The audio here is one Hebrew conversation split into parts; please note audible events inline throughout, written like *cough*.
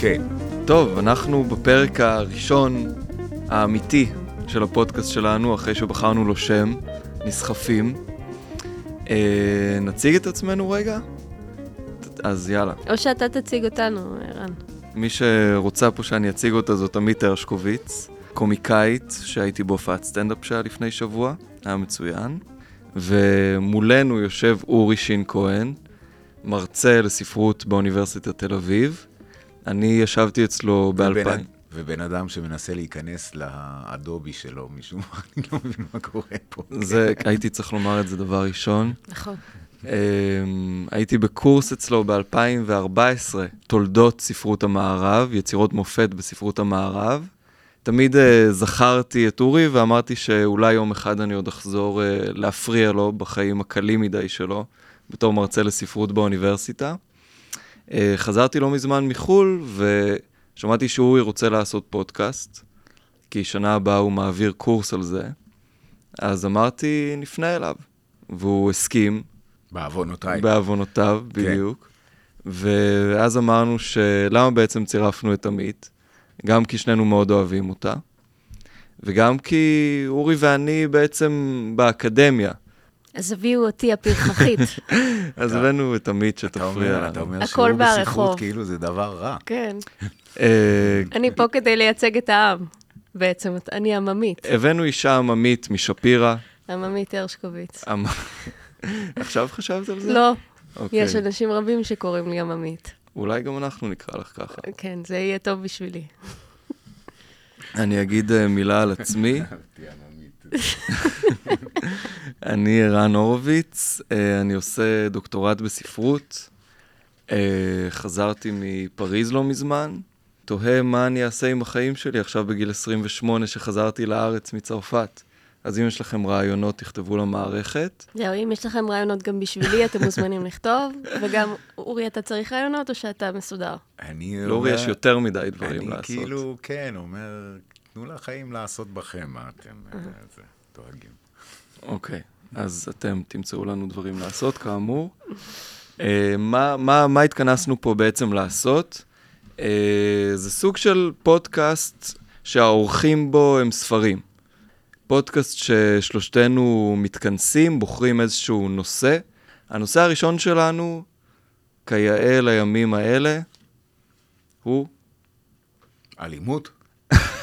כן, טוב, אנחנו בפרק הראשון האמיתי של הפודקאסט שלנו, אחרי שבחרנו לו שם, נסחפים. אה, נציג את עצמנו רגע? אז יאללה. או שאתה תציג אותנו, ערן. מי שרוצה פה שאני אציג אותה זאת עמית הרשקוביץ, קומיקאית שהייתי בהופעת סטנדאפ שלה לפני שבוע, היה מצוין. ומולנו יושב אורי שין כהן, מרצה לספרות באוניברסיטת תל אביב. אני ישבתי אצלו ב-2000. ובן אדם שמנסה להיכנס לאדובי שלו, משום מה, *laughs* אני לא מבין מה קורה פה. זה, הייתי צריך לומר את זה דבר ראשון. נכון. אמ, הייתי בקורס אצלו ב-2014, תולדות ספרות המערב, יצירות מופת בספרות המערב. תמיד uh, זכרתי את אורי ואמרתי שאולי יום אחד אני עוד אחזור uh, להפריע לו בחיים הקלים מדי שלו, בתור מרצה לספרות באוניברסיטה. Uh, חזרתי לא מזמן מחו"ל ושמעתי שאורי רוצה לעשות פודקאסט, כי שנה הבאה הוא מעביר קורס על זה. אז אמרתי, נפנה אליו. והוא הסכים, בעוונותיי. בעוונותיו, כן. בדיוק. ואז אמרנו שלמה בעצם צירפנו את עמית? גם כי שנינו מאוד אוהבים אותה, וגם כי אורי ואני בעצם באקדמיה. אז הביאו אותי הפרחחית. *laughs* אז הבאנו את עמית שתפריע אומר, אתה לנו. אומר שיעור בספרות. כאילו זה דבר רע. כן. אה, אני פה כדי לייצג את העם, בעצם. אני עממית. הבאנו אישה עממית משפירא. עממית הרשקוביץ. *laughs* עכשיו חשבת על זה? לא, אוקיי. יש אנשים רבים שקוראים לי עממית. אולי גם אנחנו נקרא לך ככה. כן, זה יהיה טוב בשבילי. אני אגיד אה, מילה על עצמי. *laughs* *laughs* אני ערן הורוביץ, אה, אני עושה דוקטורט בספרות. אה, חזרתי מפריז לא מזמן. תוהה מה אני אעשה עם החיים שלי עכשיו בגיל 28 שחזרתי לארץ מצרפת. אז אם יש לכם רעיונות, תכתבו למערכת. זהו, אם יש לכם רעיונות גם בשבילי, אתם מוזמנים לכתוב. וגם, אורי, אתה צריך רעיונות או שאתה מסודר? אני לאורי אומר- יש יותר מדי דברים אני לעשות. כאילו, כן, אומר, תנו לחיים לעשות בכם, מה אתם אה, זה, דואגים. אוקיי, אז אתם תמצאו לנו דברים לעשות, כאמור. אה, מה, מה, מה התכנסנו פה בעצם לעשות? אה, זה סוג של פודקאסט שהאורחים בו הם ספרים. פודקאסט ששלושתנו מתכנסים, בוחרים איזשהו נושא. הנושא הראשון שלנו, כיאה לימים האלה, הוא אלימות?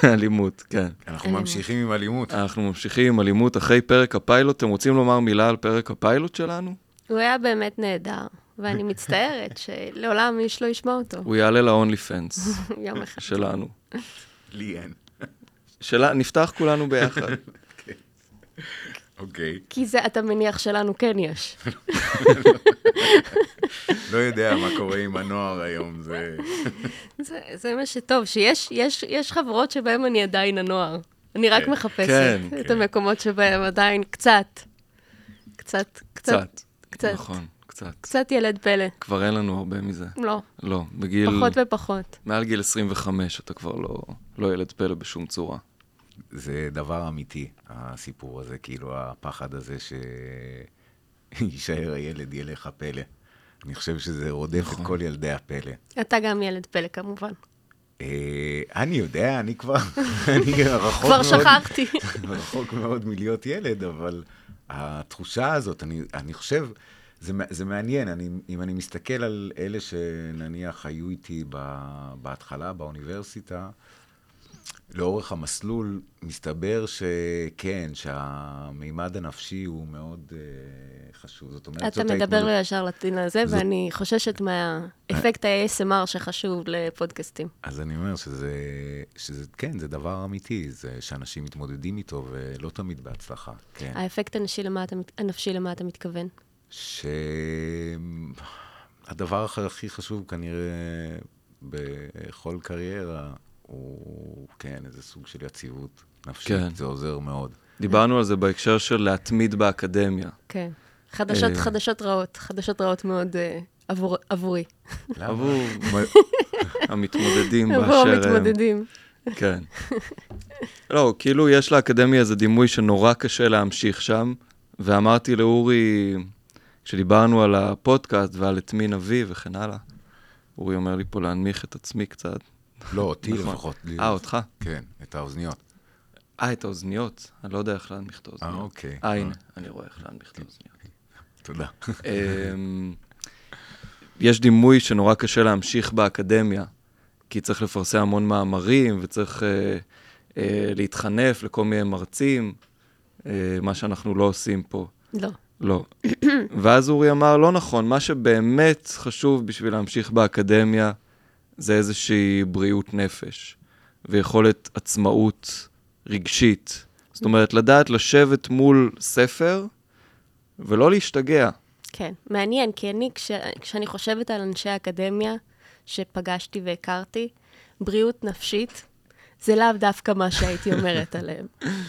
אלימות, כן. אנחנו. ממשיכים עם אלימות. אנחנו ממשיכים עם אלימות אחרי פרק הפיילוט. אתם רוצים לומר מילה על פרק הפיילוט שלנו? הוא היה באמת נהדר, ואני מצטערת שלעולם איש לא ישמע אותו. הוא יעלה ל-only fans *laughs* יום אחד. שלנו. לי אין. שלה, נפתח כולנו ביחד. *laughs* אוקיי. כי זה, אתה מניח שלנו כן יש. *laughs* לא יודע מה קורה עם הנוער היום, זה... זה, זה מה שטוב, שיש יש, יש חברות שבהן אני עדיין הנוער. אני רק כן. מחפשת כן, את כן. המקומות שבהם עדיין קצת, קצת, קצת. קצת, נכון, קצת. קצת ילד פלא. כבר אין לנו הרבה מזה. לא, לא, בגיל... פחות ופחות. מעל גיל 25 אתה כבר לא, לא ילד פלא בשום צורה. זה דבר אמיתי, הסיפור הזה, כאילו הפחד הזה שיישאר הילד, יהיה לך פלא. אני חושב שזה רודף נכון. את כל ילדי הפלא. אתה גם ילד פלא כמובן. אה, אני יודע, אני כבר, *laughs* אני רחוק כבר מאוד, שכחתי. *laughs* רחוק מאוד מלהיות ילד, אבל התחושה הזאת, אני, אני חושב, זה, זה מעניין, אני, אם אני מסתכל על אלה שנניח היו איתי ב, בהתחלה באוניברסיטה, לאורך המסלול, מסתבר שכן, שהמימד הנפשי הוא מאוד uh, חשוב. זאת אומרת, אתה זאת מדבר ההתמודדות- לו ישר לטין הזה, זאת- ואני חוששת מהאפקט ה-ASMR שחשוב לפודקאסטים. אז אני אומר שזה, שזה, כן, זה דבר אמיתי, זה שאנשים מתמודדים איתו, ולא תמיד בהצלחה, כן. האפקט הנפשי למה אתה, הנפשי למה אתה מתכוון? שהדבר הכי חשוב כנראה בכל קריירה הוא כן, איזה סוג של יציבות נפשית, כן. זה עוזר מאוד. דיברנו על זה בהקשר של להתמיד באקדמיה. כן. חדשות, אה. חדשות רעות, חדשות רעות מאוד אה, עבור, עבורי. עבור *laughs* המתמודדים עבור באשר הם. המתמודדים. כן. לא, כאילו יש לאקדמיה איזה דימוי שנורא קשה להמשיך שם, ואמרתי לאורי, כשדיברנו על הפודקאסט ועל את מין אבי וכן הלאה, אורי אומר לי פה להנמיך את עצמי קצת. לא, אותי נכון. לפחות. אה, אותך? כן, את האוזניות. אה, את האוזניות? אני לא יודע איך להנמיך את האוזניות. אה, אוקיי. אה, הנה, אני רואה איך להנמיך את האוזניות. תודה. אמ, יש דימוי שנורא קשה להמשיך באקדמיה, כי צריך לפרסם המון מאמרים וצריך אה, אה, להתחנף לכל מיני מרצים, אה, מה שאנחנו לא עושים פה. לא. לא. *coughs* ואז אורי אמר, לא נכון, מה שבאמת חשוב בשביל להמשיך באקדמיה זה איזושהי בריאות נפש ויכולת עצמאות רגשית. זאת אומרת, לדעת לשבת מול ספר ולא להשתגע. כן, מעניין, כי אני, כש, כשאני חושבת על אנשי אקדמיה שפגשתי והכרתי, בריאות נפשית, זה לאו דווקא מה שהייתי אומרת *laughs* עליהם.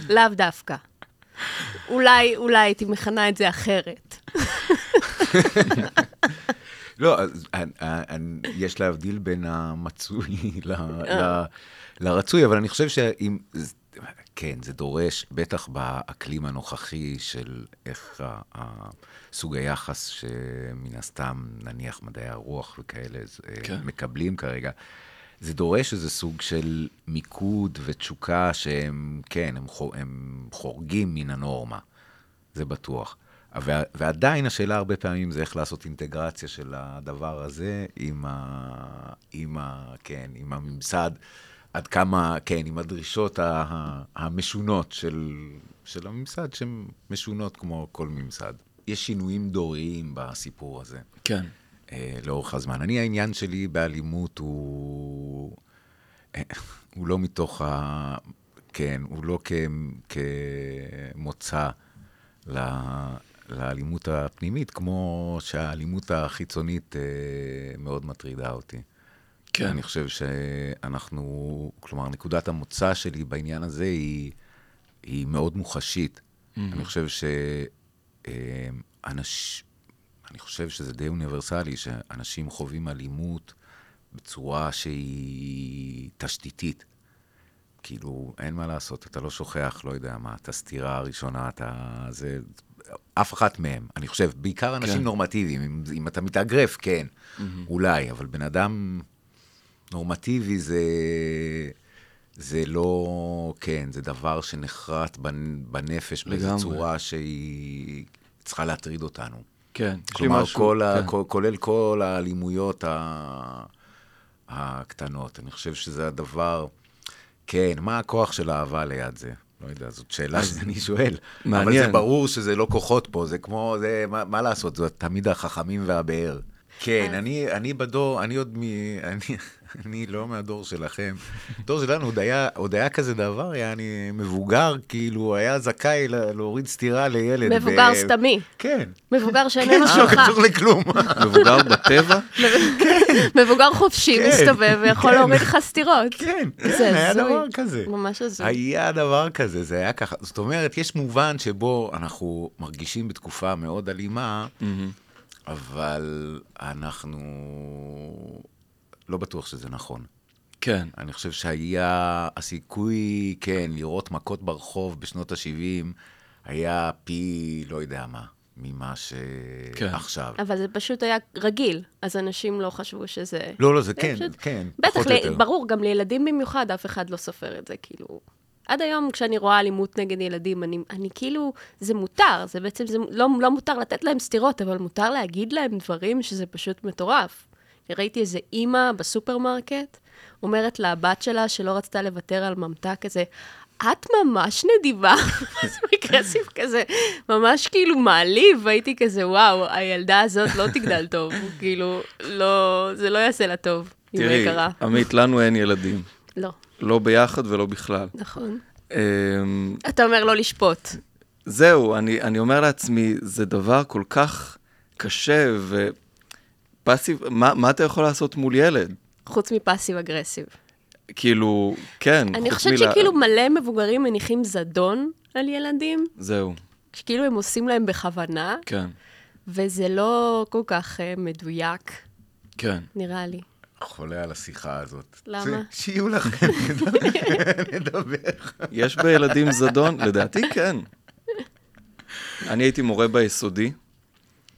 לאו דווקא. אולי, אולי הייתי מכנה את זה אחרת. *laughs* לא, אז אני- אני- יש להבדיל בין המצוי *laughs* ל- לרצוי, אבל אני חושב שאם... כן, זה דורש, בטח באקלים הנוכחי של איך סוג היחס שמן הסתם, נניח מדעי הרוח וכאלה, כן. מקבלים כרגע, זה דורש איזה סוג של מיקוד ותשוקה שהם, כן, הם, הם חורגים מן הנורמה, זה בטוח. ועדיין השאלה הרבה פעמים זה איך לעשות אינטגרציה של הדבר הזה עם ה... עם ה... כן, עם הממסד, עד כמה, כן, עם הדרישות ה- המשונות של, של הממסד, שהן משונות כמו כל ממסד. יש שינויים דוריים בסיפור הזה. כן. אה, לאורך הזמן. אני, העניין שלי באלימות הוא... אה, הוא לא מתוך ה... כן, הוא לא כ... כמוצא ל... לאלימות הפנימית, כמו שהאלימות החיצונית אה, מאוד מטרידה אותי. כן. אני חושב שאנחנו, כלומר, נקודת המוצא שלי בעניין הזה היא, היא מאוד מוחשית. Mm-hmm. אני חושב שאנש... אני חושב שזה די אוניברסלי, שאנשים חווים אלימות בצורה שהיא תשתיתית. כאילו, אין מה לעשות, אתה לא שוכח, לא יודע מה, את הסתירה הראשונה, אתה... זה... אף אחת מהם, אני חושב, בעיקר אנשים כן. נורמטיביים, אם, אם אתה מתאגרף, כן, mm-hmm. אולי, אבל בן אדם נורמטיבי זה... זה לא, כן, זה דבר שנחרט בנ- בנפש באיזו לגמרי. צורה שהיא צריכה להטריד אותנו. כן. יש לי משהו- כל כן. כל, כולל כל האלימויות ה, הקטנות. אני חושב שזה הדבר... כן, מה הכוח של אהבה ליד זה? לא יודע, זאת שאלה שאני שואל. אבל מעניין. זה ברור שזה לא כוחות פה, זה כמו, זה, מה, מה לעשות, זה תמיד החכמים והבאר. כן, אני, אני בדור, אני עוד מ... *laughs* אני, אני לא מהדור שלכם. הדור שלנו עוד היה, עוד היה כזה דבר, היה אני מבוגר, כאילו, היה זכאי לה- להוריד סטירה לילד. מבוגר ב- סתמי. כן. מבוגר שאיננו לא שלך. קשור לכלום. מבוגר בטבע? מבוגר חופשי, כן, מסתובב ויכול כן. להוריד לך סטירות. כן, זה כן, היה הזוי. דבר כזה. ממש הזוי. היה דבר כזה, זה היה ככה. זאת אומרת, יש מובן שבו אנחנו מרגישים בתקופה מאוד אלימה. אבל אנחנו... לא בטוח שזה נכון. כן. אני חושב שהיה הסיכוי, כן, לראות מכות ברחוב בשנות ה-70, היה פי לא יודע מה, ממה כן. שעכשיו. אבל זה פשוט היה רגיל, אז אנשים לא חשבו שזה... לא, לא, זה כן, פשוט- כן, בטח, פחות או ל... יותר. ברור, גם לילדים במיוחד, אף אחד לא סופר את זה, כאילו... עד היום, כשאני רואה אלימות נגד ילדים, אני, אני כאילו, זה מותר, זה בעצם, זה לא, לא מותר לתת להם סטירות, אבל מותר להגיד להם דברים שזה פשוט מטורף. ראיתי איזה אימא בסופרמרקט, אומרת לבת שלה, שלא רצתה לוותר על ממתק, כזה, את ממש נדיבה, *laughs* זה אגרסיב כזה, ממש כאילו מעליב, הייתי כזה, וואו, הילדה הזאת לא תגדל טוב, כאילו, לא, זה לא יעשה לה טוב, אם היא תראי, יקרה. עמית, לנו אין ילדים. לא, לא ביחד ולא בכלל. נכון. אמ, אתה אומר לא לשפוט. זהו, אני, אני אומר לעצמי, זה דבר כל כך קשה ופסיב, מה, מה אתה יכול לעשות מול ילד? חוץ מפאסיב אגרסיב. כאילו, כן. אני חושבת מלה- שכאילו מלא מבוגרים מניחים זדון על ילדים, זהו, שכאילו הם עושים להם בכוונה, כן, וזה לא כל כך אה, מדויק, כן. נראה לי. חולה על השיחה הזאת. למה? שיהיו לכם, *laughs* נדבר- נדבר. יש בילדים זדון? לדעתי כן. אני הייתי מורה ביסודי,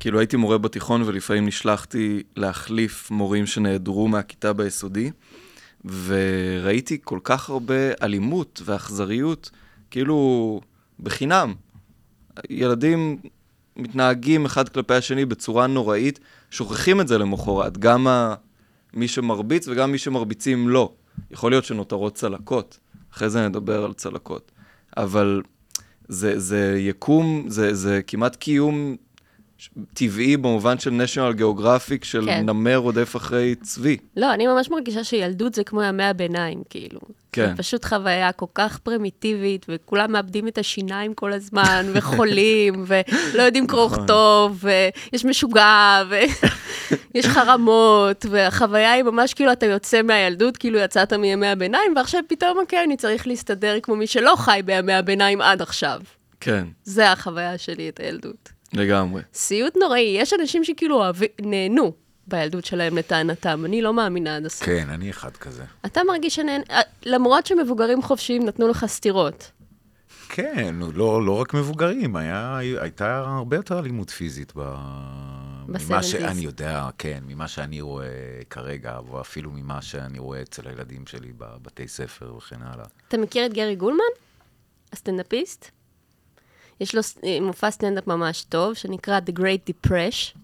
כאילו הייתי מורה בתיכון ולפעמים נשלחתי להחליף מורים שנעדרו מהכיתה ביסודי, וראיתי כל כך הרבה אלימות ואכזריות, כאילו בחינם. ילדים מתנהגים אחד כלפי השני בצורה נוראית, שוכחים את זה למחרת, גם. מי שמרביץ וגם מי שמרביצים לא. יכול להיות שנותרות צלקות, אחרי זה נדבר על צלקות. אבל זה, זה יקום, זה, זה כמעט קיום טבעי במובן של national geographic, של כן. נמר רודף אחרי צבי. לא, אני ממש מרגישה שילדות זה כמו ימי הביניים, כאילו. כן. זה פשוט חוויה כל כך פרימיטיבית, וכולם מאבדים את השיניים כל הזמן, *laughs* וחולים, ולא יודעים קרוא נכון. וכתוב, ויש משוגע, ויש *laughs* חרמות, והחוויה היא ממש כאילו אתה יוצא מהילדות, כאילו יצאת מימי הביניים, ועכשיו פתאום, אוקיי, אני צריך להסתדר כמו מי שלא חי בימי הביניים עד עכשיו. כן, זה החוויה שלי את הילדות. לגמרי. סיוט נוראי, יש אנשים שכאילו נהנו בילדות שלהם לטענתם, אני לא מאמינה עד הסוף. כן, אני אחד כזה. אתה מרגיש שנהנ... אה, למרות שמבוגרים חופשיים נתנו לך סטירות. כן, לא, לא רק מבוגרים, היה, הייתה הרבה יותר אלימות פיזית ב... ממה. שאני יודע, כן, ממה שאני רואה כרגע, או אפילו ממה שאני רואה אצל הילדים שלי בבתי ספר וכן הלאה. אתה מכיר את גרי גולמן? הסטנדאפיסט? יש לו אה, מופע סטנדאפ ממש טוב, שנקרא The Great Depression,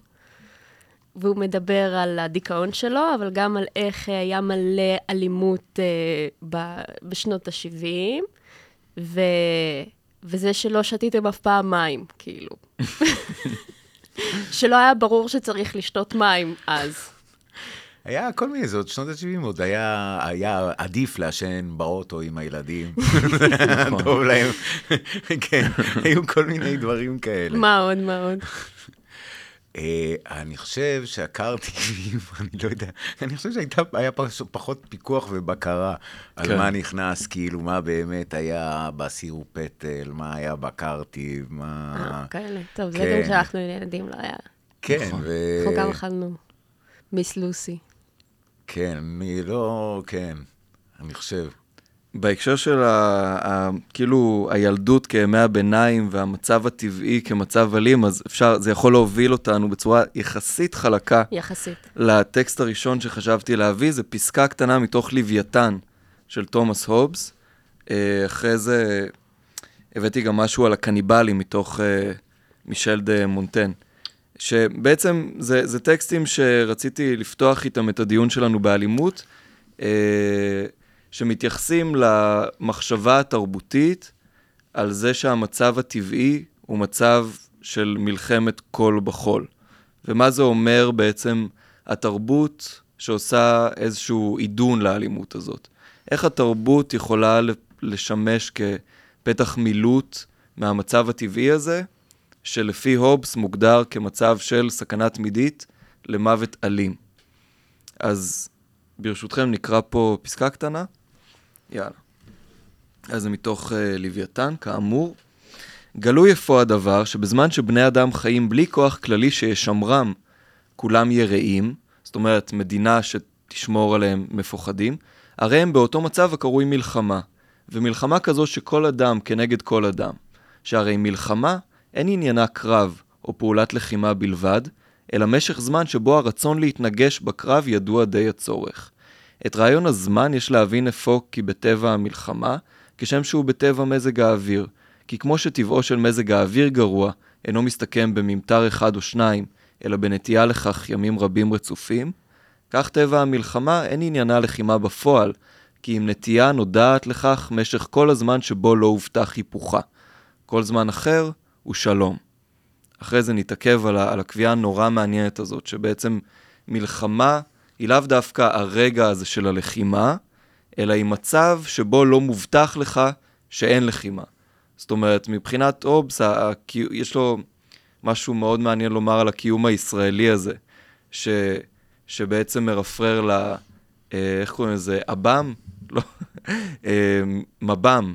והוא מדבר על הדיכאון שלו, אבל גם על איך אה, היה מלא אלימות אה, ב- בשנות ה-70, ו... וזה שלא שתיתם אף פעם מים, כאילו. *laughs* שלא היה ברור שצריך לשתות מים אז. היה כל מיני, זה עוד שנות ה-70, עוד היה, היה עדיף לעשן באוטו עם הילדים. *laughs* נכון. טוב להם. *laughs* כן, היו כל מיני דברים כאלה. מה עוד, מה עוד? אה, אני חושב שהקרטיבים, *laughs* אני לא יודע, אני חושב שהיה פחות פיקוח ובקרה על כן. מה נכנס, כאילו, מה באמת היה בסירופ פטל, מה היה בקרטיב, מה... אה, כאלה. טוב, זה כן. גם כשהלכנו לילדים, לא היה. כן, נכון. ו... אנחנו גם אכלנו מיס לוסי. כן, אני לא... כן, אני חושב. בהקשר של ה, ה, כאילו הילדות כימי הביניים והמצב הטבעי כמצב אלים, אז אפשר, זה יכול להוביל אותנו בצורה יחסית חלקה יחסית. לטקסט הראשון שחשבתי להביא, זה פסקה קטנה מתוך לוויתן של תומאס הובס. אה, אחרי זה הבאתי גם משהו על הקניבלים מתוך אה, מישל דה מונטן. שבעצם זה, זה טקסטים שרציתי לפתוח איתם את הדיון שלנו באלימות, אה, שמתייחסים למחשבה התרבותית על זה שהמצב הטבעי הוא מצב של מלחמת קול בחול. ומה זה אומר בעצם התרבות שעושה איזשהו עידון לאלימות הזאת. איך התרבות יכולה לשמש כפתח מילוט מהמצב הטבעי הזה, שלפי הובס מוגדר כמצב של סכנה תמידית למוות אלים. אז ברשותכם נקרא פה פסקה קטנה. יאללה. אז זה מתוך uh, לוויתן, כאמור. גלוי אפוא הדבר שבזמן שבני אדם חיים בלי כוח כללי שישמרם, כולם יראים, זאת אומרת, מדינה שתשמור עליהם מפוחדים, הרי הם באותו מצב הקרוי מלחמה, ומלחמה כזו שכל אדם כנגד כל אדם, שהרי מלחמה אין עניינה קרב או פעולת לחימה בלבד, אלא משך זמן שבו הרצון להתנגש בקרב ידוע די הצורך. את רעיון הזמן יש להבין אפוא כי בטבע המלחמה, כשם שהוא בטבע מזג האוויר, כי כמו שטבעו של מזג האוויר גרוע אינו מסתכם בממטר אחד או שניים, אלא בנטייה לכך ימים רבים רצופים, כך טבע המלחמה אין עניינה לחימה בפועל, כי אם נטייה נודעת לכך משך כל הזמן שבו לא הובטח היפוכה. כל זמן אחר הוא שלום. אחרי זה נתעכב על, על הקביעה הנורא מעניינת הזאת, שבעצם מלחמה היא לאו דווקא הרגע הזה של הלחימה, אלא היא מצב שבו לא מובטח לך שאין לחימה. זאת אומרת, מבחינת אובס, יש לו משהו מאוד מעניין לומר על הקיום הישראלי הזה, ש, שבעצם מרפרר ל... אה, איך קוראים לזה? עב"ם? לא, *laughs* אה, מב"ם,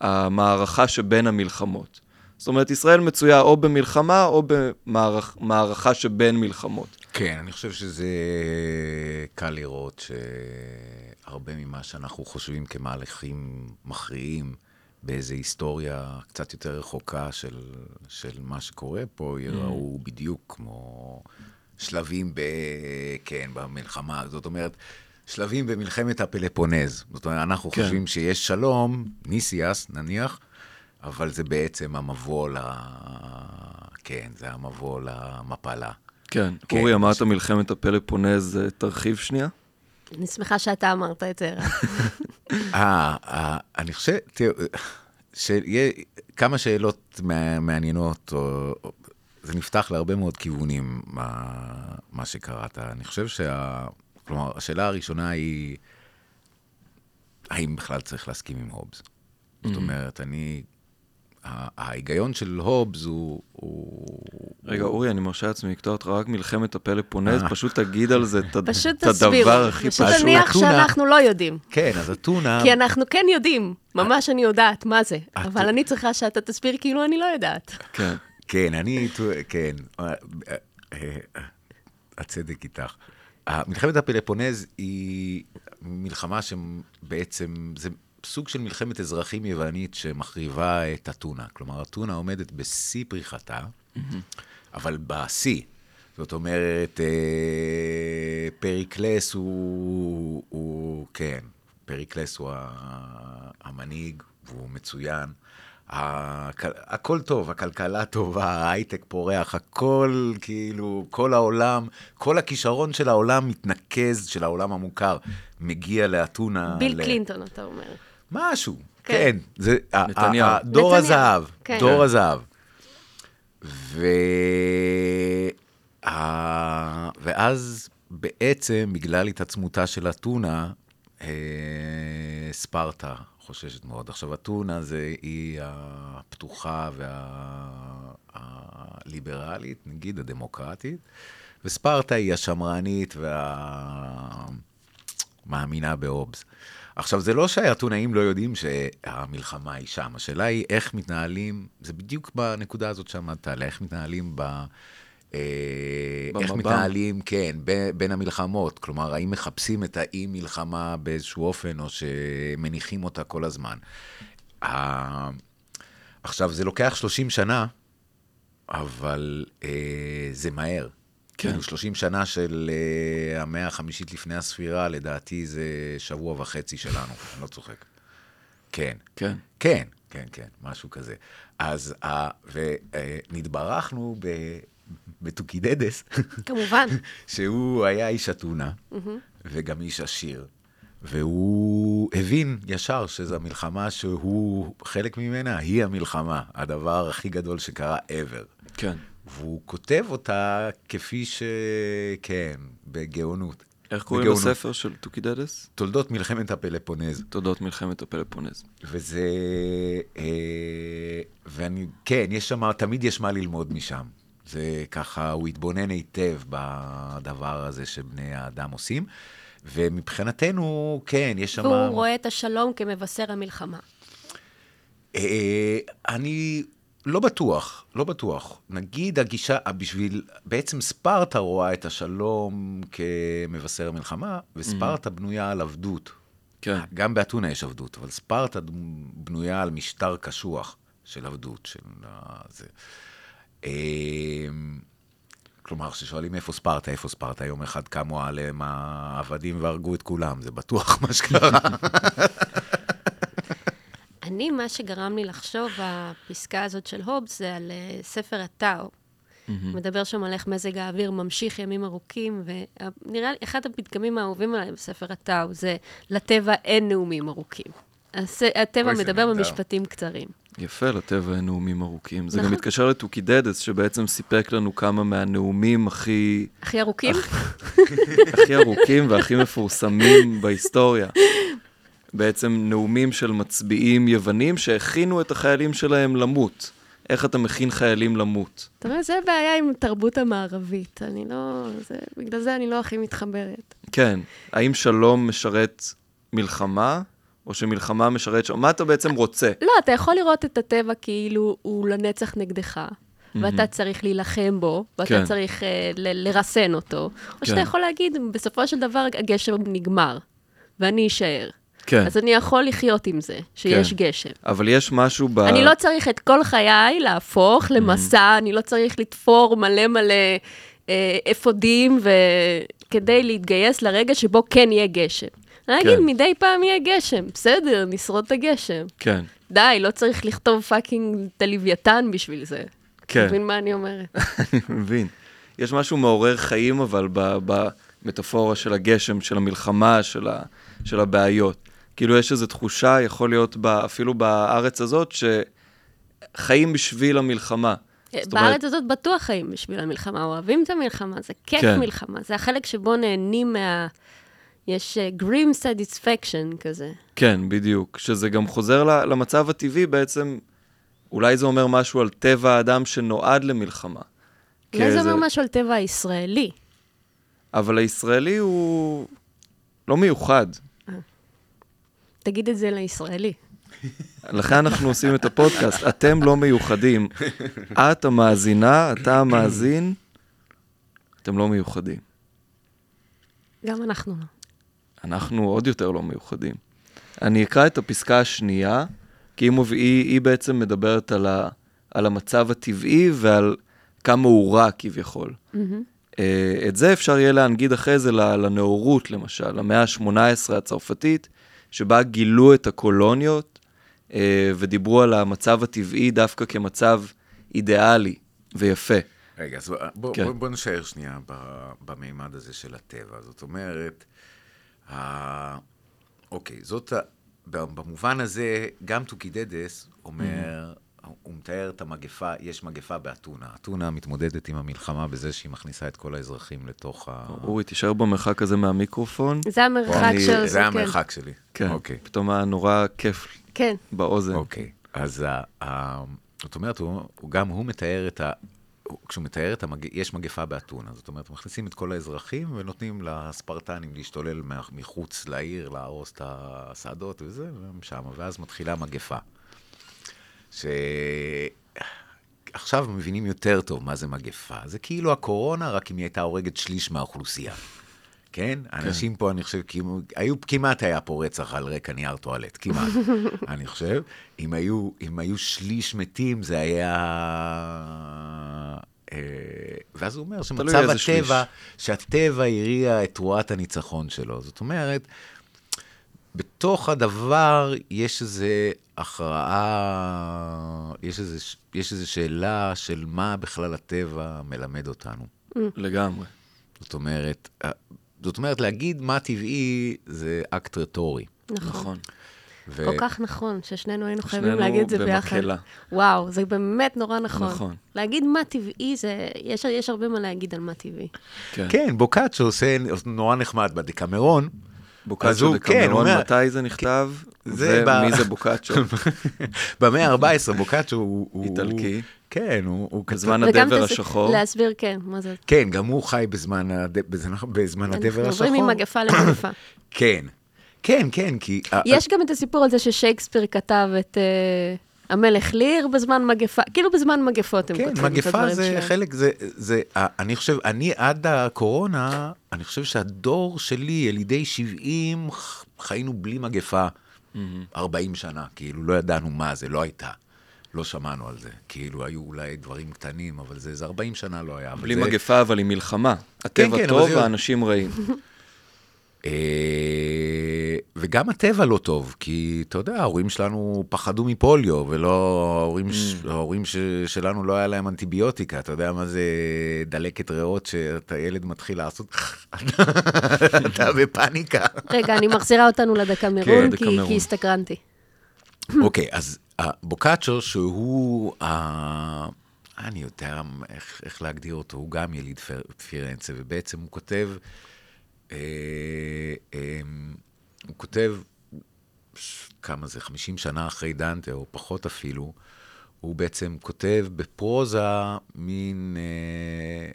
המערכה שבין המלחמות. זאת אומרת, ישראל מצויה או במלחמה או במערכה שבין מלחמות. כן, אני חושב שזה קל לראות שהרבה ממה שאנחנו חושבים כמהלכים מכריעים באיזו היסטוריה קצת יותר רחוקה של, של מה שקורה פה, יראו mm. בדיוק כמו שלבים ב... כן, במלחמה. זאת אומרת, שלבים במלחמת הפלפונז. זאת אומרת, אנחנו כן. חושבים שיש שלום, ניסיאס נניח, אבל זה בעצם המבוא ל... כן, זה המבוא למפלה. כן, כן אורי, אמרת ש... מלחמת הפלפונז, אה, תרחיב שנייה. אני שמחה שאתה אמרת את זה. *laughs* אה, אה, אני חושב, תראו, שיהיה כמה שאלות מעניינות, או, זה נפתח להרבה מאוד כיוונים, מה, מה שקראת. אני חושב שה... כלומר, השאלה הראשונה היא, האם בכלל צריך להסכים עם הובס? Mm-hmm. זאת אומרת, אני ההיגיון של הובס הוא... רגע, אורי, אני מרשה לעצמי לקטוע אותך רק מלחמת הפלאפונז, אה. פשוט תגיד על זה את הדבר הכי פשוט. פשוט תניח שאנחנו לא יודעים. כן, אז אתונה... כי אנחנו כן יודעים, ממש אני יודעת מה זה, אבל אני צריכה שאתה תסביר כאילו אני לא יודעת. כן. כן, אני... כן. אה, אה, הצדק איתך. מלחמת הפלאפונז היא מלחמה שבעצם, זה סוג של מלחמת אזרחים יוונית שמחריבה את אתונה. כלומר, אתונה עומדת בשיא פריחתה. אבל בשיא. זאת אומרת, אה, פריקלס הוא, הוא, כן, פריקלס הוא המנהיג, והוא מצוין. הכל טוב, הכלכלה טובה, ההייטק פורח, הכל כאילו, כל העולם, כל הכישרון של העולם מתנקז, של העולם המוכר, מגיע לאתונה. ביל ל... קלינטון, אתה אומר. משהו, כן. כן זה, נתניהו. דור הזהב, כן. דור הזהב. ו... ואז בעצם, בגלל התעצמותה של אתונה, אה, ספרטה חוששת מאוד. עכשיו, אתונה זה היא הפתוחה והליברלית, נגיד, הדמוקרטית, וספרטה היא השמרנית והמאמינה באובס. עכשיו, זה לא שהאתונאים לא יודעים שהמלחמה היא שם, השאלה היא איך מתנהלים, זה בדיוק בנקודה הזאת שעמדת עליה, איך מתנהלים ב... אה, איך מתנהלים, כן, בין, בין המלחמות. כלומר, האם מחפשים את האי-מלחמה באיזשהו אופן, או שמניחים אותה כל הזמן. עכשיו, זה לוקח 30 שנה, אבל אה, זה מהר. כן. כאילו 30 שנה של uh, המאה החמישית לפני הספירה, לדעתי זה שבוע וחצי שלנו, אני לא צוחק. כן. כן. כן, כן, כן, משהו כזה. אז, uh, ונתברכנו ב... בתוקידדס. כמובן. *laughs* שהוא היה איש אתונה, וגם איש עשיר. והוא הבין ישר שזו המלחמה שהוא חלק ממנה, היא המלחמה, הדבר הכי גדול שקרה ever. כן. והוא כותב אותה כפי ש... כן, בגאונות. איך קוראים לספר של טוקידדס? תולדות מלחמת הפלופונז. תולדות מלחמת הפלופונז. וזה... אה, ואני... כן, יש שם, תמיד יש מה ללמוד משם. זה ככה, הוא התבונן היטב בדבר הזה שבני האדם עושים. ומבחינתנו, כן, יש שם... והוא רואה את השלום כמבשר המלחמה. אה, אני לא בטוח, לא בטוח. נגיד הגישה, בשביל, בעצם ספרטה רואה את השלום כמבשר המלחמה, וספרטה mm-hmm. בנויה על עבדות. כן. גם באתונה יש עבדות, אבל ספרטה בנויה על משטר קשוח של עבדות, של זה. אמ, כלומר, כששואלים איפה ספרטה, איפה ספרטה, יום אחד קמו עליהם העבדים והרגו את כולם, זה בטוח מה שקרה. *laughs* אני, מה שגרם לי לחשוב, הפסקה הזאת של הובס, זה על uh, ספר הטאו. Mm-hmm. מדבר שם על איך מזג האוויר ממשיך ימים ארוכים, ונראה לי, אחד הפתגמים האהובים עליי בספר הטאו זה, לטבע אין נאומים ארוכים. הטבע מדבר במשפטים קצרים. יפה, לטבע אין נאומים ארוכים. זה גם נכון. מתקשר לטוקידדס, שבעצם סיפק לנו כמה מהנאומים הכי... הכי ארוכים? הכי ארוכים והכי מפורסמים בהיסטוריה. בעצם נאומים של מצביעים יוונים שהכינו את החיילים שלהם למות. איך אתה מכין חיילים למות? אתה יודע, זה הבעיה עם התרבות המערבית. אני לא... זה, בגלל זה אני לא הכי מתחברת. כן. האם שלום משרת מלחמה, או שמלחמה משרת? מה אתה בעצם רוצה? לא, אתה יכול לראות את הטבע כאילו הוא לנצח נגדך, ואתה צריך להילחם בו, ואתה כן. צריך uh, ל- לרסן אותו, או שאתה כן. יכול להגיד, בסופו של דבר הגשם נגמר, ואני אשאר. כן. אז אני יכול לחיות עם זה, שיש כן. גשם. אבל יש משהו ב... אני לא צריך את כל חיי להפוך למסע, אני לא צריך לתפור מלא מלא אה, אפודים ו... כדי להתגייס לרגע שבו כן יהיה גשם. אני אגיד, כן. מדי פעם יהיה גשם, בסדר, נשרוד את הגשם. כן, די, לא צריך לכתוב fucking את הלוויתן בשביל זה. כן. אתה מבין מה אני אומרת? *laughs* אני מבין. יש משהו מעורר חיים, אבל במטאפורה של הגשם, של המלחמה, של, ה, של הבעיות. כאילו, יש איזו תחושה, יכול להיות ב, אפילו בארץ הזאת, שחיים בשביל המלחמה. אומרת- בארץ הזאת בטוח חיים בשביל המלחמה, אוהבים את המלחמה, זה כיף כן. מלחמה, זה החלק שבו נהנים מה... יש uh, grim satisfaction כזה. כן, בדיוק. שזה גם חוזר למצב הטבעי בעצם, אולי זה אומר משהו על טבע האדם שנועד למלחמה. אולי זה אומר משהו על טבע הישראלי. אבל הישראלי הוא לא מיוחד. תגיד את זה לישראלי. לכן אנחנו עושים את הפודקאסט. אתם לא מיוחדים. את המאזינה, אתה המאזין, אתם לא מיוחדים. גם אנחנו לא. אנחנו עוד יותר לא מיוחדים. אני אקרא את הפסקה השנייה, כי היא. היא, היא בעצם מדברת על, ה... על המצב הטבעי ועל כמה הוא רע כביכול. אה, את זה אפשר יהיה להנגיד אחרי זה לנאורות, למשל, למאה ה-18 הצרפתית, שבה גילו את הקולוניות אה, ודיברו על המצב הטבעי דווקא כמצב אידיאלי ויפה. רגע, אז בוא, כן. בוא, בוא נשאר שנייה במימד הזה של הטבע. זאת אומרת, ה... אוקיי, זאת, במובן הזה, גם טוקידדס אומר, הוא מתאר את המגפה, יש מגפה באתונה. אתונה מתמודדת עם המלחמה בזה שהיא מכניסה את כל האזרחים לתוך ה... אורי, תישאר במרחק הזה מהמיקרופון. זה המרחק אני- של זה זה, כן. המרחק שלי. כן, אוקיי. פתאום היה נורא כיף כן. באוזן. אוקיי, אז ה- ה- זאת אומרת, הוא, גם הוא מתאר את ה... הוא- כשהוא מתאר את המג... יש מגפה באתונה, זאת אומרת, מכניסים את כל האזרחים ונותנים לספרטנים להשתולל מחוץ לעיר, להרוס את השדות וזה, והם שם, ואז מתחילה מגפה. שעכשיו מבינים יותר טוב מה זה מגפה. זה כאילו הקורונה, רק אם היא הייתה הורגת שליש מהאוכלוסייה. כן? אנשים פה, אני חושב, כאילו, היו, כמעט היה פה רצח על רקע נייר טואלט, כמעט, *laughs* אני חושב. אם היו, אם היו שליש מתים, זה היה... אה, ואז הוא אומר שמצב איזה. הטבע, שהטבע הריע את תרועת הניצחון שלו. זאת אומרת, בתוך הדבר יש איזו הכרעה, יש איזו יש איזו שאלה של מה בכלל הטבע מלמד אותנו. לגמרי. זאת אומרת, זאת אומרת, להגיד מה טבעי זה אקט רטורי. נכון. נכון. ו- כל כך נכון, ששנינו היינו חייבים שנינו להגיד את זה ביחד. במקהלה. וואו, זה באמת נורא נכון. נכון. להגיד מה טבעי, זה... יש, יש הרבה מה להגיד על מה טבעי. כן. כן, בוקאצ'ו עושה נורא נחמד בדקמרון. בוקאצ'ו הוא- כן, מתי זה נכתב? זה ב- ומי זה בוקאצ'ו? *laughs* במאה ה-14 בוקאצ'ו הוא... איטלקי. כן, הוא... הוא כתב- בזמן הדבר תס- השחור. להסביר, כן, מה זה. כן, גם הוא חי בזמן, הד... בזמן, בזמן הדבר אנחנו השחור. עוברים ממגפה למגפה. כן, כן, כן, כי... יש גם את הסיפור על זה ששייקספיר כתב את אה, המלך ליר בזמן מגפה, כאילו בזמן מגפות הם כן, כותבים את מגפה זה שלהם. חלק, זה, זה, אני חושב, אני עד הקורונה, אני חושב שהדור שלי, ילידי 70, ח- חיינו בלי מגפה 40 שנה, כאילו, לא ידענו מה זה, לא הייתה. לא שמענו על זה. כאילו, היו אולי דברים קטנים, אבל זה איזה 40 שנה לא היה. בלי זה- מגפה, אבל עם מלחמה. הטבע כן, אבל טוב והאנשים רעים. *laughs* אה, וגם הטבע לא טוב, כי אתה יודע, ההורים שלנו פחדו מפוליו, ולא, ההורים, ש... ההורים ש... שלנו לא היה להם אנטיביוטיקה, אתה יודע מה זה דלקת ריאות שאתה ילד מתחיל לעשות, *laughs* אתה בפאניקה. רגע, אני מחזירה אותנו לדקמרון, כן, כי. כי הסתקרנתי. אוקיי, אז בוקאצ'ו, שהוא, ה- אני יודע איך, איך להגדיר אותו, הוא גם יליד פירנצה, ובעצם הוא כותב, הוא כותב, כמה זה, 50 שנה אחרי דנטה, או פחות אפילו, הוא בעצם כותב בפרוזה מין, אה,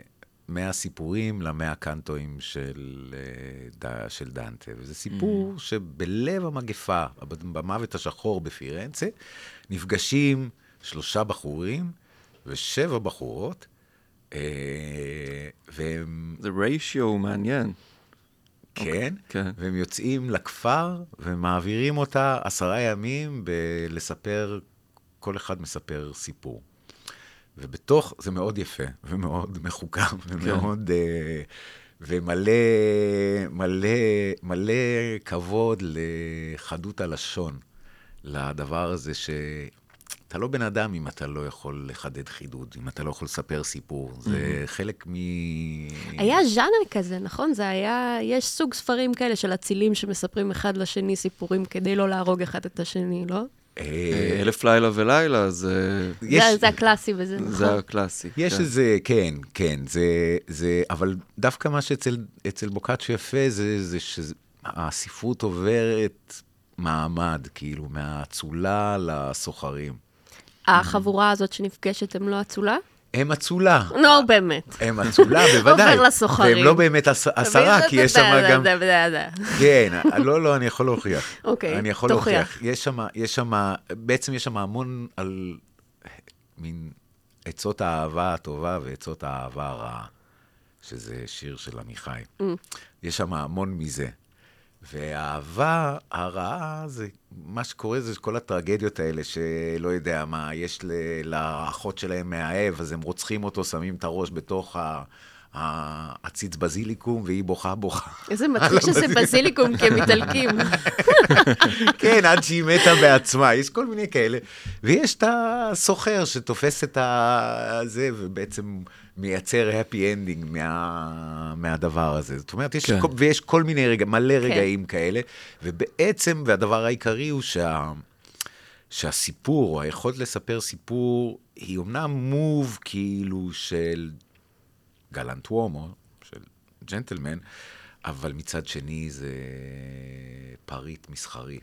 מהסיפורים למאה קנטואים של, אה, ד- של דנטה. וזה סיפור mm. שבלב המגפה, במוות השחור בפירנצה, נפגשים שלושה בחורים ושבע בחורות, אה, והם, זה ריישיו מעניין. כן, כן. והם יוצאים לכפר ומעבירים אותה עשרה ימים בלספר, כל אחד מספר סיפור. ובתוך, זה מאוד יפה, ומאוד מחוכם, ומאוד... אה, ומלא מלא, מלא כבוד לחדות הלשון, לדבר הזה ש... אתה לא בן אדם אם אתה לא יכול לחדד חידוד, אם אתה לא יכול לספר סיפור. זה חלק מ... היה ז'אנר כזה, נכון? זה היה, יש סוג ספרים כאלה של אצילים שמספרים אחד לשני סיפורים כדי לא להרוג אחד את השני, לא? אה, אה, אלף לילה ולילה, זה, יש- זה, זה הקלאסי וזה, נכון? זה הקלאסי. יש כן. איזה, כן, כן, זה, זה, אבל דווקא מה שאצל אצל בוקאצ'ו יפה זה, זה שהספרות עוברת מעמד, כאילו, מהאצולה לסוחרים. החבורה הזאת שנפגשת הם לא אצולה? הם אצולה. נו, באמת. הם אצולה, *laughs* בוודאי. עובר לסוחרים. והם לא באמת עש- עשרה, כי יש שם גם... כן, לא, לא, אני יכול להוכיח. אוקיי, אני יכול תוכיח. להוכיח. יש שם, יש שם, בעצם יש שם המון על מין עצות האהבה הטובה ועצות האהבה הרעה, שזה שיר של עמיחי. Mm. יש שם המון מזה. והאהבה הרעה, זה, מה שקורה זה כל הטרגדיות האלה, שלא יודע מה, יש לאחות שלהם מאהב, אז הם רוצחים אותו, שמים את הראש בתוך ה... ה- הציץ בזיליקום, והיא בוכה בוכה. איזה מצחיק שזה בזיליקום כמתעלקים. *laughs* כן, עד שהיא מתה בעצמה, יש כל מיני כאלה. ויש את הסוחר שתופס את זה, ובעצם מייצר happy ending מה... מהדבר הזה. זאת אומרת, יש כן. כל... ויש כל מיני רגע, מלא כן. רגעים כאלה, ובעצם, והדבר העיקרי הוא שה... שהסיפור, או היכולת לספר סיפור, היא אומנם מוב כאילו של גלנטוומו, של ג'נטלמן, אבל מצד שני זה פריט מסחרי.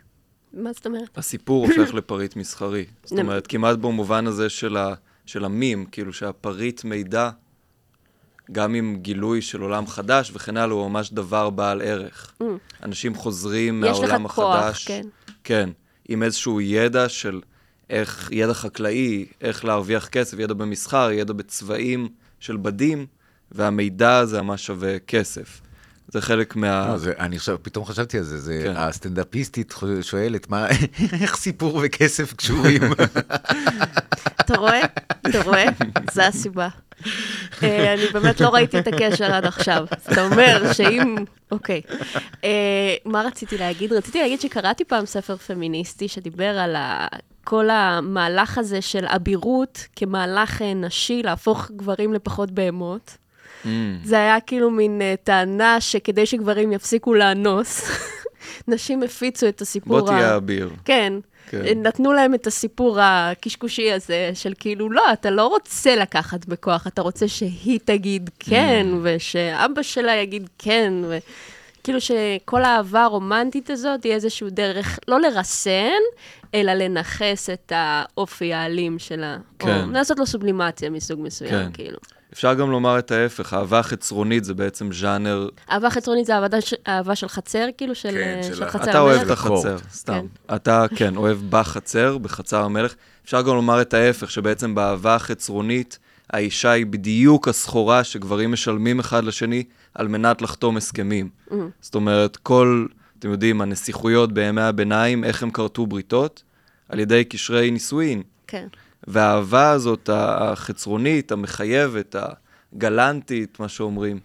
מה זאת אומרת? הסיפור *coughs* הופך לפריט מסחרי. זאת אומרת, כמעט במובן הזה של, ה, של המים, כאילו שהפריט מידע, גם עם גילוי של עולם חדש וכן הלאה, הוא ממש דבר בעל ערך. אנשים חוזרים Mm. יש לך מהעולם כוח, החדש. כן. כן, עם איזשהו ידע של איך, ידע חקלאי, איך להרוויח כסף, ידע במסחר, ידע בצבעים של בדים, והמידע הזה ממש שווה כסף. זה חלק מה... לא, זה, אני עכשיו, פתאום חשבתי על זה, זה כן. הסטנדאפיסטית שואלת, מה, איך סיפור וכסף קשורים? אתה רואה? אתה רואה? זו הסיבה. אה, אני באמת לא ראיתי את הקשר עד עכשיו. אז אתה אומר שאם... אוקיי. אה, מה רציתי להגיד? רציתי להגיד שקראתי פעם ספר פמיניסטי שדיבר על ה... כל המהלך הזה של אבירות כמהלך אה, נשי, להפוך גברים לפחות בהמות. Mm, זה היה כאילו מין אה, טענה שכדי שגברים יפסיקו לאנוס, *laughs* נשים הפיצו את הסיפור בוא תהיה אביר. כן. כן. כן. נתנו להם את הסיפור הקשקושי הזה, של כאילו, לא, אתה לא רוצה לקחת בכוח, אתה רוצה שהיא תגיד כן, Mm. ושאבא שלה יגיד כן, וכאילו שכל האהבה הרומנטית הזאת היא איזשהו דרך, לא לרסן, אלא לנכס את האופי האלים שלה. כן. או לעשות לו סובלימציה מסוג מסוים, כן. כאילו. אפשר גם לומר את ההפך, אהבה חצרונית זה בעצם ז'אנר... אהבה חיצונית זה אהבה, ש... אהבה של חצר, כאילו, של, כן, אה, של של חצר אתה אוהב? את החצר. סתם. אתה, כן, אוהב בחצר, בחצר המלך. אפשר גם לומר את ההפך, שבעצם באהבה החצרונית, האישה היא בדיוק הסחורה שגברים משלמים אחד לשני על מנת לחתום הסכמים. Mm. זאת אומרת, כל, אתם יודעים, הנסיכויות בימי הביניים, איך הם כרתו בריתות? על ידי קשרי נישואין. כן. והאהבה הזאת, החצרונית, המחייבת, הגלנטית, מה שאומרים,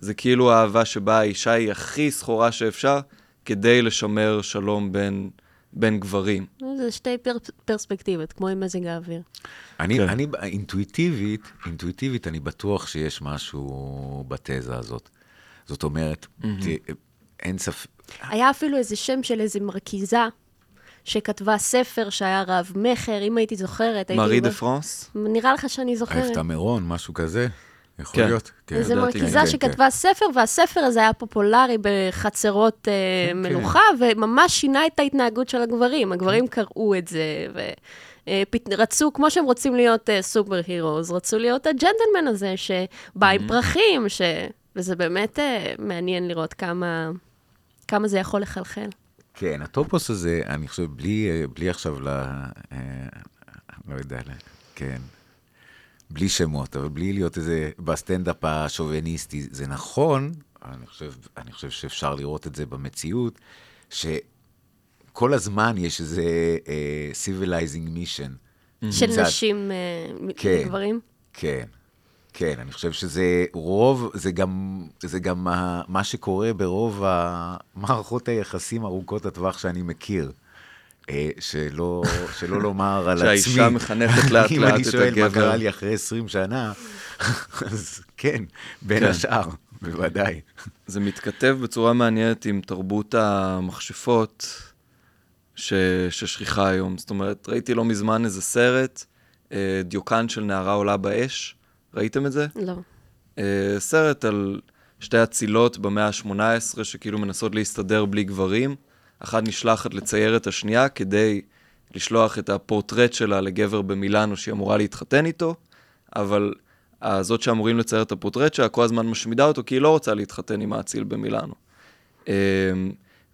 זה כאילו האהבה שבה האישה היא הכי סחורה שאפשר, כדי לשמר שלום בין, בין גברים. זה שתי פר... פרספקטיבות, כמו עם מזג האוויר. אני, כן. אני, אינטואיטיבית, אינטואיטיבית, אני בטוח שיש משהו בתזה הזאת. זאת אומרת, ת- אין ספק, היה אפילו איזה שם של איזה מרכיזה, שכתבה ספר שהיה רב-מכר, אם הייתי זוכרת. הייתי מארי דה פרנס? נראה לך שאני זוכרת. אהבת מירון, משהו כזה, יכול כן. להיות. כן. ידעתי, מרכיזה כן, שכתבה ספר, והספר הזה היה פופולרי בחצרות אה, כן, מלוכה, וממש שינה את ההתנהגות של הגברים. הגברים קראו את זה, אה, פת- רצו, כמו שהם רוצים להיות אה, סופר הירוז, רצו להיות הג'נטלמן הזה שבא עם פרחים, ש... וזה באמת אה, מעניין לראות כמה, כמה זה יכול לחלחל. כן, הטופוס הזה, אני חושב, בלי, בלי עכשיו ל... אה, לא יודע, כן. בלי שמות, אבל בלי להיות איזה בסטנדאפ השוביניסטי, זה נכון, אני חושב, אני חושב שאפשר לראות את זה במציאות, שכל הזמן יש איזה אה, civilizing mission. של מצד- נשים אה, כן. לגברים. כן, כן, אני חושב שזה רוב, זה גם, זה גם ה- מה שקורה ברוב המערכות היחסים ארוכות הטווח שאני מכיר. אה, שלא, שלא לומר על עצמי. שהאישה מחנכת לאט אם לאט אני את שואל מה הגבר. קרה לי אחרי 20 שנה, אז כן, בין כן. השאר, בוודאי. זה מתכתב בצורה מעניינת עם תרבות המכשפות ש... ששכיחה היום. זאת אומרת, ראיתי לא מזמן איזה סרט, אה, דיוקן של נערה עולה באש. ראיתם את זה? לא. אה, סרט על שתי אצילות במאה ה-18 שכאילו מנסות להסתדר בלי גברים. אחת נשלחת לצייר את השנייה כדי לשלוח את הפורטרט שלה לגבר במילאנו שהיא אמורה להתחתן איתו, אבל הזאת שאמורים לצייר את הפורטרט שלה כל הזמן משמידה אותו כי היא לא רוצה להתחתן עם האציל במילאנו. אה,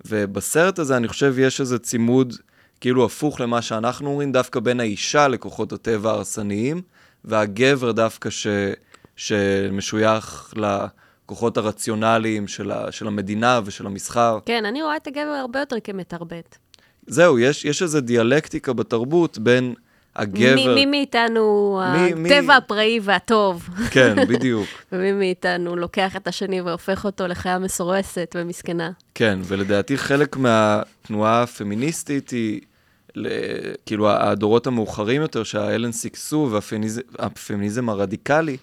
ובסרט הזה אני חושב יש איזה צימוד כאילו הפוך למה שאנחנו אומרים, דווקא בין האישה לכוחות הטבע ההרסניים, והגבר דווקא ש, שמשוייך לכוחות הרציונליים של, ה, של המדינה ושל המסחר. כן, אני רואה את הגבר הרבה יותר כמתרבט. זהו, יש, יש איזו דיאלקטיקה בתרבות בין הגבר... מי, מאיתנו הטבע הפראי והטוב, כן, בדיוק. *laughs* ומי מאיתנו לוקח את השני והופך אותו לחיה מסורסת ומסכנה. כן, ולדעתי חלק מהתנועה הפמיניסטית היא, כאילו הדורות המאוחרים יותר, שהאלן סיקסו והפמיניזם הרדיקלי,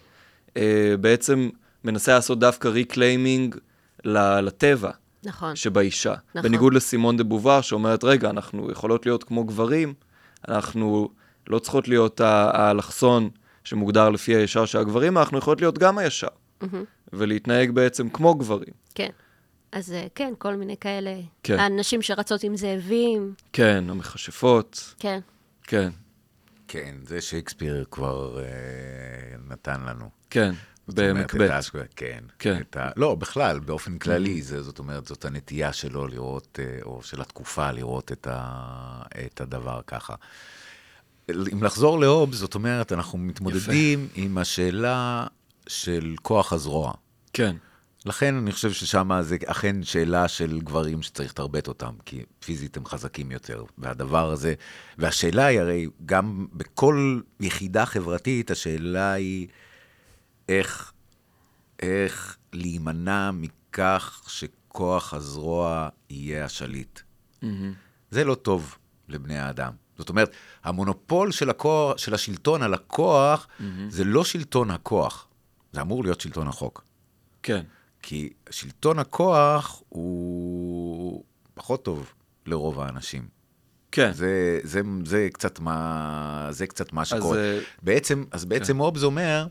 אה, בעצם מנסה לעשות דווקא reclaiming לטבע נכון. שבאישה. נכון. בניגוד לסימון דה בובואר, שאומרת, רגע, אנחנו יכולות להיות כמו גברים, אנחנו לא צריכות להיות האלכסון שמוגדר לפי הישר של הגברים, אנחנו יכולות להיות גם הישר, מהמם. ולהתנהג בעצם כמו גברים. כן. אז אה, כן, כל מיני כאלה. כן. הנשים שרצות עם זאבים, כן, המכשפות, כן. כן, כן, זה שייקספיר כבר אה, נתן לנו. כן, במקבט. האשכרה, כן. כן. ה... לא, בכלל, באופן כללי, זה, זאת אומרת, זאת הנטייה שלו לראות, אה, או של התקופה לראות את, ה... את הדבר ככה. אם לחזור להובס, זאת אומרת, אנחנו מתמודדים עם השאלה של כוח הזרוע. כן, לכן אני חושב ששם זה אכן שאלה של גברים שצריך לתרבט אותם, כי פיזית הם חזקים יותר. והדבר הזה, והשאלה היא הרי, גם בכל יחידה חברתית, השאלה היא איך, איך להימנע מכך שכוח הזרוע יהיה השליט. מהמם. זה לא טוב לבני האדם. זאת אומרת, המונופול של, הכוח, של השלטון על הכוח, זה לא שלטון הכוח, זה אמור להיות שלטון החוק. כן, כי שלטון הכוח הוא פחות טוב לרוב האנשים. כן. זה, זה, זה, קצת מה, זה קצת מה שקורה. אה, בעצם, אז בעצם אובס אומר,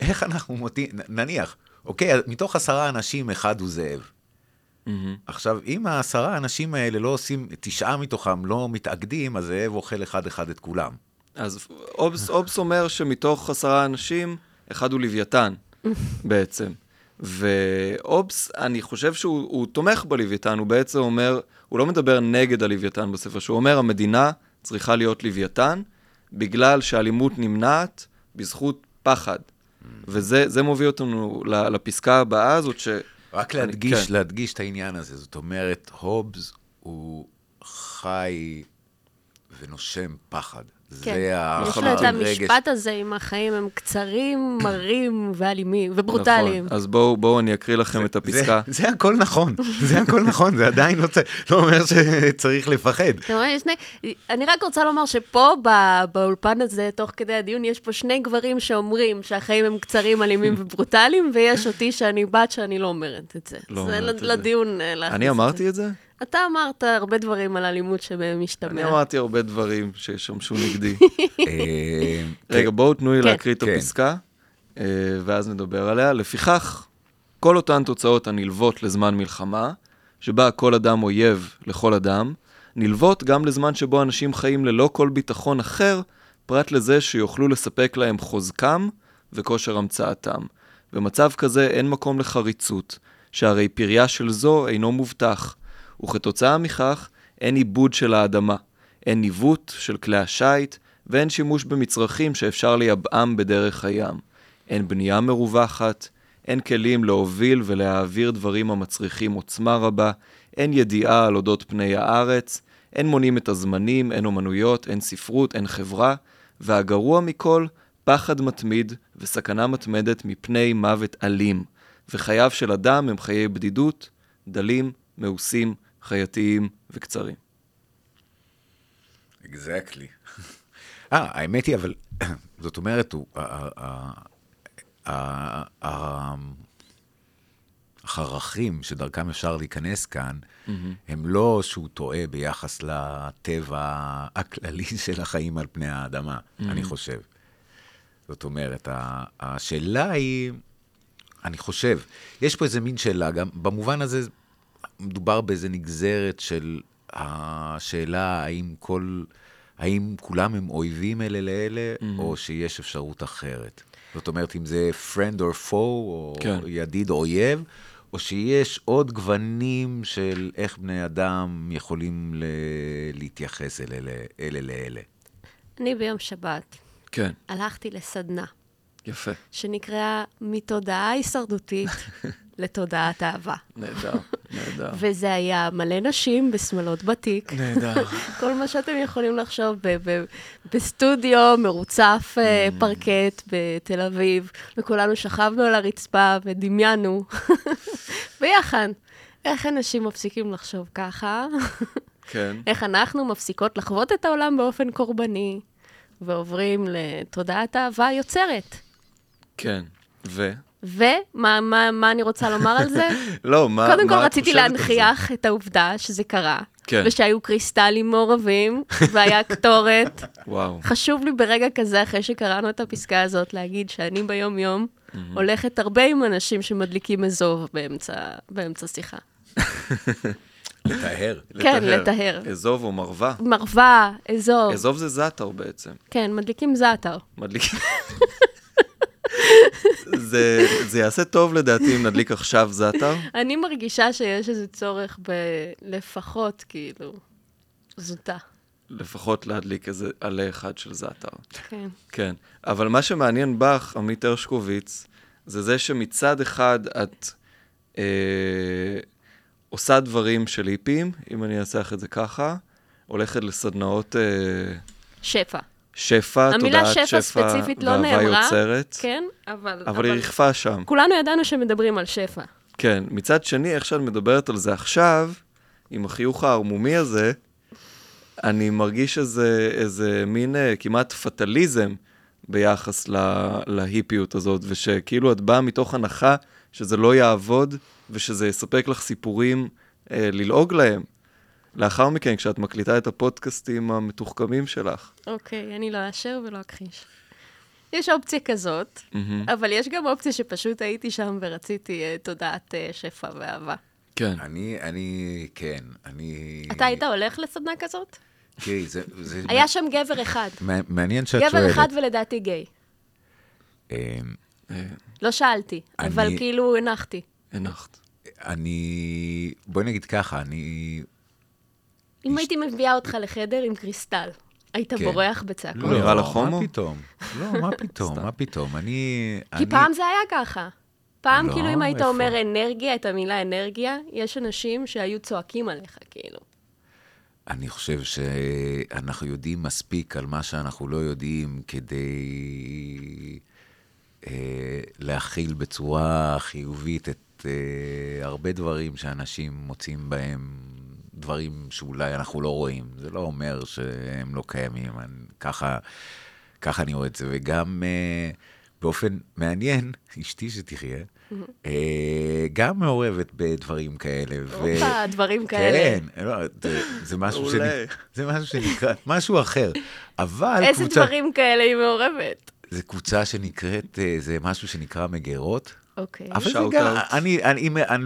איך אנחנו מוטים, נניח, אוקיי, אז מתוך עשרה אנשים, אחד הוא זאב. מהמם. עכשיו, אם העשרה האנשים האלה לא עושים, תשעה מתוכם לא מתאגדים, אז זאב אוכל אחד-אחד את כולם. אז אובס, אובס אומר שמתוך עשרה אנשים, אחד הוא לוויתן, *laughs* בעצם. ואובס, אני חושב שהוא הוא תומך בלוויתן, הוא בעצם אומר, הוא לא מדבר נגד הלוויתן בספר, שהוא אומר, המדינה צריכה להיות לוויתן, בגלל שאלימות נמנעת בזכות פחד. וזה זה מוביל אותנו לפסקה הבאה הזאת, ש... רק אני- להדגיש, כן. להדגיש את העניין הזה. זאת אומרת, הובס הוא חי ונושם פחד. כן. זה ה... יש לו את רגש. המשפט הזה עם החיים הם קצרים, מרים ואלימים וברוטליים. נכון. אז בואו בואו אני אקריא לכם את הפסקה. זה, זה הכל נכון, זה הכל נכון, זה עדיין לא, לא אומר שצריך לפחד. אני רק רוצה לומר שפה, ב- באולפן הזה, תוך כדי הדיון, יש פה שני גברים שאומרים שהחיים הם קצרים, אלימים וברוטליים, ויש אותי שאני בת שאני לא אומרת את זה. לא זה אומרת את זה. לדיון אה, להכניס אני את אמרתי זה. את זה? אתה אמרת הרבה דברים על אלימות שבמשתמע. אני אמרתי הרבה דברים שישמשו נגדי. *laughs* אה, רגע, בואו תנו לי כן. להקריא את כן. הפסקה, אה, ואז נדבר עליה. לפיכך, כל אותן תוצאות הנלוות לזמן מלחמה, שבה כל אדם אויב לכל אדם, נלוות גם לזמן שבו אנשים חיים ללא כל ביטחון אחר, פרט לזה שיוכלו לספק להם חוזקם וכושר המצאתם. במצב כזה אין מקום לחריצות, שהרי פריה של זו אינו מובטח, וכתוצאה מכך אין עיבוד של האדמה, אין ניווט של כלי השיט, ואין שימוש במצרכים שאפשר לייבאם בדרך הים. אין בנייה מרווחת, אין כלים להוביל ולהעביר דברים המצריכים עוצמה רבה, אין ידיעה על אודות פני הארץ, אין מונים את הזמנים, אין אומנויות, אין ספרות, אין חברה, והגרוע מכל, פחד מתמיד וסכנה מתמדת מפני מוות אלים. וחייו של אדם הם חיי בדידות, דלים, מאוסים, חייתיים וקצרים. אקזקטלי. אה, האמת היא, אבל, *coughs* זאת אומרת, הוא, החרכים שדרכם אפשר להיכנס כאן, mm-hmm. הם לא שהוא טועה ביחס לטבע הכללי *laughs* של החיים על פני האדמה, mm-hmm. אני חושב. זאת אומרת, השאלה היא, אני חושב, יש פה איזה מין שאלה, גם במובן הזה מדובר באיזה נגזרת של השאלה האם כל, האם כולם הם אויבים אלה לאלה, mm-hmm. או שיש אפשרות אחרת. זאת אומרת, אם זה friend or foe, או כן. ידיד או אויב, או שיש עוד גוונים של איך בני אדם יכולים ל... להתייחס אלה, אלה לאלה. אני ביום שבת. כן. הלכתי לסדנה. יפה. שנקראה מתודעה הישרדותית *laughs* לתודעת אהבה. נהדר, נהדר. וזה היה מלא נשים בשמלות בתיק. נהדר. *laughs* כל מה שאתם יכולים לחשוב בסטודיו מרוצף אה, mm. פרקט בתל אביב, וכולנו שכבנו על הרצפה ודמיינו *laughs* ביחד. איך אנשים מפסיקים לחשוב ככה? כן. איך אנחנו מפסיקות לחוות את העולם באופן קורבני, ועוברים לתודעת אהבה יוצרת. כן, ו? ומה מה, מה אני רוצה לומר על זה? *laughs* לא, מה קודם כל רציתי להנכיח את העובדה שזה קרה. כן. ושהיו קריסטלים מעורבים, *laughs* והיה קטורת. וואו. חשוב לי ברגע כזה, אחרי שקראנו את הפסקה הזאת, להגיד שאני ביום-יום הולכת הרבה עם אנשים שמדליקים אזוב באמצע, באמצע שיחה. *laughs* לטהר. כן, לטהר. אזוב או מרווה. מרווה, אזוב. אזוב זה זאטר בעצם. כן, מדליקים זאטר. מדליקים. זה, זה יעשה טוב לדעתי אם נדליק עכשיו זאטר. אני מרגישה שיש איזה צורך בלפחות, כאילו, זוטה. לפחות להדליק איזה עלה אחד של זאטר. כן. כן. אבל מה שמעניין בך, עמית הרשקוביץ, זה זה שמצד אחד את אה, עושה דברים של היפים, אם אני אעשה את זה ככה, הולכת לסדנאות... אה, שפע. שפע, תודעת שפע, שפע ספציפית לא נאמרה, יוצרת. כן, אבל... אבל, אבל היא ריחפה שם. כולנו ידענו שמדברים על שפע. כן, מצד שני, איך שאת מדברת על זה עכשיו, עם החיוך הערמומי הזה, אני מרגיש איזה, איזה מין uh, כמעט פטליזם ביחס לה, להיפיות הזאת, ושכאילו את באה מתוך הנחה שזה לא יעבוד, ושזה יספק לך סיפורים uh, ללעוג להם. לאחר מכן, כשאת מקליטה את הפודקאסטים המתוחכמים שלך. אוקיי, אני לא אאשר ולא אכחיש. יש אופציה כזאת, mm-hmm. אבל יש גם אופציה שפשוט הייתי שם ורציתי uh, תודעת uh, שפע ואהבה. כן. אני, אני, כן, אני... אתה היית הולך לסדנה כזאת? תראי, זה... זה היה שם גבר אחד. *laughs* מעניין שאת שואלת. גבר אחד ולדעתי גיי. אמ, לא שאלתי, אבל כאילו הנחתי. הנחת. אני... בואי נגיד ככה, אני אם הייתי מביאה אותך לחדר עם קריסטל, היית כן. בורח בצעקות. לא, נראה לך הומו? מה פתאום? לא, מה *laughs* פתאום? מה פתאום? אני... כי פעם זה היה ככה. פעם, לא, כאילו, אם היית אומר אנרגיה, את המילה אנרגיה, יש אנשים שהיו צועקים עליך, כאילו. אני חושב שאנחנו יודעים מספיק על מה שאנחנו לא יודעים כדי אה, להכיל בצורה חיובית את אה, הרבה דברים שאנשים מוצאים בהם דברים שאולי אנחנו לא רואים. זה לא אומר שהם לא קיימים, אני, ככה, ככה אני רואה את זה. וגם uh, באופן מעניין, *laughs* אשתי שתחיה, uh, *laughs* גם מעורבת בדברים כאלה. הופה, דברים כאלה. כן, לא, זה, זה, משהו שנ... זה משהו שנקרא, משהו אחר. אבל איזה קבוצה... דברים כאלה היא מעורבת? זה קבוצה שנקראת, אה, זה משהו שנקרא מגירות. אוקיי. אבל זה גם, אני, אני, אני, אני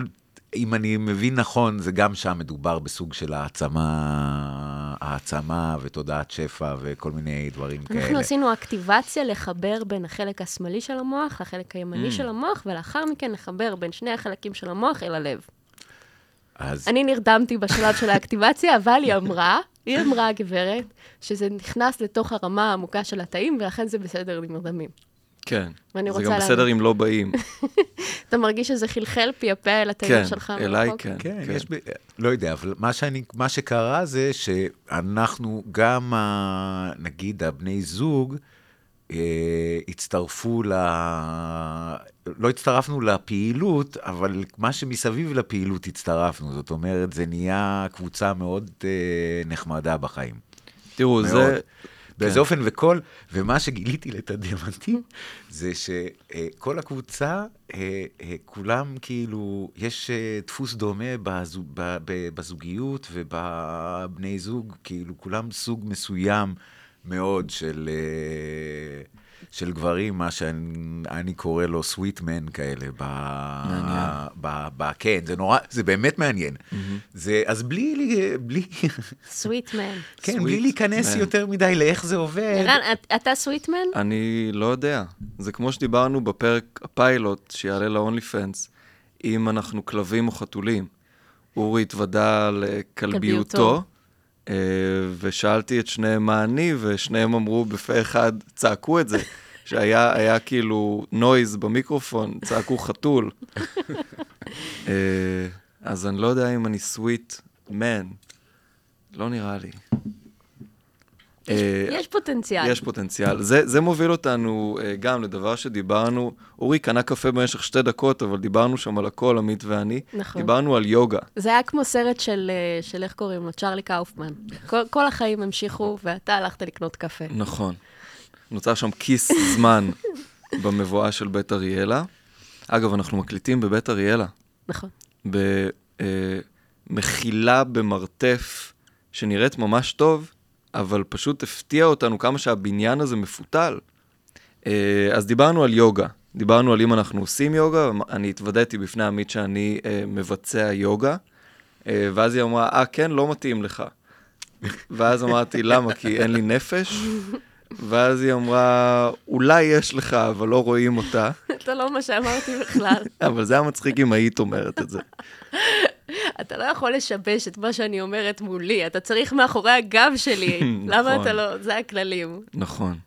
אם אני מבין נכון, זה גם שם מדובר בסוג של העצמה העצמה ותודעת שפע וכל מיני דברים כאלה. אנחנו עשינו אקטיבציה לחבר בין החלק השמאלי של המוח לחלק הימני Mm. של המוח, ולאחר מכן לחבר בין שני החלקים של המוח אל הלב. אז אני נרדמתי בשלב של האקטיבציה, אבל היא אמרה, היא אמרה, הגברת, שזה נכנס לתוך הרמה העמוקה של התאים, ולכן זה בסדר נרדמים. כן. ואני זה רוצה גם להבין. בסדר אם לא באים. *laughs* אתה מרגיש שזה חלחל פי הפה אל התאים כן, שלך? אליי מרחוק? כן. כן, יש ב... לא יודע, אבל מה, שאני, מה שקרה זה שאנחנו, גם, ה, נגיד, הבני זוג, אה, הצטרפו ל... לא הצטרפנו לפעילות, אבל מה שמסביב לפעילות הצטרפנו. זאת אומרת, זה נהיה קבוצה מאוד אה, נחמדה בחיים. תראו, מאוד. זה... באיזה כן. אופן, וכל, ומה שגיליתי לתדהמתי, זה שכל הקבוצה, אה, אה, כולם כאילו, יש אה, דפוס דומה בזוגיות ובבני זוג, כאילו, כולם סוג מסוים מאוד של, של גברים, מה שאני קורא לו סוויטמן כאלה. ב, מעניין. ב, ב, כן, זה נורא, זה באמת מעניין. זה, אז בלי, בלי, סוויטמן. כן, Sweet בלי להיכנס man. יותר מדי לאיך זה עובד. ערן, את- אתה סוויטמן? אני לא יודע. זה כמו שדיברנו בפרק הפיילוט שיעלה ל-only fans, אם אנחנו כלבים או חתולים. אורי התוודה לכלביותו, כלביותו. ושאלתי את שניהם מה אני, ושניהם אמרו בפה אחד, צעקו את זה, *laughs* שהיה היה כאילו נויז במיקרופון, צעקו חתול. *laughs* אה, אז אני לא יודע אם אני סוויט מן. לא נראה לי. אה, יש פוטנציאל. יש פוטנציאל. זה, זה מוביל אותנו uh, גם לדבר שדיברנו, אורי קנה קפה במשך שתי דקות, אבל דיברנו שם על הכל, עמית ואני. נכון. דיברנו על יוגה. זה היה כמו סרט של, אה, של איך קוראים לו? צ'רלי קאופמן. כל, כל החיים המשיכו, ואתה הלכת לקנות קפה. נכון. נוצר שם כיס זמן *laughs* במבואה של בית אריאלה. אגב, אנחנו מקליטים בבית אריאלה, נכון. במחילה במרתף שנראית ממש טוב, אבל פשוט הפתיע אותנו כמה שהבניין הזה מפותל. אה, אז דיברנו על יוגה. דיברנו על אם אנחנו עושים יוגה, אני התוודעתי בפני עמית שאני אה, מבצע יוגה, אה, ואז היא אמרה, אה, כן, לא מתאים לך. ואז אמרתי, למה? כי אין לי נפש? ואז היא אמרה, אולי יש לך, אבל לא רואים אותה. אתה לא מה שאמרתי בכלל. אבל זה היה מצחיק אם היית אומרת את זה. אתה לא יכול לשבש את מה שאני אומרת מולי, אתה צריך מאחורי הגב שלי. *laughs* למה נכון. אתה לא... זה הכללים. נכון.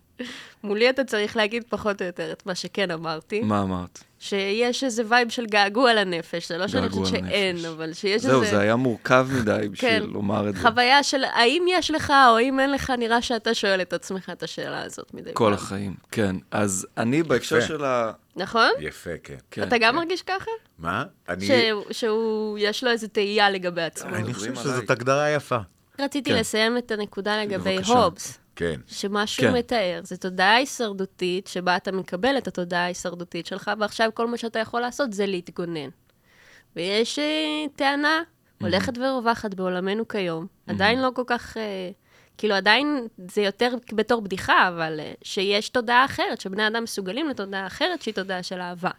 מולי אתה צריך להגיד פחות או יותר את מה שכן אמרתי. מה אמרת? שיש איזה וייב של געגוע לנפש, זה לא שאני חושבת שאין, לנפש. אבל שיש זהו, איזה... זה היה מורכב מדי כן. בשביל לומר את זה. חוויה של האם יש לך או האם אין לך, נראה שאתה שואל את עצמך את השאלה הזאת מדי כל פעם. החיים, כן. אז אני בהקשר. של ה... נכון? יפה, כן. כן, אתה גם כן. מרגיש ככה? מה? אני, שהוא- שהוא, יש לו איזו תהייה לגבי עצמו. אני חושב. שזאת הגדרה יפה. רציתי כן. לסיים את הנקודה לגבי בבקשה. הובס, כן. שמה שהוא כן. מתאר זה תודעה הישרדותית, שבה אתה מקבל את התודעה ההישרדותית שלך, ועכשיו כל מה שאתה יכול לעשות זה להתגונן. ויש אה, טענה הולכת ורווחת בעולמנו כיום, עדיין לא כל כך, אה, כאילו עדיין זה יותר בתור בדיחה, אבל אה, שיש תודעה אחרת, שבני אדם מסוגלים לתודעה אחרת שהיא תודעה של אהבה.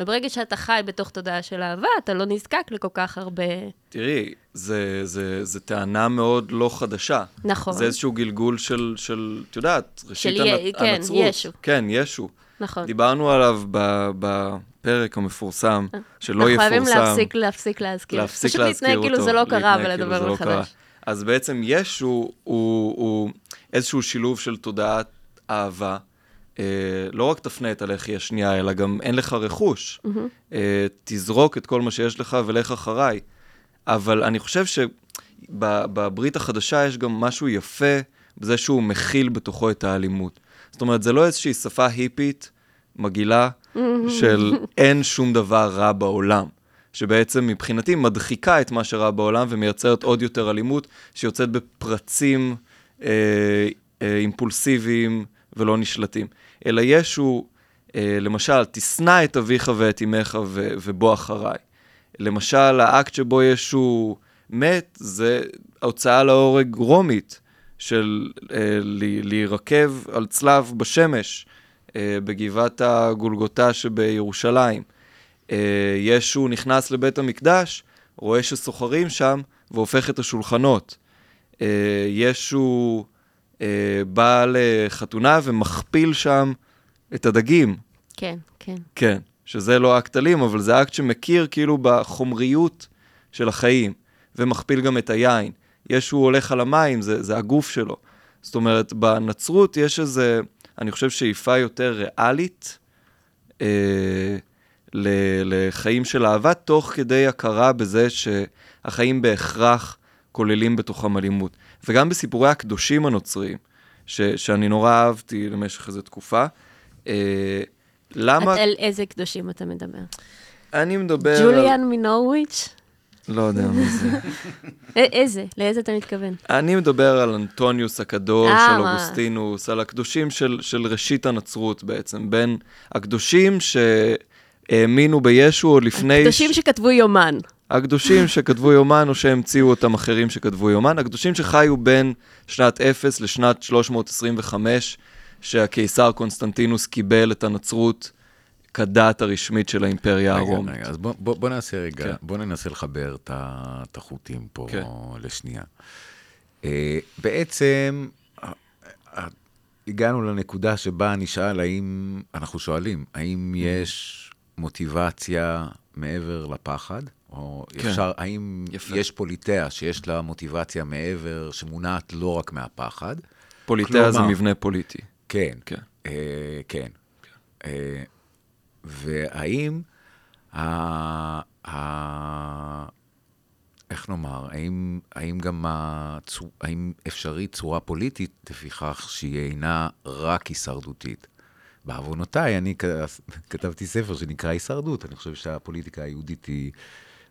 וברגע שאתה חי בתוך תודעה של אהבה, אתה לא נזקק לכל כך הרבה... תראי, זה, זה, זה טענה מאוד לא חדשה. נכון. זה איזשהו גלגול של, של את יודעת, ראשית של הנ- כן, הנצרות. ישו. כן, ישו. נכון. דיברנו עליו ב, בפרק המפורסם, שלא אנחנו יפורסם. חייבים להפסיק, להפסיק להזכיר. להפסיק פשוט להזכיר להתנהג אותו. כאילו זה לא קרה להתנהג כאילו זה לא קרה. מחדש. אז בעצם ישו הוא, הוא איזשהו שילוב של תודעת אהבה. אה, לא רק תפנה את הלחי השנייה, אלא גם אין לך רכוש. אה, תזרוק את כל מה שיש לך ולך אחריי. אבל אני חושב שבברית החדשה יש גם משהו יפה בזה שהוא מכיל בתוכו את האלימות. זאת אומרת, זה לא איזושהי שפה היפית, מגעילה, של אין שום דבר רע בעולם. שבעצם מבחינתי מדחיקה את מה שרע בעולם ומייצרת עוד יותר אלימות, שיוצאת בפרצים אה, אה, אימפולסיביים ולא נשלטים. אלא ישו, אה, למשל, תשנא את אביך ואת אמך ובוא אחריי. למשל, האקט שבו ישו מת, זה הוצאה להורג רומית, של אה, להירקב על צלב בשמש, אה, בגבעת הגולגותה שבירושלים. ישו נכנס לבית המקדש, רואה שסוחרים שם, והופך את השולחנות. ישו בא לחתונה ומכפיל שם את הדגים. כן, כן. כן, שזה לא אקט אלים, אבל זה אקט שמכיר כאילו בחומריות של החיים, ומכפיל גם את היין. ישו הולך על המים, זה, זה הגוף שלו. זאת אומרת, בנצרות יש איזה, אני חושב, שאיפה יותר ריאלית אה, ל- לחיים של אהבה, תוך כדי הכרה בזה שהחיים בהכרח כוללים בתוכם אלימות. וגם בסיפורי הקדושים הנוצריים, ש- שאני נורא אהבתי למשך איזו תקופה, אה, למה... את על איזה קדושים אתה מדבר? אני מדבר על... ג'וליאן מנורוויץ'? לא יודע מי זה. איזה? לאיזה אתה מתכוון? אני מדבר על אנטוניוס הקדוש, אה, על? אוגוסטינוס, על הקדושים של, של ראשית הנצרות בעצם, בין הקדושים שהאמינו בישו עוד לפני... קדושים שכתבו יומן. הקדושים שכתבו יומן או שהמציאו אותם אחרים שכתבו יומן, הקדושים שחיו בין שנת 0 לשנת 325, שהקיסר קונסטנטינוס קיבל את הנצרות כדת הרשמית של האימפריה רגע, הרומית. רגע, אז בוא, בוא, בוא נעשה רגע, כן. בוא ננסה לחבר את החוטים פה כן. לשנייה. אה, בעצם, אה, הגענו לנקודה שבה נשאל האם, אנחנו שואלים, האם יש מוטיבציה מעבר לפחד? או כן. אפשר, האם יפה. יש פוליטיאה שיש לה מוטיבציה מעבר, שמונעת לא רק מהפחד? פוליטאה זה כלומר- מבנה פוליטי. כן. כן. אה, כן. אה, והאם, ה, ה, איך נאמר, האם, האם גם הצור, האם אפשרית צורה פוליטית לפיכך שהיא אינה רק הישרדותית? בעוונותיי, אני כתבתי ספר שנקרא הישרדות. אני חושב שהפוליטיקה היהודית היא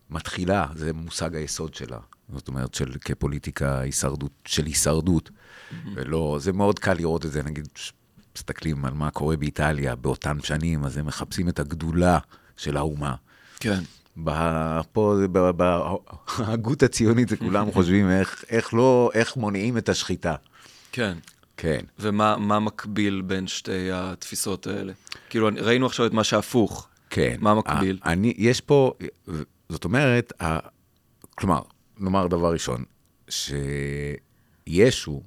מתחילה, זה מושג היסוד שלה. זאת אומרת, של, כפוליטיקה הישרדות, של הישרדות. ולא, זה מאוד קל לראות את זה, נגיד, מסתכלים על מה קורה באיטליה באותן שנים, אז הם מחפשים את הגדולה של האומה. כן. פה, בהגות הציונית, זה כולם חושבים איך, איך לא, איך מונעים את השחיטה. כן. כן. ומה מה מקביל בין שתי התפיסות האלה? כאילו, ראינו עכשיו את מה שהפוך. כן. מה מקביל? אני, יש פה, זאת אומרת, ה, כלומר, נאמר דבר ראשון, שישו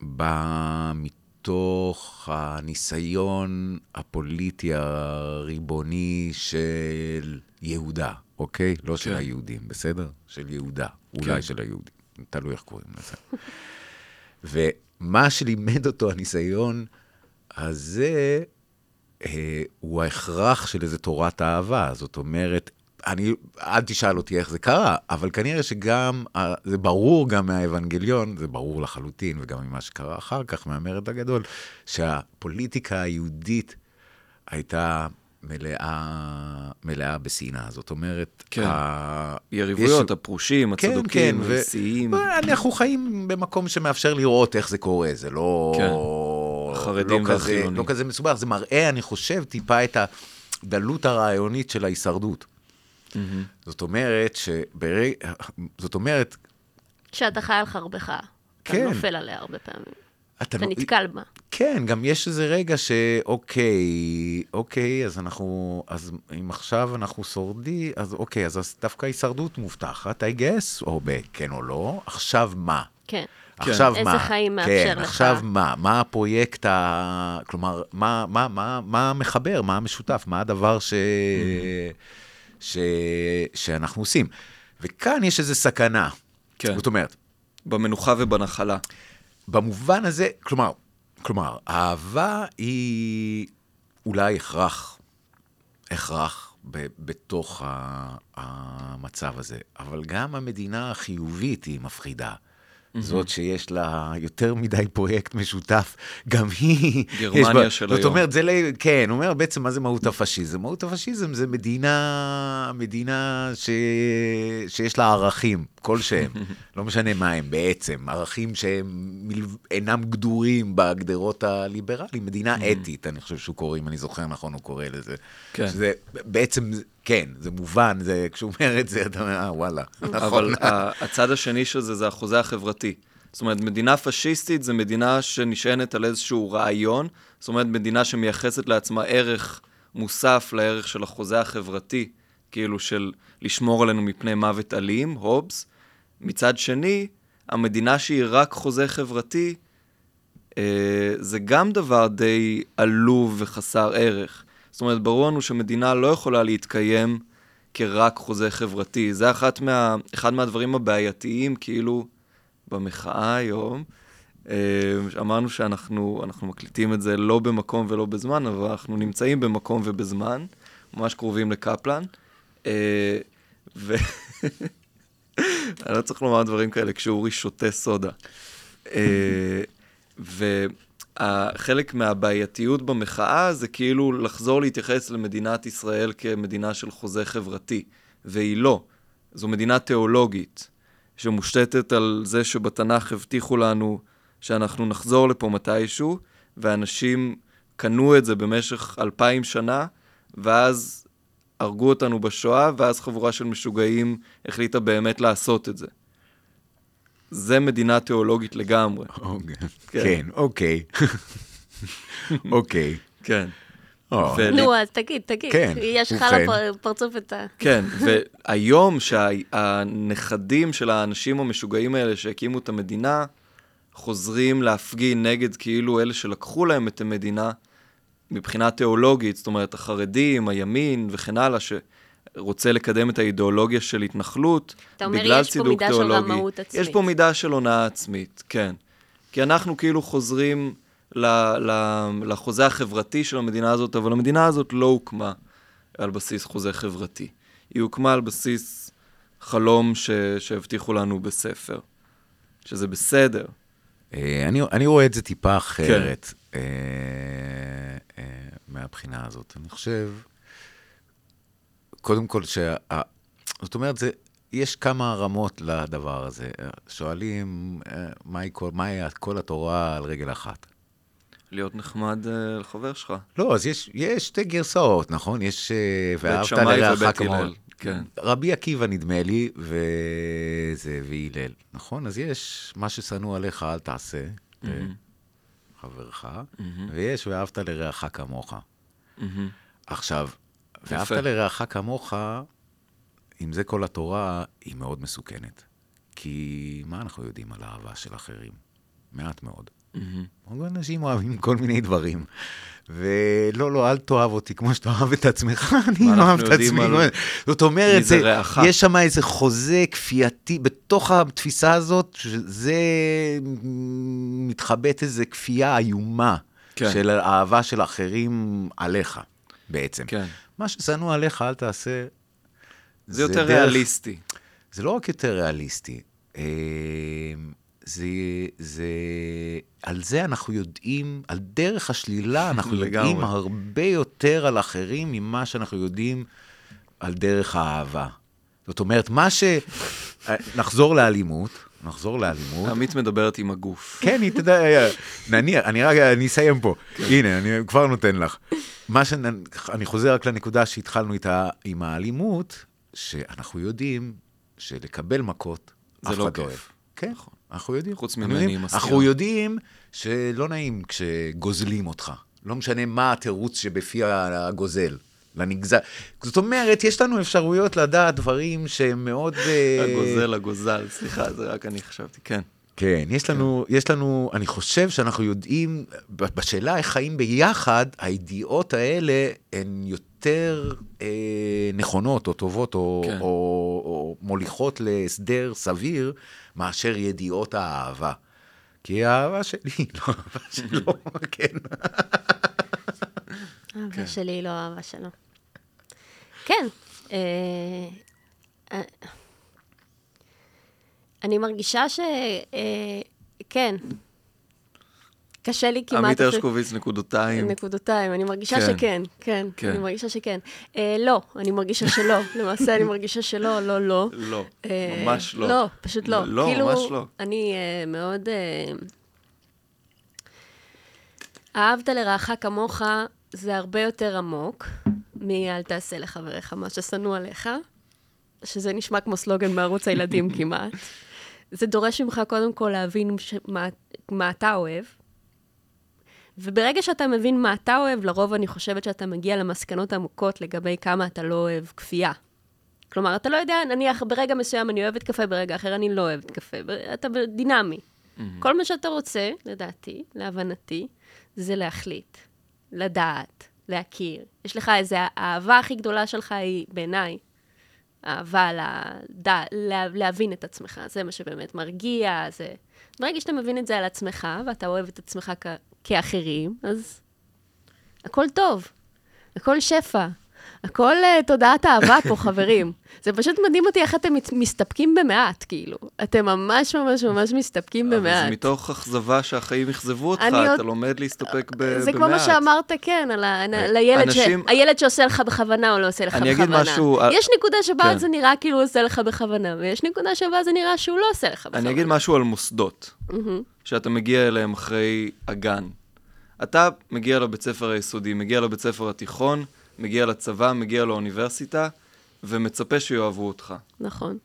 בא מתוך הניסיון הפוליטי הריבוני של יהודה, אוקיי? לא של כן. היהודים, בסדר? של יהודה, כן. אולי של היהודים, תלוי איך קוראים לזה. *laughs* ומה שלימד אותו הניסיון הזה, אה, הוא ההכרח של איזה תורת אהבה. זאת אומרת, אני, אל תשאל אותי איך זה קרה, אבל כנראה שגם, אה, זה ברור גם מהאבנגליון, זה ברור לחלוטין, וגם ממה שקרה אחר כך, מהמרד הגדול, שהפוליטיקה היהודית הייתה מלאה, מלאה בשנאה. זאת אומרת, כן. ה... יריבויות, יש- הפרושים, כן, הצדוקים, כן, ו- הנשיאים. אנחנו חיים במקום שמאפשר לראות איך זה קורה, זה לא... כן. החרדים לא כזה, והחילונים. לא כזה מסובך, זה מראה, אני חושב, טיפה את הדלות הרעיונית של ההישרדות. מהמם. זאת אומרת שברגע... זאת אומרת, שאתה חי על חרבך. אתה כן. נופל עליה הרבה פעמים. אתה... אתה לא- נתקל בה. כן, גם יש איזה רגע שאוקיי, אוקיי, אז אנחנו, אז אם עכשיו אנחנו שורדים, אז אוקיי, אז דווקא הישרדות מובטחת, I guess, או בכן או לא, עכשיו מה? כן. עכשיו איזה מה? חיים מאפשר כן, לך? עכשיו מה? מה הפרויקט ה... כלומר, מה, מה, מה, מה מחבר? מה המשותף? מה הדבר ש... ש... שאנחנו עושים? וכאן יש איזו סכנה. כן. זאת אומרת, במנוחה ובנחלה. במובן הזה, כלומר, כלומר, אהבה היא אולי הכרח, הכרח ב- בתוך ה- המצב הזה, אבל גם המדינה החיובית היא מפחידה. זאת שיש לה יותר מדי פרויקט משותף, גם היא... גרמניה בה- של זאת היום. אומרת, זה לא... כן, הוא אומר בעצם מה זה מהות הפשיזם. מהות הפשיזם זה מדינה, מדינה ש... שיש לה ערכים כלשהם, *laughs* לא משנה מה הם בעצם, ערכים שהם מלב- אינם גדורים בהגדרות הליברליים, מדינה אתית, אני חושב שהוא קורא, אם אני זוכר נכון, הוא קורא לזה. כן. שזה בעצם, כן, זה מובן, זה, כשהוא אומר את זה, אתה אומר, אה, וואלה, נכון. אבל ה- הצד השני של זה זה החוזה החברתי. זאת אומרת, מדינה פשיסטית זה מדינה שנשענת על איזשהו רעיון, זאת אומרת, מדינה שמייחסת לעצמה ערך מוסף לערך של החוזה החברתי, כאילו של לשמור עלינו מפני מוות אלים, הובס. מצד שני, המדינה שהיא רק חוזה חברתי, אה, זה גם דבר די עלוב וחסר ערך. זאת אומרת, ברור לנו שמדינה לא יכולה להתקיים כרק חוזה חברתי. זה אחת מה, אחד מהדברים הבעייתיים, כאילו, במחאה היום. אה, אמרנו שאנחנו מקליטים את זה לא במקום ולא בזמן, אבל אנחנו נמצאים במקום ובזמן, ממש קרובים לקפלן. אה, ו... *laughs* אני לא צריך לומר דברים כאלה כשאורי שותה סודה. אה, וחלק מהבעייתיות במחאה זה כאילו לחזור להתייחס למדינת ישראל כמדינה של חוזה חברתי, והיא לא. זו מדינה תיאולוגית, שמושתתת על זה שבתנ"ך הבטיחו לנו שאנחנו נחזור לפה מתישהו, ואנשים קנו את זה במשך אלפיים שנה, ואז הרגו אותנו בשואה, ואז חבורה של משוגעים החליטה באמת לעשות את זה. זה מדינה תיאולוגית לגמרי. אוקיי. כן, אוקיי. אוקיי. כן. נו, אז תגיד, תגיד. כן, יש לך על הפרצוף את ה... כן, והיום שהנכדים של האנשים המשוגעים האלה שהקימו את המדינה, חוזרים להפגין נגד כאילו אלה שלקחו להם את המדינה, מבחינה תיאולוגית, זאת אומרת, החרדים, הימין וכן הלאה, שרוצה לקדם את האידיאולוגיה של התנחלות, בגלל צידוק תיאולוגי. אתה אומר, יש פה מידה של רמאות עצמית. יש פה מידה של הונאה עצמית, כן. כי אנחנו כאילו חוזרים ל, ל, לחוזה החברתי של המדינה הזאת, אבל המדינה הזאת לא הוקמה על בסיס חוזה חברתי. היא הוקמה על בסיס חלום ש, שהבטיחו לנו בספר, שזה בסדר. אה, אני, אני רואה את זה טיפה אחרת. כן. אה, אה, מהבחינה הזאת. אני חושב, קודם כל, שה... זאת אומרת, זה, יש כמה רמות לדבר הזה. שואלים, מהי כל, מה כל התורה על רגל אחת? להיות נחמד uh, לחבר שלך. לא, אז יש, יש שתי גרסאות, נכון? יש uh, ואהבת לרעך כמוהו. כן. רבי עקיבא נדמה לי, וזה, והלל, נכון? אז יש מה ששנוא עליך אל תעשה. Mm-hmm. חברך, mm-hmm. ויש ואהבת לרעך כמוך. Mm-hmm. עכשיו, ואהבת לרעך כמוך, אם זה כל התורה, היא מאוד מסוכנת. כי מה אנחנו יודעים על אהבה של אחרים? מעט מאוד. Mm-hmm. אנשים אוהבים כל מיני דברים. ולא, לא, אל תאהב אותי כמו שאתה אוהב את עצמך, *laughs* אני לא אוהב את עצמי. על... זאת אומרת, זה, יש שם איזה חוזה כפייתי, בתוך התפיסה הזאת, שזה מתחבאת איזו כפייה איומה כן. של אהבה של אחרים עליך, בעצם. כן. מה ששנוא עליך, אל תעשה. זה, זה יותר דרך... ריאליסטי. זה לא רק יותר ריאליסטי. אה, זה, זה, על זה אנחנו יודעים, על דרך השלילה *laughs* אנחנו יודעים הרבה יותר על אחרים ממה שאנחנו יודעים על דרך האהבה. זאת אומרת, מה ש... *laughs* נחזור לאלימות, נחזור לאלימות. עמית מדברת עם הגוף. כן, היא תדע, נניח, אני רק, אני אסיים פה. הנה, אני כבר נותן לך. מה ש... אני חוזר רק לנקודה שהתחלנו איתה עם האלימות, שאנחנו יודעים שלקבל מכות, אף אחד לא אוהב. כן. נכון. אנחנו יודעים. חוץ ממני, היא מסכימה. אנחנו יודעים שלא נעים כשגוזלים אותך. לא משנה מה התירוץ שבפי הגוזל. לנגזל. זאת אומרת, יש לנו אפשרויות לדעת דברים שהם מאוד... אה, הגוזל, הגוזל, סליחה, זה רק אני חשבתי, כן. כן, יש לנו, כן. יש לנו, אני חושב שאנחנו יודעים, בשאלה איך חיים ביחד, הידיעות האלה הן יותר אה, נכונות או טובות או, כן. או, או מוליכות להסדר סביר מאשר ידיעות האהבה. כי האהבה שלי היא *laughs* לא אהבה שלו, *laughs* כן. האהבה שלי היא לא אהבה שלו. כן. אה, אה, אני מרגישה ש... אה, כן. קשה לי כמעט... עמית הרשקוביץ, נקודותיים. נקודותיים, אני מרגישה כן. שכן, כן, כן, אני מרגישה שכן. אה, לא, אני מרגישה שלא. *laughs* למעשה, אני מרגישה שלא, לא, לא. לא, אה, ממש לא. לא, פשוט לא. לא, כאילו, ממש לא. אני אה, מאוד... אה, אהבת לרעך כמוך זה הרבה יותר עמוק מ"אל תעשה לחבריך מה ששנוא עליך", שזה נשמע כמו סלוגן מערוץ הילדים כמעט. זה דורש ממך קודם כל להבין ש... מה, מה אתה אוהב, וברגע שאתה מבין מה אתה אוהב, לרוב אני חושבת שאתה מגיע למסקנות עמוקות לגבי כמה אתה לא אוהב כפייה. כלומר, אתה לא יודע, נניח, ברגע מסוים אני אוהבת קפה, ברגע אחר אני לא אוהבת קפה. אתה דינמי. כל מה שאתה רוצה, לדעתי, להבנתי, זה להחליט, לדעת, להכיר. יש לך איזה, האהבה הכי גדולה שלך היא, בעיניי, אהבה לדע, לה, להבין את עצמך, זה מה שבאמת מרגיע, זה... ברגע שאתה מבין את זה על עצמך, ואתה אוהב את עצמך כ- כאחרים, אז הכל טוב, הכל שפע. הכל uh, תודעת אהבה פה, חברים. זה פשוט מדהים אותי איך אתם מסתפקים במעט, כאילו. אתם ממש ממש ממש מסתפקים במעט. אבל זה מתוך אכזבה שהחיים אכזבו אותך, אתה עוד... לומד להסתפק ב- זה במעט. זה כמו מה שאמרת, כן, על, ה... על הילד, אנשים... ש... הילד שעושה לך בכוונה או לא עושה לך בכוונה. אני אגיד משהו... יש נקודה שבה כן. זה נראה כאילו הוא עושה לך בכוונה, ויש נקודה שבה זה נראה שהוא לא עושה לך בכוונה. אני אגיד משהו על מוסדות. שאתה מגיע אליהם אחרי הגן. אתה מגיע לבית ספר היסודי, מגיע לבית ספר התיכון, מגיע לצבא, מגיע לאוניברסיטה, ומצפה שיאהבו אותך. נכון.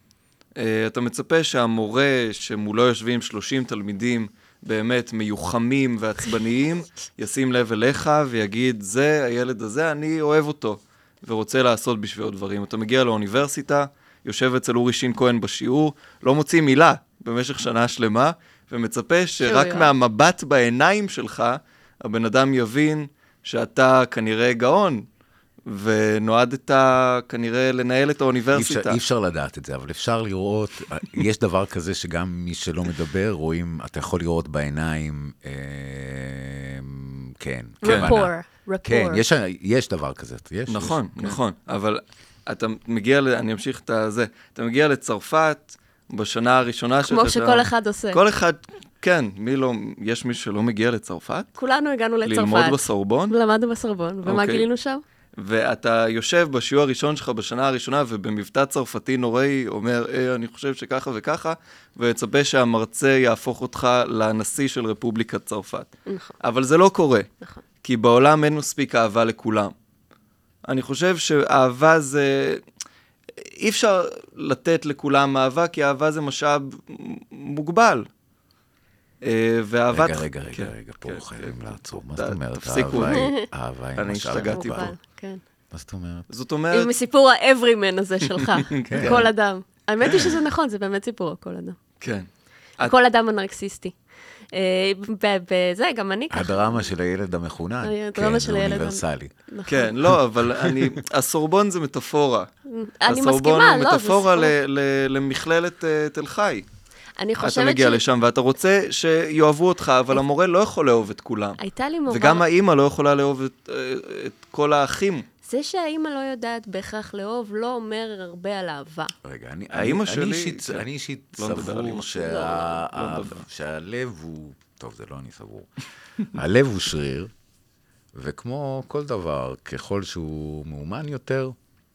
Uh, אתה מצפה שהמורה שמולו יושבים 30 תלמידים באמת מיוחמים ועצבניים, *laughs* ישים לב אליך ויגיד, זה, הילד הזה, אני אוהב אותו, ורוצה לעשות בשבילו דברים. אתה מגיע לאוניברסיטה, יושב אצל אורי שין כהן בשיעור, לא מוציא מילה במשך שנה שלמה, ומצפה שרק מהמבט בעיניים שלך, הבן אדם יבין שאתה כנראה גאון, ונועדת כנראה לנהל את האוניברסיטה. אי אפשר, אי אפשר לדעת את זה, אבל אפשר לראות, *laughs* יש דבר כזה שגם מי שלא מדבר, רואים, אתה יכול לראות בעיניים, אה, כן. רפור, רפור. כן, יש, יש דבר כזה, יש. נכון, יש, נכון, כן. אבל אתה מגיע, אני אמשיך את זה, אתה מגיע לצרפת בשנה הראשונה שלך. כמו שכל אחד עושה. כל אחד כן, מי לא, יש מישהו שלא מגיע לצרפת? כולנו הגענו לצרפת. ללמוד בסורבון? למדנו בסורבון, ומה okay. אוקיי. גילינו שם? ואתה יושב בשיעור הראשון שלך בשנה הראשונה, ובמבטא צרפתי נוראי אומר, אה, אני חושב שככה וככה, ומצפה שהמרצה יהפוך אותך לנשיא של רפובליקת צרפת. נכון. אבל זה לא קורה. נכון. כי בעולם אין מספיק אהבה לכולם. אני חושב שאהבה זה... אי אפשר לתת לכולם אהבה, כי אהבה זה משאב מוגבל. אה, ואהבת... רגע, רגע, רגע, כן, רגע, פה כן, חייבים כן. לעצור. מה זאת אומרת? תפסיקו. אהבה היא אני השתגעתי פה. כן. מה זאת אומרת? זאת אומרת... עם סיפור האברימן הזה שלך, *laughs* כל אדם. האמת היא שזה נכון, זה באמת סיפור כל אדם. כן. כל אדם הנרקסיסטי. בזה, אה, גם אני ככה. הדרמה של הילד המחונן. הדרמה של הילד. כן, זה אוניברסלי. נכון. כן, לא, אבל אני, הסורבון זה מטאפורה. אני מסכימה, לא, זה. הסורבון הוא מטאפורה למכללת אה, תל חי. אני חושבת ש... אתה מגיע ש... לשם ואתה רוצה שיאהבו אותך, אבל המורה לא יכול לאהוב את כולם. הייתה לי מורה... וגם האימא לא יכולה לאהוב את, אה, את כל האחים. זה שהאימא לא יודעת בהכרח לאהוב, לא אומר הרבה על אהבה. רגע, אני, האימא אני, שלי... אני אישית, כן. אני אישית לא סבור שה... לא, לא שהלב הוא... טוב, זה לא אני סבור. *laughs* הלב הוא שריר, וכמו כל דבר, ככל שהוא מאומן יותר,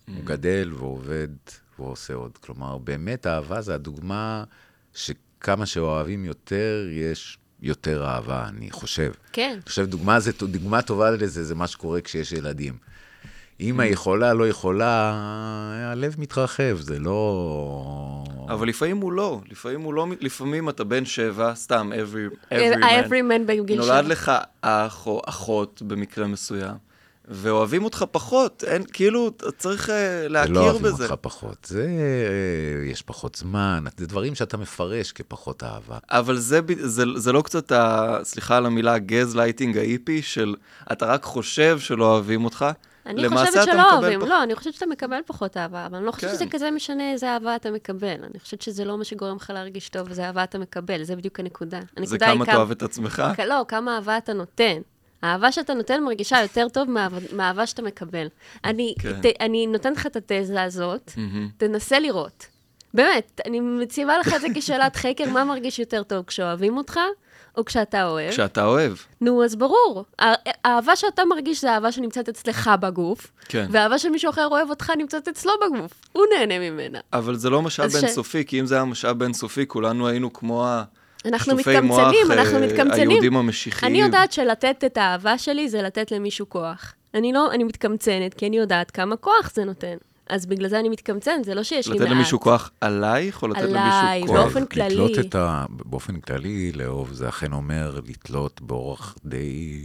הוא mm. גדל ועובד ועושה עוד. כלומר, באמת אהבה זה הדוגמה שכמה שאוהבים יותר, יש יותר אהבה, אני חושב. כן. אני חושב, דוגמה, זה, דוגמה טובה לזה, זה מה שקורה כשיש ילדים. אמא יכולה, לא יכולה, הלב מתרחב, זה לא... אבל לפעמים הוא לא, לפעמים הוא לא, לפעמים אתה בן שבע, סתם, every, every man. every man בגיל שבע. נולד לך אח או אחות במקרה מסוים. ואוהבים אותך פחות, אין, כאילו, צריך אה, להכיר בזה. לא אוהבים אותך פחות, זה, אה, יש פחות זמן, זה דברים שאתה מפרש כפחות אהבה. אבל זה, זה, זה לא קצת, ה, סליחה על המילה, גז לייטינג האיפי, של אתה רק חושב שלא אוהבים אותך, אני חושבת שלא אוהבים, פח... לא, אני חושבת שאתה מקבל פחות אהבה, אבל אני לא חושבת כן. שזה כזה משנה איזה אהבה אתה מקבל. אני חושבת שזה לא מה שגורם לך להרגיש טוב, זה אהבה אתה מקבל, זה בדיוק הנקודה. זה כמה אתה אוהב את עצמך? לא, כמה אהבה אתה נותן. האהבה שאתה נותן מרגישה יותר טוב מהאהבה שאתה מקבל. אני, כן. ת, אני נותנת לך את התזה הזאת, mm-hmm. תנסה לראות. באמת, אני מציבה לך את זה כשאלת *laughs* חקר, מה מרגיש יותר טוב, כשאוהבים אותך או כשאתה אוהב? כשאתה אוהב. נו, אז ברור. האהבה שאתה מרגיש זה אהבה שנמצאת אצלך בגוף, כן. והאהבה שמישהו אחר אוהב אותך נמצאת אצלו בגוף. הוא נהנה ממנה. אבל זה לא משאב בן-סופי, ש... כי אם זה היה משאב בן-סופי, כולנו היינו כמו ה... אנחנו מתקמצנים, אנחנו אה, מתקמצנים. היהודים המשיחיים. אני יודעת שלתת את האהבה שלי זה לתת למישהו כוח. אני לא, אני מתקמצנת, כי אני יודעת כמה כוח זה נותן. אז בגלל זה אני מתקמצנת, זה לא שיש לי מעט. לתת למישהו כוח עלייך, או לתת למישהו כוח? עליי, באופן כללי. לתלות את ה... באופן כללי, לאהוב, זה אכן אומר לתלות באורח די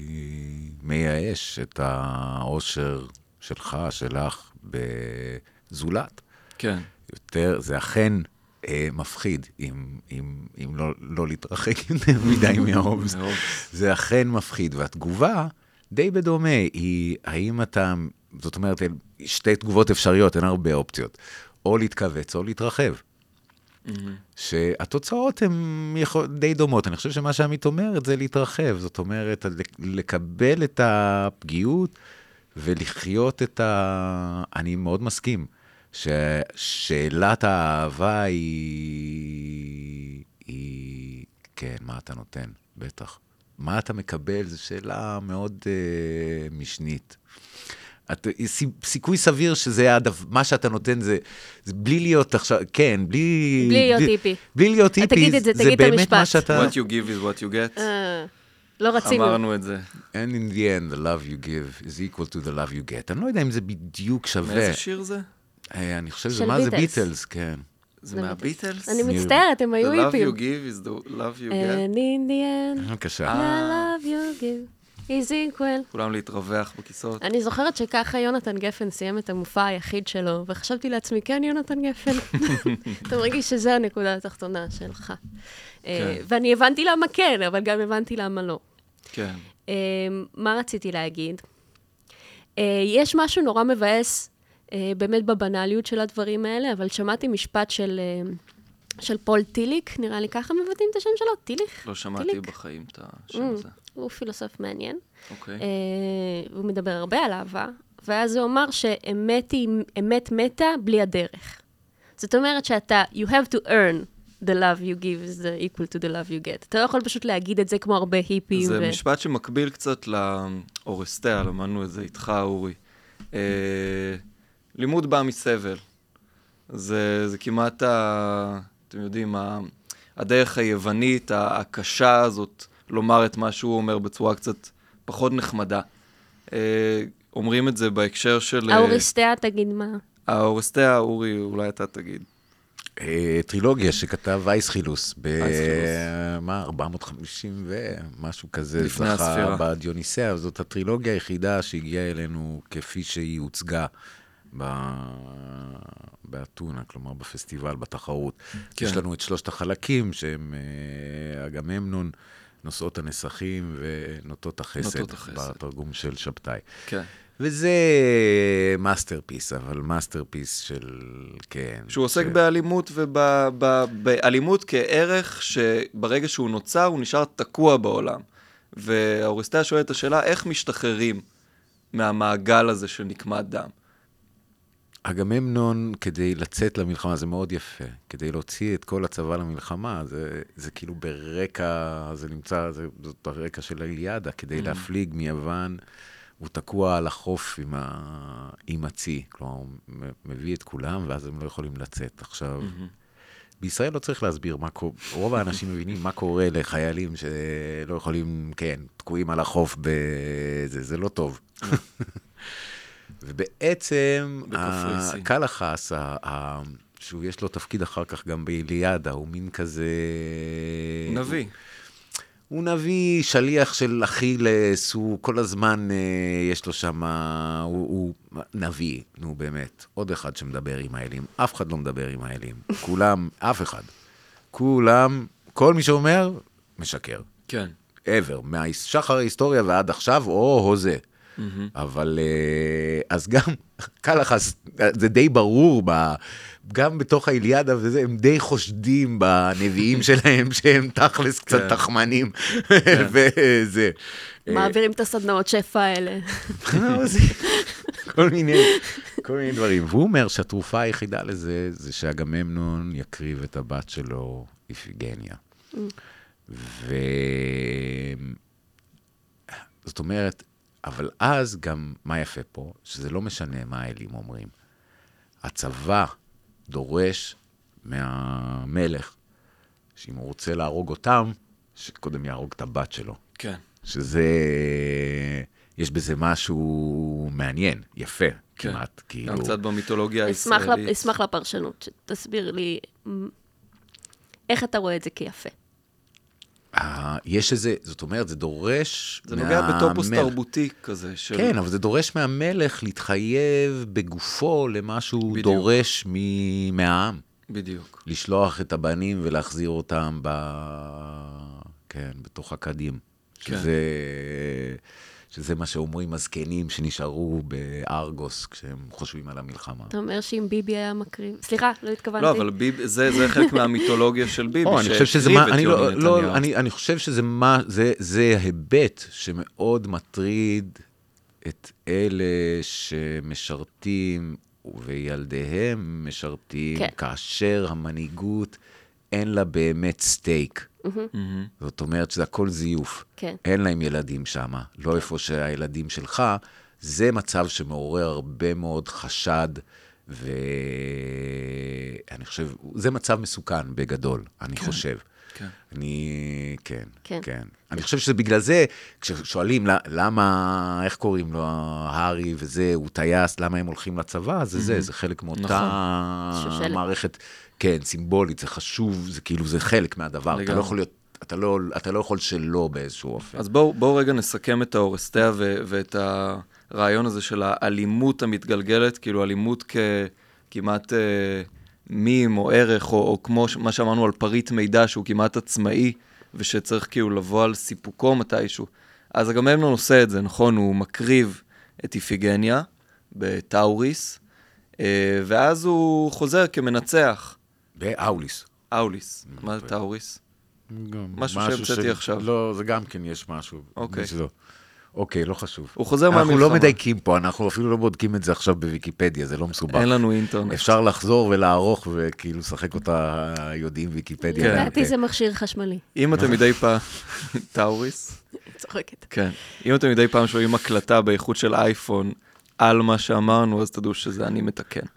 מייאש את האושר שלך, שלך, בזולת. כן. יותר, זה אכן אה, מפחיד, אם, אם, אם לא, לא להתרחק יותר *laughs* מדי. *laughs* מההובס. זה אכן מפחיד, והתגובה די בדומה, היא האם אתה, זאת אומרת, שתי תגובות אפשריות, אין הרבה אופציות, או להתכווץ או להתרחב. שהתוצאות הן די דומות. אני חושב שמה שעמית אומרת זה להתרחב. זאת אומרת, לק- לקבל את הפגיעות ולחיות את ה... אני מאוד מסכים ששאלת האהבה היא... היא... כן, מה אתה נותן? בטח. מה אתה מקבל? זו שאלה מאוד uh, משנית. את, סי- סיכוי סביר שזה הדבר, מה שאתה נותן זה, זה בלי להיות עכשיו, כן, בלי... בלי להיות היפי. בלי להיות היפי, תגיד את זה, זה תגיד את באמת המשפט. מה שאתה... What you give is what you get. אה, לא רצינו. אמרנו את זה. And in the end, the love you give is equal to the love you get. אני לא יודע אם זה בדיוק שווה. מאיזה שיר זה? אה, אני חושב שזה, של מה זה ביטלס. כן. זה זה מהביטלס? אני מצטערת, הם The היו love היפים. you give is the love you get. And in the end, בבקשה. the love you give is equal. כולם להתרווח בכיסאות. אני זוכרת שככה יונתן גפן סיים את המופע היחיד שלו, וחשבתי לעצמי, כן, יונתן גפן. *laughs* אתה מרגיש שזה הנקודה התחתונה שלך. אה, ואני הבנתי למה כן, אבל גם הבנתי למה לא. כן. אה, מה רציתי להגיד? אה, יש משהו נורא מבאס אה, באמת בבנאליות של הדברים האלה, אבל שמעתי משפט של, אה, של פול טיליק, נראה לי ככה מבטאים את השם שלו? טיליך? לא שמעתי טיליק? בחיים את השם Mm, הזה. הוא פילוסוף מעניין. אוקיי. אה, הוא מדבר הרבה על אהבה, ואז הוא אמר שאמת היא, אמת מתה בלי הדרך. זאת אומרת שאתה, you have to earn the love you give is the equal to the love you get. אתה לא יכול פשוט להגיד את זה כמו הרבה היפים. זה ו... משפט שמקביל קצת לאורסטיה, למדנו את זה איתך, אורי. אה, לימוד בא מסבל. זה, זה כמעט, ה, אתם יודעים, ה, הדרך היוונית, ה- הקשה הזאת, לומר את מה שהוא אומר בצורה קצת פחות נחמדה. אה, אומרים את זה בהקשר של... אה, האוריסטיה, תגיד מה. האורסטיה, אורי, אולי אתה תגיד. אה, טרילוגיה שכתב וייסחילוס, ב... וייסחילוס. מה, 450 ומשהו כזה, לפני זכה הספירה. בדיוניסאה, זאת הטרילוגיה היחידה שהגיעה אלינו כפי שהיא הוצגה ב... באתונה, כלומר בפסטיבל, בתחרות. כן. יש לנו את שלושת החלקים שהם אה, אגממנון, נושאות הנסכים ונוטות החסד, נוטות החסד. בתרגום של שבתאי. כן. וזה masterpiece, אבל masterpiece של, כן. שהוא עוסק של- באלימות ובאלימות כערך שברגע שהוא נוצר הוא נשאר תקוע בעולם. והאוריסטיה שואלת את השאלה איך משתחררים מהמעגל הזה של נקמת דם. אגממנון, כדי לצאת למלחמה, זה מאוד יפה. כדי להוציא את כל הצבא למלחמה, זה, זה כאילו ברקע, זה נמצא, זה, זאת הרקע של האיליאדה, כדי להפליג מיוון, הוא תקוע על החוף עם, ה, עם הצי. כלומר, הוא מביא את כולם, ואז הם לא יכולים לצאת. עכשיו, בישראל לא צריך להסביר מה קורה, רוב האנשים *laughs* מבינים מה קורה לחיילים שלא יכולים, כן, תקועים על החוף בזה, זה לא טוב. ובעצם. קלחס, שהוא יש לו תפקיד אחר כך גם באיליאדה, הוא מין כזה... נביא. הוא נביא, שליח של אכילס, הוא כל הזמן, אה, יש לו שם, הוא, הוא נביא, נו באמת. עוד אחד שמדבר עם האלים, אף אחד לא מדבר עם האלים. כולם, *laughs* אף אחד. כולם, כל מי שאומר, משקר. כן. ever, משחר ההיסטוריה ועד עכשיו, או הוזה. אבל אה, אז גם, *laughs* קלחס, זה די ברור, ב, גם בתוך האיליאדה וזה, הם די חושדים בנביאים *laughs* שלהם, שהם תכלס קצת כן. תחמנים, *laughs* וזה. מעבירים את הסדנאות שפע האלה. אה, זה- כל מיני, כל מיני דברים. והוא אומר שהתרופה היחידה לזה, זה שאגממנון יקריב את הבת שלו, איפיגניה. ו... זאת אומרת, אבל אז גם, מה יפה פה? שזה לא משנה מה האלים אומרים. הצבא דורש מהמלך, שאם הוא רוצה להרוג אותם, שקודם יהרוג את הבת שלו. כן. שזה, יש בזה משהו מעניין, יפה, כן. כמעט, כאילו. גם קצת במיתולוגיה הישראלית. אשמח לפרשנות, שתסביר לי איך אתה רואה את זה כיפה. יש איזה, זאת אומרת, זה דורש... זה נוגע בטופוס מהמלך- תרבותי כזה, של... כן, אבל זה דורש מהמלך להתחייב בגופו למה שהוא בדיוק. דורש מ- מהעם. בדיוק. לשלוח את הבנים ולהחזיר אותם ב... כן, בתוך הקדים. כן. שזה, שזה מה שאומרים הזקנים שנשארו בארגוס כשהם חושבים על המלחמה. אתה אומר שאם ביבי היה מקריב... סליחה, לא התכוונתי. לא, אבל ביב, זה, זה חלק מהמיתולוגיה של ביבי, או, אני חושב שזה שהקריב מה, את אני, יוני לא, לא, נתניהו. אני, אני חושב שזה מה, זה, זה היבט שמאוד מטריד את אלה שמשרתים וילדיהם משרתים, כן. כאשר המנהיגות אין לה באמת סטייק. מהמם. זאת אומרת שזה הכל זיוף. כן. אין להם ילדים שם, לא איפה שהילדים שלך. זה מצב שמעורר הרבה מאוד חשד, ואני חושב, זה מצב מסוכן בגדול, אני חושב. כן. אני, כן, כן. כן. אני חושב שזה בגלל זה, כששואלים למה, איך קוראים לו, הארי וזה, הוא טייס, למה הם הולכים לצבא, זה זה, זה חלק מאותה שושלת. מערכת, כן, סימבולית, זה חשוב, זה כאילו, זה חלק מהדבר. אתה לא לגמרי. יכול להיות, אתה לא, אתה לא יכול שלא באיזשהו אופן. אז בואו בוא רגע נסכם את האורסטיה ו- ואת הרעיון הזה של האלימות המתגלגלת, כאילו אלימות ככמעט אה, מים או ערך, או, או כמו ש- מה שאמרנו על פריט מידע שהוא כמעט עצמאי, ושצריך כאילו לבוא על סיפוקו מתישהו. אז אגממנון עושה את זה, נכון? הוא מקריב את איפיגניה בטאוריס, אה, ואז הוא חוזר כמנצח. באוליס. אוליס, מה זה טאוריס? משהו משהו שהמצאתי של- עכשיו. לא, זה גם כן יש משהו. אוקיי. שלא. אוקיי, לא חשוב. הוא חוזר אנחנו מהמלחמה. לא מדייקים פה, אנחנו אפילו לא בודקים את זה עכשיו בוויקיפדיה, זה לא מסובך. אין לנו אינטרנט. אפשר לחזור ולערוך וכאילו לשחק אותה יודעים ויקיפדיה. כן. לדעתי כן. זה מכשיר חשמלי. אם אתם מדי פעם... טאוריס? *laughs* צוחקת. כן. אם אתם מדי פעם שומעים הקלטה באיכות של אייפון על מה שאמרנו, אז תדעו שזה אני מתקן. *laughs*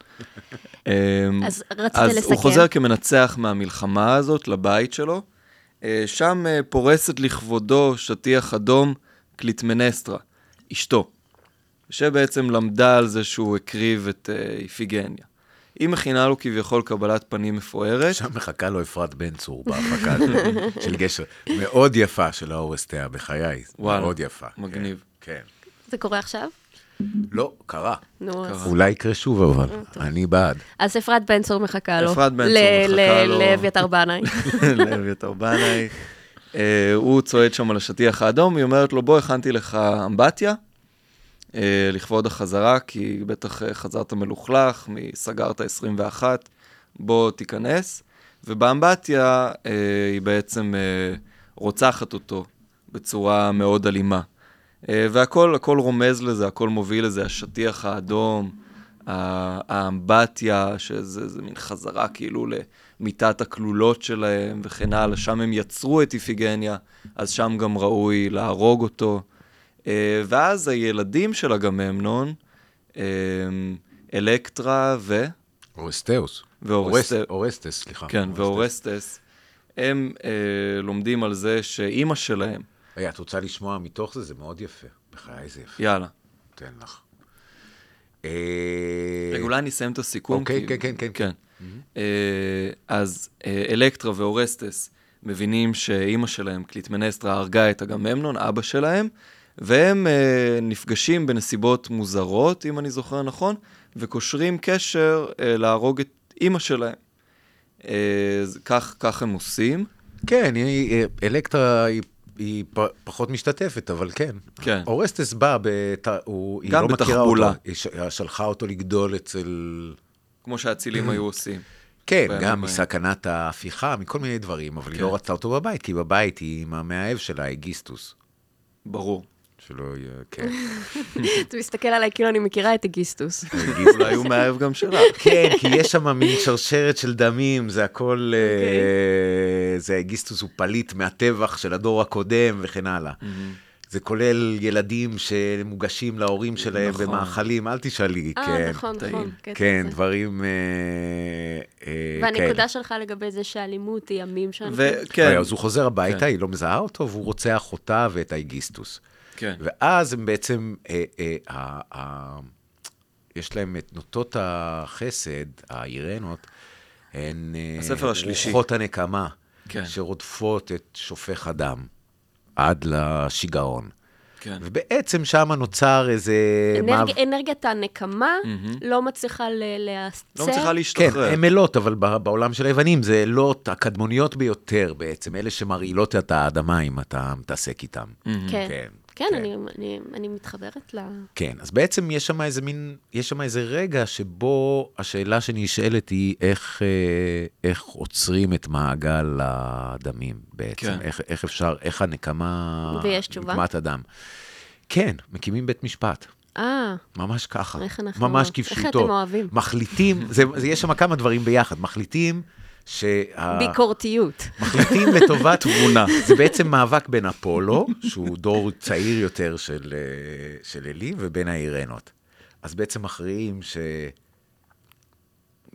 אמ, אז רצית אז לסכם. הוא חוזר כמנצח מהמלחמה הזאת לבית שלו. אה, שם אה, פורסת לכבודו שטיח אדום קליטמנסטרה, אשתו, שבעצם למדה על זה שהוא הקריב את אה, איפיגניה. היא מכינה לו כביכול קבלת פנים מפוארת. שם מחכה לו אפרת בן צור בהפקה של- *laughs* של גשר. מאוד יפה של האורסטיה, בחיי. וואלה, מאוד יפה. מגניב. כן. זה קורה עכשיו? לא, קרה. נו, אז... אולי יקרה שוב אבל, אני בעד. אז אפרת בן צור מחכה לו. אפרת בן צור ל- מחכה ל- לו. לאביתר בנאי. *laughs* לאביתר בנאי. אה, הוא צועד שם על השטיח האדום, היא אומרת לו, בוא, הכנתי לך אמבטיה, אה, לכבוד החזרה, כי בטח אה, חזרת מלוכלך, סגרת 21, בוא תיכנס. ובאמבטיה היא בעצם רוצחת אותו בצורה מאוד אלימה. והכל הכל רומז לזה, הכל מוביל לזה, השטיח האדום, האמבטיה, שזה זה מין חזרה כאילו למיטת הכלולות שלהם וכן הלאה, שם הם יצרו את איפיגניה, אז שם גם ראוי להרוג אותו. אה, ואז הילדים של אגממנון, אה, אלקטרה ו... אורסטאוס. ואורסט- אורס- אורסטס, סליחה. כן, אורסטס. ואורסטס, הם אה, לומדים על זה שאימא שלהם, רגע, את רוצה לשמוע מתוך זה? זה מאוד יפה. בחיי זה יפה. יאללה. תן לך. אה, רגע, אולי אני אסיים את הסיכום. אוקיי, כי- כן, כן, כן, כן. אה, אז אה, אלקטרה ואורסטס מבינים שאימא שלהם, קליטמנסטרה, הרגה את אגממנון, אבא שלהם, והם אה, נפגשים בנסיבות מוזרות, אם אני זוכר נכון, וקושרים קשר אה, להרוג את אימא שלהם. אה, כך, כך הם עושים. כן, היא, אלקטרה היא, היא פ, פחות משתתפת, אבל כן. כן. אורסטס בא, בת, הוא, היא לא מכירה בתחבולה. אותו. היא שלחה אותו לגדול אצל... כמו שהאצילים היו עושים. כן, גם. מסכנת ההפיכה, מכל מיני דברים, אבל היא כן. לא רצתה אותו בבית, כי בבית היא עם המאהב שלה, הגיסטוס. ברור. שלא יהיה, כן. *laughs* אתה מסתכל עליי כאילו אני מכירה את הגיסטוס. *laughs* הגיסטוס. אולי הוא מאהב גם שלה. *laughs* כן, כי יש שם מין שרשרת של דמים, זה הכל, אוקיי. אה, זה הגיסטוס הוא פליט מהטבח של הדור הקודם וכן הלאה. זה כולל ילדים שמוגשים להורים שלהם נכון. במאכלים, אל תשאלי, אה, כן. נכון, טעים. נכון. קטע כן, הזה. דברים אה, אה, והנקודה כאלה. שלך לגבי זה שאלימות היא ימים שאנחנו... רגע, אז הוא חוזר הביתה, כן. היא לא מזהה אותו, והוא רוצח אותה ואת האיגיסטוס. כן. ואז הם בעצם, אה, אה, אה, אה, יש להם את נוטות החסד, האירנות, הן אה, הספר השלישי. רוחות הנקמה. כן. שרודפות את שופך הדם עד לשיגעון. כן. ובעצם שם נוצר איזה... אנרג... מאב- אנרגיית הנקמה מהמם. לא מצליחה ל- להסצר. לא מצליחה כן, להשתחרר. הן אלות, אבל ב- בעולם של היוונים זה אלות הקדמוניות ביותר בעצם, אלה שמרעילות את האדמה אם אתה מתעסק איתן. מהמם. כן, כן, כן, כן. אני, אני, אני מתחברת ל... כן, אז בעצם יש שם איזה מין, יש שם איזה רגע שבו השאלה שנשאלת היא איך, אה, איך עוצרים את מעגל הדמים בעצם, כן. איך, איך אפשר, איך הנקמה, ויש תשובה? נקמת הדם. כן, מקימים בית משפט, אה, ממש ככה, איך אנחנו... ממש איך כפשוטו. אתם אוהבים? מחליטים, זה, זה, יש שם כמה דברים ביחד, מחליטים שה... ביקורתיות. מחליטים לטובת תבונה. זה בעצם מאבק בין אפולו, שהוא דור צעיר יותר של, אה, של אלי, ובין האירנות. אז בעצם מכריעים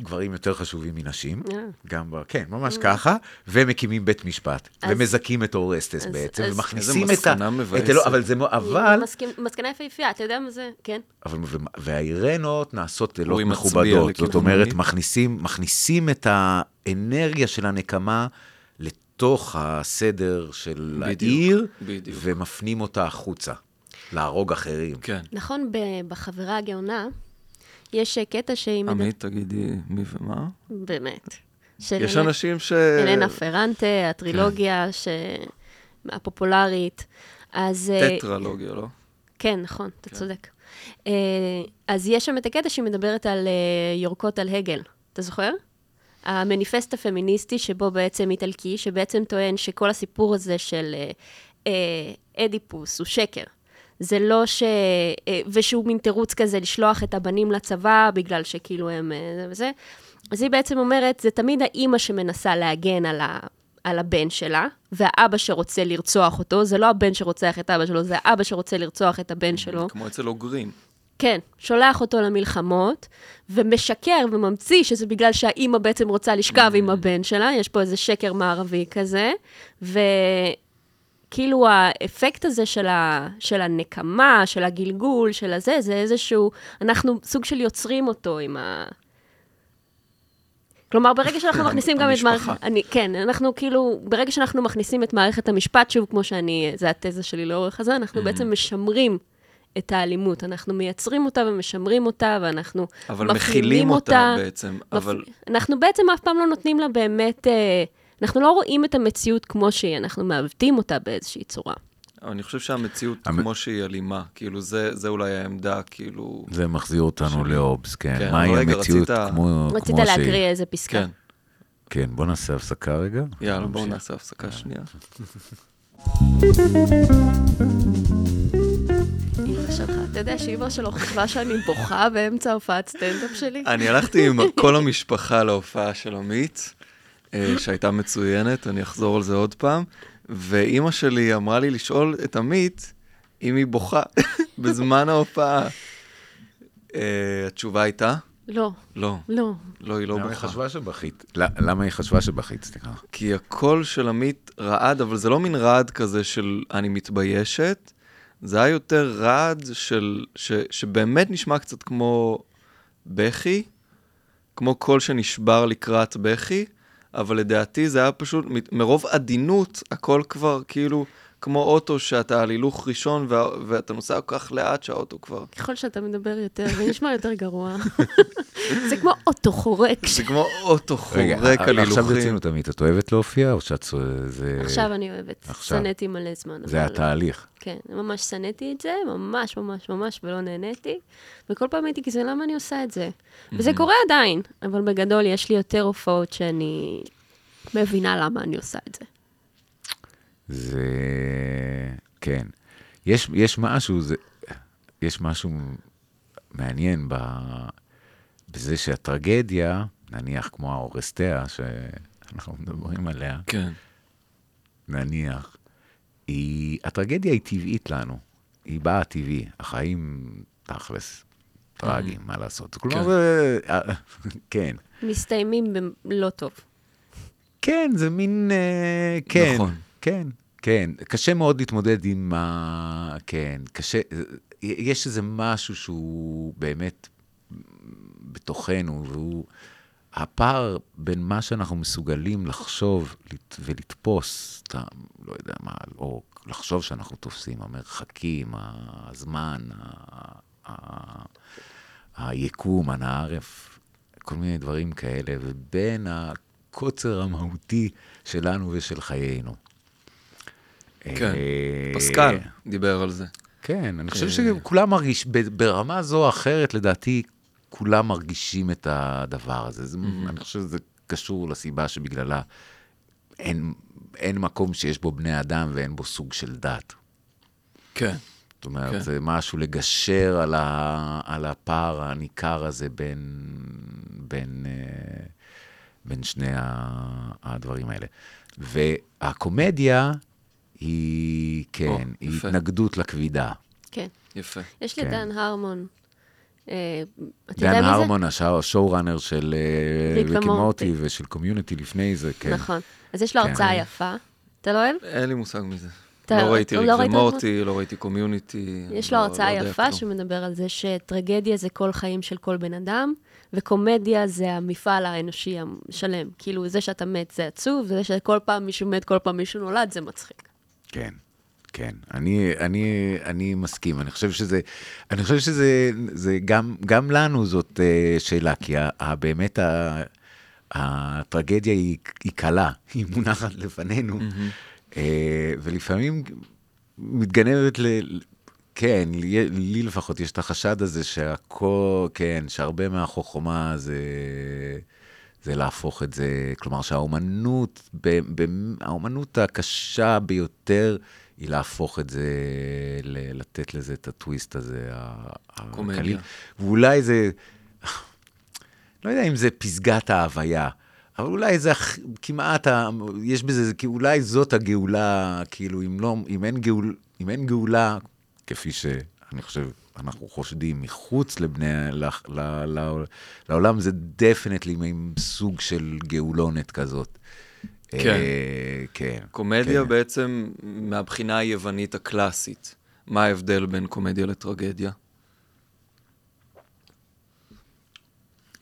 שגברים יותר חשובים מנשים, אה. גם ב... כן, ממש ככה, ומקימים בית משפט, אז- ומזכים את אורסטס אז- בעצם, אז- ומכניסים איזה את ה... מסקנה את מבאסת. אבל זה... אבל... מסקנה יפהפייה, אתה יודע מה זה? כן. אבל, ו- והאירנות נעשות לילות מכובדות. זאת אומרת? מכניסים, מכניסים את האנרגיה של הנקמה לתוך הסדר של בדיוק, העיר, בדיוק. ומפנים אותה החוצה, להרוג אחרים. כן. נכון, ב- בחברה הגאונה, יש קטע שהיא... עמית, תגידי מי ומה? באמת. של יש אלנה- אנשים ש... אלנה פרנטה, הטרילוגיה ש... הפופולרית. אז... אה, טטרלוגיה, לא? כן, נכון, אתה צודק. אה, אז יש שם את הקטע שהיא מדברת על אה, יורקות על הגל. אתה זוכר? המניפסט הפמיניסטי שבו בעצם איטלקי, שבעצם טוען שכל הסיפור הזה של אה, אה, אדיפוס הוא שקר. זה לא ש... אה, ושהוא מין תירוץ כזה לשלוח את הבנים לצבא בגלל שכאילו הם אה, זה וזה. אז היא בעצם אומרת, זה תמיד האימא שמנסה להגן על, ה... על הבן שלה, והאבא שרוצה לרצוח אותו, זה לא הבן שרוצח את אבא שלו, זה האבא שרוצה לרצוח את הבן שלו. כמו אצל אוגרים. כן, שולח אותו למלחמות, ומשקר וממציא שזה בגלל שהאימא בעצם רוצה לשכב עם הבן שלה, יש פה איזה שקר מערבי כזה, וכאילו האפקט הזה של, ה, של הנקמה, של הגלגול, של הזה, זה איזשהו, אנחנו סוג של יוצרים אותו עם ה... כלומר, ברגע שאנחנו *laughs* מכניסים גם את. מערכת... אני, כן, אנחנו כאילו, ברגע שאנחנו מכניסים את מערכת המשפט, שוב, כמו שאני, זה התזה שלי לאורך הזה, אנחנו בעצם משמרים את האלימות. אנחנו מייצרים אותה ומשמרים אותה, ואנחנו אבל מפנימים מכילים אותה בעצם, אבל... אנחנו בעצם אף פעם לא נותנים לה באמת... אה, אנחנו לא רואים את המציאות כמו שהיא, אנחנו מעוותים אותה באיזושהי צורה. אני חושב שהמציאות המ- כמו שהיא אלימה, כאילו זה, זה אולי העמדה, כאילו... זה מחזיר אותנו לאובס, כן. כן, מהי המציאות רצית- כמו, רצית כמו שהיא? להקריא איזה פסקה. כן. כן, בוא נעשה הפסקה רגע. יאללה, בואו. נעשה הפסקה שנייה. אמא שלך, אתה יודע שאמא שלו חשבה שאני בוכה באמצע הופעת סטנדאפ שלי? אני הלכתי עם כל המשפחה להופעה של עמית, שהייתה מצוינת, אני אחזור על זה עוד פעם, ואימא שלי אמרה לי לשאול את עמית אם היא בוכה *laughs* בזמן ההופעה. אה, התשובה הייתה, לא, לא, לא. לא, היא לא למה היא בוכה. חשבה שבכית? למה היא חשבה שבכית, סליחה? כי הקול של עמית רעד, אבל זה לא מין רעד כזה של אני מתביישת, זה היה יותר רעד של, ש, שבאמת נשמע קצת כמו בכי, כמו קול שנשבר לקראת בכי, אבל לדעתי זה היה פשוט, מרוב עדינות, הכל כבר כאילו כמו אוטו שאתה על הילוך ראשון וה, ואתה נוסע כל כך לאט שהאוטו כבר... ככל שאתה מדבר יותר, זה נשמע יותר גרוע. זה כמו אוטו חורק. זה כמו אוטו חורק על עכשיו הילוכים. ברצינות, עמית, את אוהבת להופיע, או שאת... זה... עכשיו אני אוהבת. עכשיו. שנאתי מלא זמן. זה התהליך. כן, ממש שנאתי את זה, ממש ממש ממש, ולא נהניתי. וכל פעם הייתי כזה, למה אני עושה את זה? וזה קורה עדיין, אבל בגדול יש לי יותר הופעות שאני מבינה למה אני עושה את זה. זה... כן. יש, יש משהו, זה... יש משהו מעניין ב... בזה שהטרגדיה, נניח כמו האורסטיה, שאנחנו מדברים עליה, כן. נניח, היא... הטרגדיה היא טבעית לנו. היא באה טבעי. החיים, תכלס, טרגיים, מה לעשות. כלומר, זה... כן. מסתיימים בלא טוב. כן, זה מין... אה, כן, נכון. כן, כן. קשה מאוד להתמודד עם ה... כן, קשה... יש איזה משהו שהוא באמת בתוכנו, והוא... הפער בין מה שאנחנו מסוגלים לחשוב לת- ולתפוס, סתם, לא יודע מה, או לחשוב שאנחנו תופסים, המרחקים, הזמן, ה- ה- היקום, אנא ערף, כל מיני דברים כאלה, ובין הקוצר המהותי שלנו ושל חיינו. כן, אה, פסקל דיבר על זה. כן, אני חושב שכולם מרגיש, ברמה זו או אחרת, לדעתי, כולם מרגישים את הדבר הזה. זה, אני חושב שזה קשור לסיבה שבגללה אין, אין מקום שיש בו בני אדם ואין בו סוג של דת. כן. זאת אומרת, כן. זה משהו לגשר על, ה, על הפער הניכר הזה בין, בין, אה, בין שני הדברים האלה. והקומדיה היא, כן, או, היא יפה. התנגדות לכבידה. כן. יפה. יש לי כן. דן הרמון. אה, דן? הרמון, השואו ראנר של אה, ריק ריק ומורטי. ומורטי ושל קומיוניטי לפני זה, כן. נכון. אז יש לו כן. הרצאה יפה. אתה לא אוהב? אין לי מושג מזה. לא ראיתי לא ריק ראית ומורטי, לא ראיתי קומיוניטי. יש לא- לו לא הרצאה יודע יפה. שמדבר על זה שטרגדיה זה כל חיים של כל בן אדם, וקומדיה זה המפעל האנושי השלם. כאילו, זה שאתה מת זה עצוב, וזה שכל פעם מישהו מת, כל פעם מישהו נולד, זה מצחיק. כן, כן. אני, אני, אני מסכים. אני חושב שזה, אני חושב שזה זה גם, גם לנו זאת אה, שאלה, כי ה, ה, באמת ה, הטרגדיה היא, היא קלה, *laughs* היא מונחת לפנינו, אה, ולפעמים מתגנבת ל... כן, לי, לי לפחות יש את החשד הזה שהכל, כן, שהרבה מהחוכמה זה, זה להפוך את זה, כלומר שהאומנות, ב, ב, האומנות הקשה ביותר היא להפוך את זה, ל, לתת לזה את הטוויסט הזה. הקליל. ואולי זה, לא יודע אם זה פסגת ההוויה, אבל אולי זה כמעט, ה- יש בזה, זה כי אולי זאת הגאולה, כאילו, אם, לא, אם, אין, גאול, אם אין גאולה, כפי שאני חושב, אנחנו חושדים, מחוץ לבני, ל, ל, ל, לעולם, זה דפנטלי עם סוג של גאולונת כזאת. כן. אה, כן. קומדיה כן. בעצם, מהבחינה היוונית הקלאסית, מה ההבדל בין קומדיה לטרגדיה?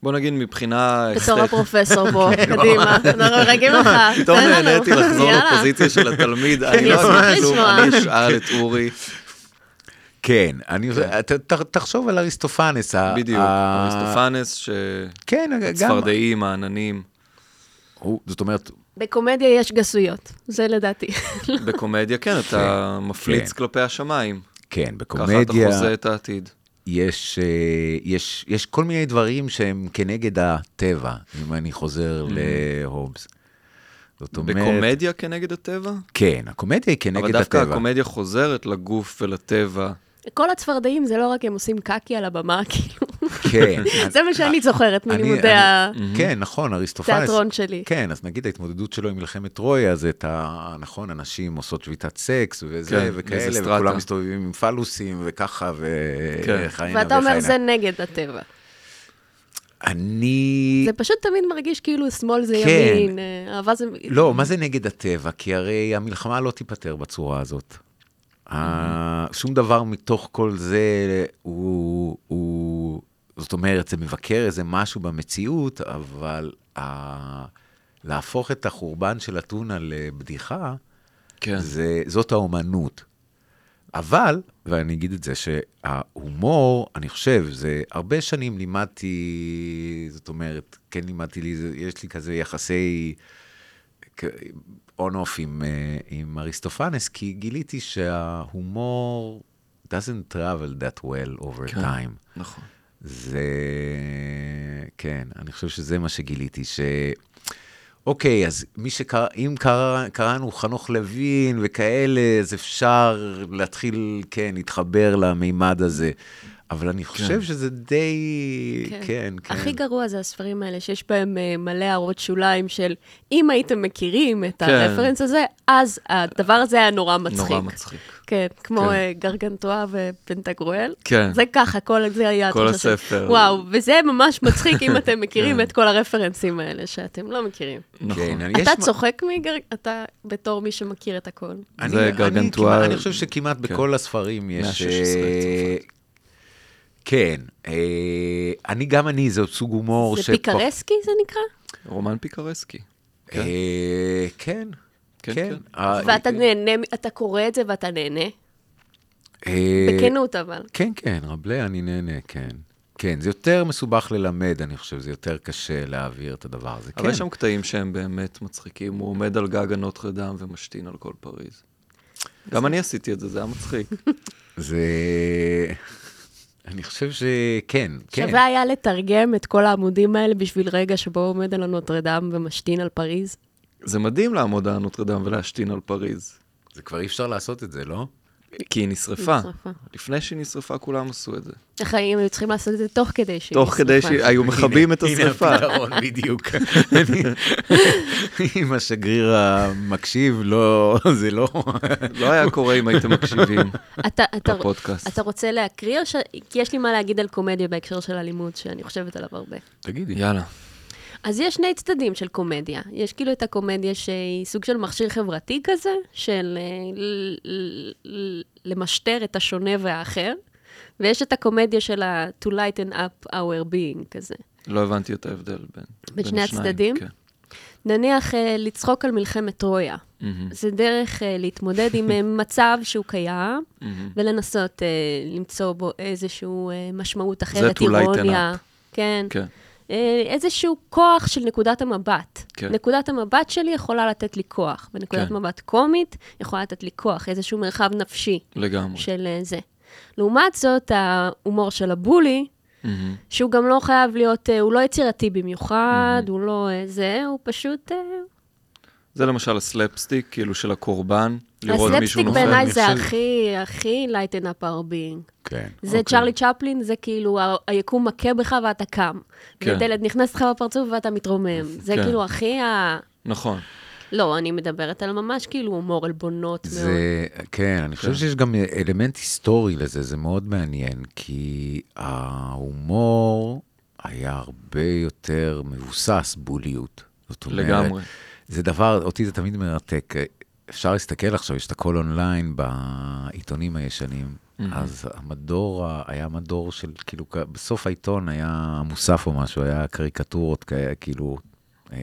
בוא נגיד מבחינה... בתור. הפרופסור פה, *laughs* קדימה, אנחנו מחכים לך, פתאום תן לנו. נהניתי לחזור. לפוזיציה של התלמיד, אני אני לא אשמח אגיד כלום, לשמוע. אני אשאל את אורי. כן, אני, ת, ת, תחשוב על אריסטופנס. בדיוק, ה- אריסטופנס, כן, גם... העננים. הוא, זאת אומרת, בקומדיה יש גסויות, זה לדעתי. *laughs* בקומדיה, כן, אתה מפליץ כן. כלפי השמיים. כן, ככה אתה בקומדיה חוזה את העתיד. יש, אה, יש, יש כל מיני דברים שהם כנגד הטבע, אם אני חוזר להובס. זאת אומרת... בקומדיה כנגד הטבע? כן, הקומדיה היא כנגד אבל דווקא הטבע. הקומדיה חוזרת לגוף ולטבע. כל הצפרדעים זה לא רק הם עושים קקי על הבמה, *laughs* כאילו. כן. זה מה שאני זוכרת מלימודי כן, נכון, אריסטופנס. התיאטרון שלי. כן, אז נגיד ההתמודדות שלו עם מלחמת טרויה, זה את ה... נכון, אנשים עושות שביתת סקס וזה, כן, וכאלה. וכולם מסתובבים עם פלוסים וככה, כן. וכהנה ואתה אומר. זה נגד הטבע. אני... זה פשוט תמיד מרגיש כאילו שמאל זה כן. ימין, אה, אהבה זה... לא, מה זה נגד הטבע? כי הרי המלחמה לא תיפתר בצורה הזאת. ה- שום דבר מתוך כל זה הוא, הוא, זאת אומרת, זה מבקר איזה משהו במציאות, אבל ה... להפוך את החורבן של אתונה לבדיחה, כן. זה, זאת האומנות. אבל, ואני אגיד את זה, שההומור, אני חושב, זה הרבה שנים לימדתי, זאת אומרת, כן לימדתי לי, יש לי כזה יחסי on-off עם, אה, עם אריסטופנס, כי גיליתי שההומור doesn't travel that well over כן. time. נכון. זה... כן, אני חושב שזה מה שגיליתי, ש... אוקיי, אז מי שקרא, אם קרא, קראנו חנוך לוין וכאלה, אז אפשר להתחיל, כן, להתחבר למימד הזה. אבל אני חושב שזה די... כן, כן. הכי גרוע זה הספרים האלה, שיש בהם אה, מלא הערות שוליים של, אם הייתם מכירים את כן. הרפרנס הזה, אז הדבר הזה היה נורא מצחיק. נורא מצחיק. כן, כמו כן. אה, גרגנטואה ופנטגרואל. כן. זה ככה, כל זה היה... כל הספר. וואו, וזה ממש מצחיק אם *laughs* אתם מכירים כן. את כל הרפרנסים האלה שאתם לא מכירים. נכון. כן, אני- יש אתה מה- צוחק מגר... אתה בתור מי שמכיר את הכל. אני- זה אני גרגנטואר. כמעט- אני חושב שכמעט כן. בכל הספרים יש... 116 אה, צרפת. כן. אה, אני, גם אני, זה סוג הומור זה שפח- פיקרסקי זה נקרא? רומן פיקרסקי. כן. אה, כן. כן, כן. כן. אה, ואתה נהנה, אתה קורא את זה ואתה נהנה? אה, בכנות אבל. כן, כן, רבלי, אני נהנה, כן. כן, זה יותר מסובך ללמד, אני חושב, זה יותר קשה להעביר את הדבר הזה. אבל כן. יש שם קטעים שהם באמת מצחיקים. הוא עומד על גג הנוטרדם ומשתין על כל פריז. גם אני עשיתי את זה, זה היה מצחיק. *laughs* זה... אני חושב שכן, כן. שווה היה לתרגם את כל העמודים האלה בשביל רגע שבו עומד על הנוטרדם ומשתין על פריז. זה מדהים לעמוד על הנוטרדם ולהשתין על פריז. זה כבר אי אפשר לעשות את זה, לא? כי היא נשרפה. נשרפה. לפני שהיא נשרפה, כולם עשו את זה. איך הם היו צריכים לעשות את זה תוך כדי שהיא תוך כדי נשרפה. שהיו מכבים את השרפה. הנה הפתרון, *laughs* בדיוק. אני- *laughs* אם השגריר המקשיב, לא, זה לא... לא היה קורה אם הייתם מקשיבים אתה, אתה, בפודקאסט. אתה רוצה להקריא או ש... כי יש לי מה להגיד על קומדיה בהקשר של אלימות, שאני חושבת עליו הרבה. תגידי. יאללה. אז יש שני צדדים של קומדיה. יש כאילו את הקומדיה שהיא סוג של מכשיר חברתי כזה, של אה, למשטר את השונה והאחר, ויש את הקומדיה של ה- to lighten up our being כזה. לא הבנתי את ההבדל בין בין שני הצדדים? כן. נניח אה, לצחוק על מלחמת טרויה. מהמם, זה דרך אה, להתמודד עם *laughs* מצב שהוא קיים, מהמם. ולנסות אה, למצוא בו איזושהי אה, משמעות אחרת, to lighten אירוניה. כן. כן. אה, איזשהו כוח של נקודת המבט. כן. נקודת המבט שלי יכולה לתת לי כוח, ונקודת כן. מבט קומית יכולה לתת לי כוח, איזשהו מרחב נפשי לגמרי. של אה, זה. לעומת זאת, ההומור של הבולי, מהמם. שהוא גם לא חייב להיות, אה, הוא לא יצירתי במיוחד, הוא לא זה, הוא פשוט... זה למשל הסלפסטיק, כאילו של הקורבן, לראות מישהו הסלפסטיק נופל. בעיניי אני זה הכי, הכי lighten up our being. כן. זה אוקיי. צ'רלי צ'פלין, זה כאילו, ה- היקום מכה בך ואתה קם. כן. ודלת נכנסת לך בפרצוף ואתה מתרומם. זה כן. כאילו הכי ה... נכון. לא, אני מדברת על ממש כאילו הומור עלבונות מאוד. זה, כן, אני חושב כן. שיש גם אלמנט היסטורי לזה, זה מאוד מעניין, כי ההומור היה הרבה יותר מבוסס בוליות. זאת אומרת, לגמרי. זה דבר, אותי זה תמיד מרתק. אפשר להסתכל עכשיו, יש את הכל אונליין בעיתונים הישנים, אז המדור, היה מדור של, כאילו, בסוף העיתון היה מוסף או משהו, היה קריקטורות כאלה, כאילו, אה,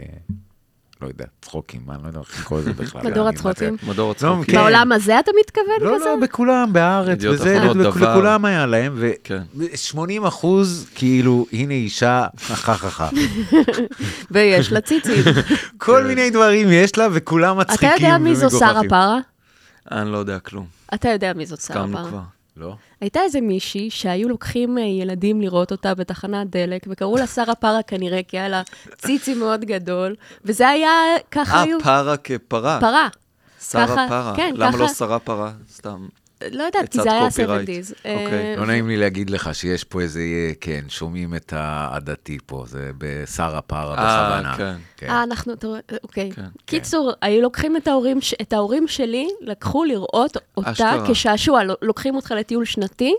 לא יודע, צחוקים, מה, אני לא יודע איך לקרוא לזה בכלל. מדור הצחוקים. מדור לא, הצחוקים. כן. בעולם הזה אתה מתכוון לא, כזה? לא, בכולם, בארץ, וזה. לכולם היה להם, כן. ו-80 אחוז, כאילו, הנה אישה, חככה. ויש לה ציצים. *laughs* כל כן. מיני דברים יש לה, וכולם אתה מצחיקים יודע מי זו שרה ומגוחכים. פרה? אני לא יודע כלום. אתה יודע מי זאת שרה פרה. לא? הייתה איזה מישהי שהיו לוקחים אה, ילדים לראות אותה בתחנת דלק, וקראו לה שרה פרה כנראה, כי היה לה ציצי מאוד גדול, וזה היה, ככה אה, היו... פרה כפרה. פרה. שרה ככה- פרה. כן, למה לא ככה- שרה פרה? סתם. לא יודעת, כי זה היה. 70's. אוקיי. אה, לא נעים לי להגיד לך שיש פה איזה, כן, שומעים את העדתי פה, זה בשר הפרה אה, בכוונה. כן. כן. אה, אנחנו, אוקיי. כן. קיצור, היו לוקחים את ההורים, שלי, לקחו לראות אותה. כשעשוע, לוקחים אותך לטיול שנתי,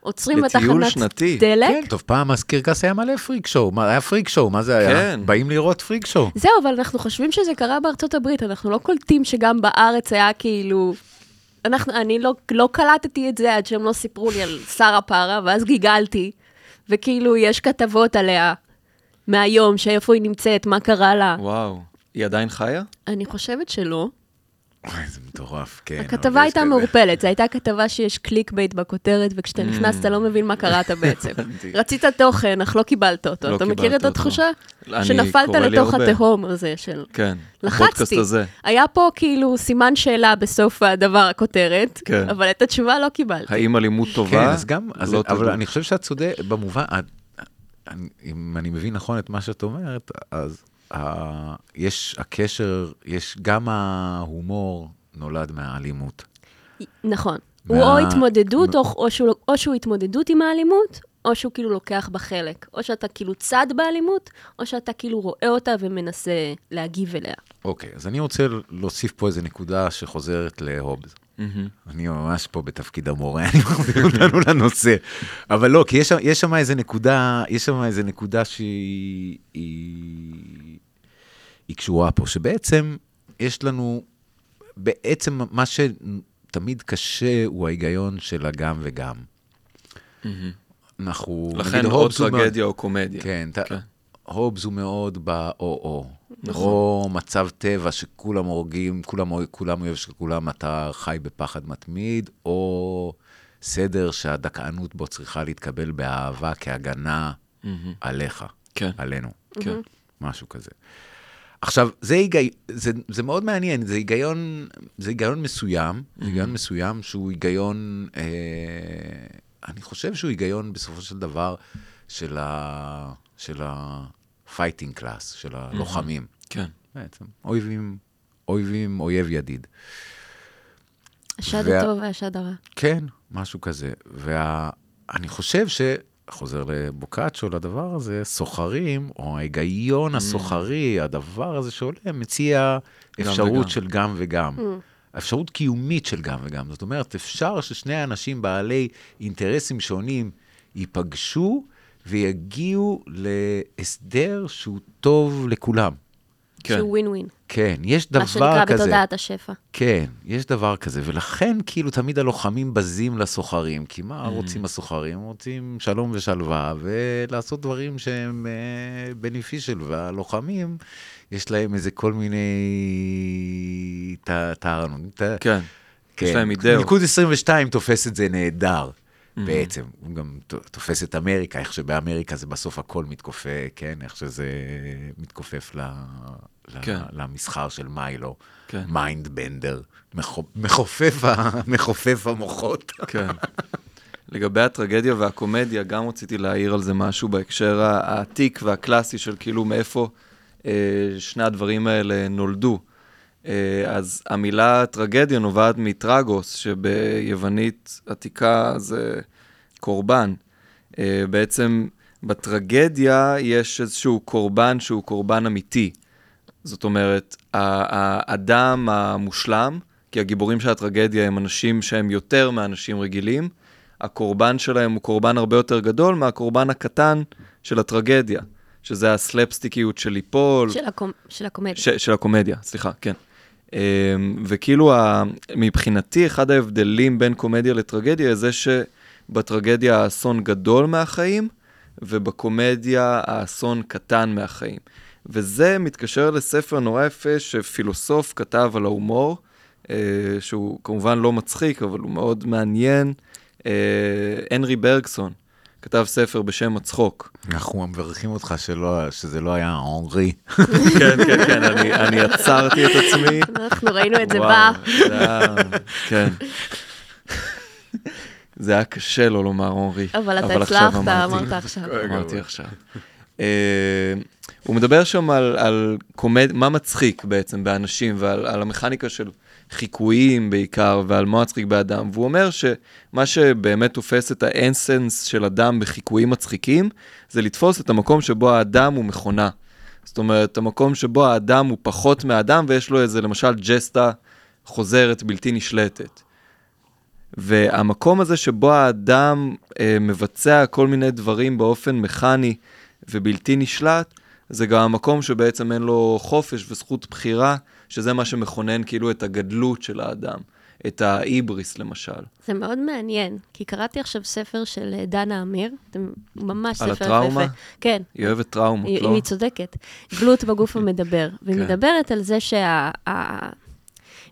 עוצרים לטיול בתחנת שנתי? דלק. כן, טוב, פעם אז קרקס היה מלא freak show, מה, היה freak show, מה זה היה? כן. באים לראות freak show. זהו, אבל אנחנו חושבים שזה קרה בארצות הברית, אנחנו לא קולטים שגם בארץ היה כאילו... אנחנו, אני לא, לא קלטתי את זה עד שהם לא סיפרו לי על שרה פרה, ואז גיגלתי, וכאילו יש כתבות עליה מהיום, שאיפה היא נמצאת, מה קרה לה. וואו. היא עדיין חיה? אני חושבת שלא. וואי, זה מטורף, כן. הכתבה הייתה. מעורפלת, זו הייתה כתבה שיש clickbait בכותרת, וכשאתה נכנס אתה לא מבין מה קראת *laughs* בעצם. רצית תוכן, אך לא קיבלת אותו. לא אתה מכיר את. התחושה? שנפלת לתוך. התהום הזה של... כן. הפודקאסט לחצתי. הזה. היה פה כאילו סימן שאלה בסוף הדבר, הכותרת, כן. אבל את התשובה לא קיבלתי. האם אלימות טובה? כן, אז גם, לא אבל. אני חושב שאת צודקת, במובן, אם אני מבין נכון את מה שאת אומרת, אז ה- יש הקשר, יש גם ההומור נולד מהאלימות. נכון. מה- הוא או התמודדות, או, או, שהוא, או שהוא התמודדות עם האלימות, או שהוא כאילו לוקח בה חלק. או שאתה כאילו צד באלימות, או שאתה כאילו רואה אותה ומנסה להגיב אליה. אוקיי, אז אני רוצה להוסיף פה איזה נקודה שחוזרת להובס. מהמם. אני ממש פה בתפקיד המורה, *laughs* אני מחזיר אותנו לנושא. אבל לא, כי יש, יש שם איזה נקודה, יש שם איזה נקודה שהיא היא, היא קשורה פה, שבעצם יש לנו, בעצם מה שתמיד קשה הוא ההיגיון של הגם וגם. מהמם. אנחנו... לכן או טרגדיה או קומדיה. כן, כן. הובס הוא מאוד באו-או. נכון. או מצב טבע שכולם הורגים, כולם, כולם אויב של כולם, אתה חי בפחד מתמיד, או סדר שהדכאנות בו צריכה להתקבל באהבה כהגנה מהמם. עליך, כן, עלינו, כן. משהו כזה. עכשיו, זה, היגי... זה, זה מאוד מעניין, זה היגיון, זה היגיון מסוים, זה היגיון מסוים שהוא היגיון, אה, אני חושב שהוא היגיון בסופו של דבר של ה... של ה-fighting class, של הלוחמים. כן. בעצם, אויבים, אויבים, אויב ידיד. השד וה- הטוב והשד הרע. כן, משהו כזה. ואני חושב ש... חוזר לבוקאצ'ו, לדבר הזה, סוחרים, או ההיגיון הסוחרי, הדבר הזה שעולה, מציע גם אפשרות וגם. של גם וגם. אפשרות קיומית של גם וגם. זאת אומרת, אפשר ששני אנשים בעלי אינטרסים שונים ייפגשו ויגיעו להסדר שהוא טוב לכולם. כן. שהוא ווין ווין. כן, יש דבר מה שנקרא כזה. בתודעת השפע. כן, יש דבר כזה, ולכן כאילו תמיד הלוחמים בזים לסוחרים, כי מה Mm. רוצים הסוחרים? רוצים שלום ושלווה, ולעשות דברים שהם אה, beneficial, והלוחמים, יש להם איזה כל מיני ט- טענות. ט- כן. יש להם אידאות. מלכוד 22 תופס את זה נהדר. Mm-hmm. בעצם, הוא גם תופס את אמריקה, איך שבאמריקה זה בסוף הכל מתכופף, כן, איך שזה מתכופף ל, כן. למסחר של מיילו, כן. mind bender, מכופף, ה- *laughs* מכופף המוחות. כן. לגבי הטרגדיה והקומדיה, גם רציתי להעיר על זה משהו בהקשר העתיק והקלאסי של כאילו מאיפה אה, שני הדברים האלה נולדו. אה, אז המילה טרגדיה נובעת מטרגוס, שביוונית עתיקה זה קורבן. אה, בעצם בטרגדיה יש איזשהו קורבן שהוא קורבן אמיתי. זאת אומרת, האדם המושלם, כי הגיבורים של הטרגדיה הם אנשים שהם יותר מאנשים רגילים, הקורבן שלהם הוא קורבן הרבה יותר גדול מהקורבן הקטן של הטרגדיה, שזה הסלפסטיקיות של ליפול, של הקומ- של הקומדיה. ש, של הקומדיה, סליחה, כן. אמ, וכאילו, מבחינתי, אחד ההבדלים בין קומדיה לטרגדיה זה שבטרגדיה האסון גדול מהחיים, ובקומדיה האסון קטן מהחיים. וזה מתקשר לספר נורא יפה שפילוסוף כתב על ההומור, אה, שהוא כמובן לא מצחיק, אבל הוא מאוד מעניין. אה, הנרי ברגסון כתב ספר בשם הצחוק. אנחנו מברכים אותך שלא, שזה לא היה אנרי. כן, כן, כן, אני, אני עצרתי את עצמי. אנחנו ראינו את זה בא. כן. זה היה קשה לא לומר אנרי. אבל אתה עכשיו הצלחת. אמרת עכשיו. אמרתי עכשיו. אה, הוא מדבר שם על, על קומד... מה מצחיק בעצם באנשים ועל על המכניקה של חיקויים בעיקר ועל מה מצחיק באדם, והוא אומר שמה שבאמת תופס את האנסנס של אדם בחיקויים מצחיקים, זה לתפוס את המקום שבו האדם הוא מכונה. זאת אומרת, המקום שבו האדם הוא פחות מהאדם ויש לו איזה למשל ג'סטה חוזרת בלתי נשלטת. והמקום הזה שבו האדם אה, מבצע כל מיני דברים באופן מכני ובלתי נשלט, זה גם המקום שבעצם אין לו חופש וזכות בחירה, שזה מה שמכונן כאילו את הגדלות של האדם, את ההיבריס למשל. זה מאוד מעניין, כי קראתי עכשיו ספר של אה, דנה אמיר, ממש על ספר הטראומה? יפה. כן. היא אוהבת טראומות, היא, לא? היא צודקת. גלות בגוף המדבר. והיא כן. מדברת על זה שה...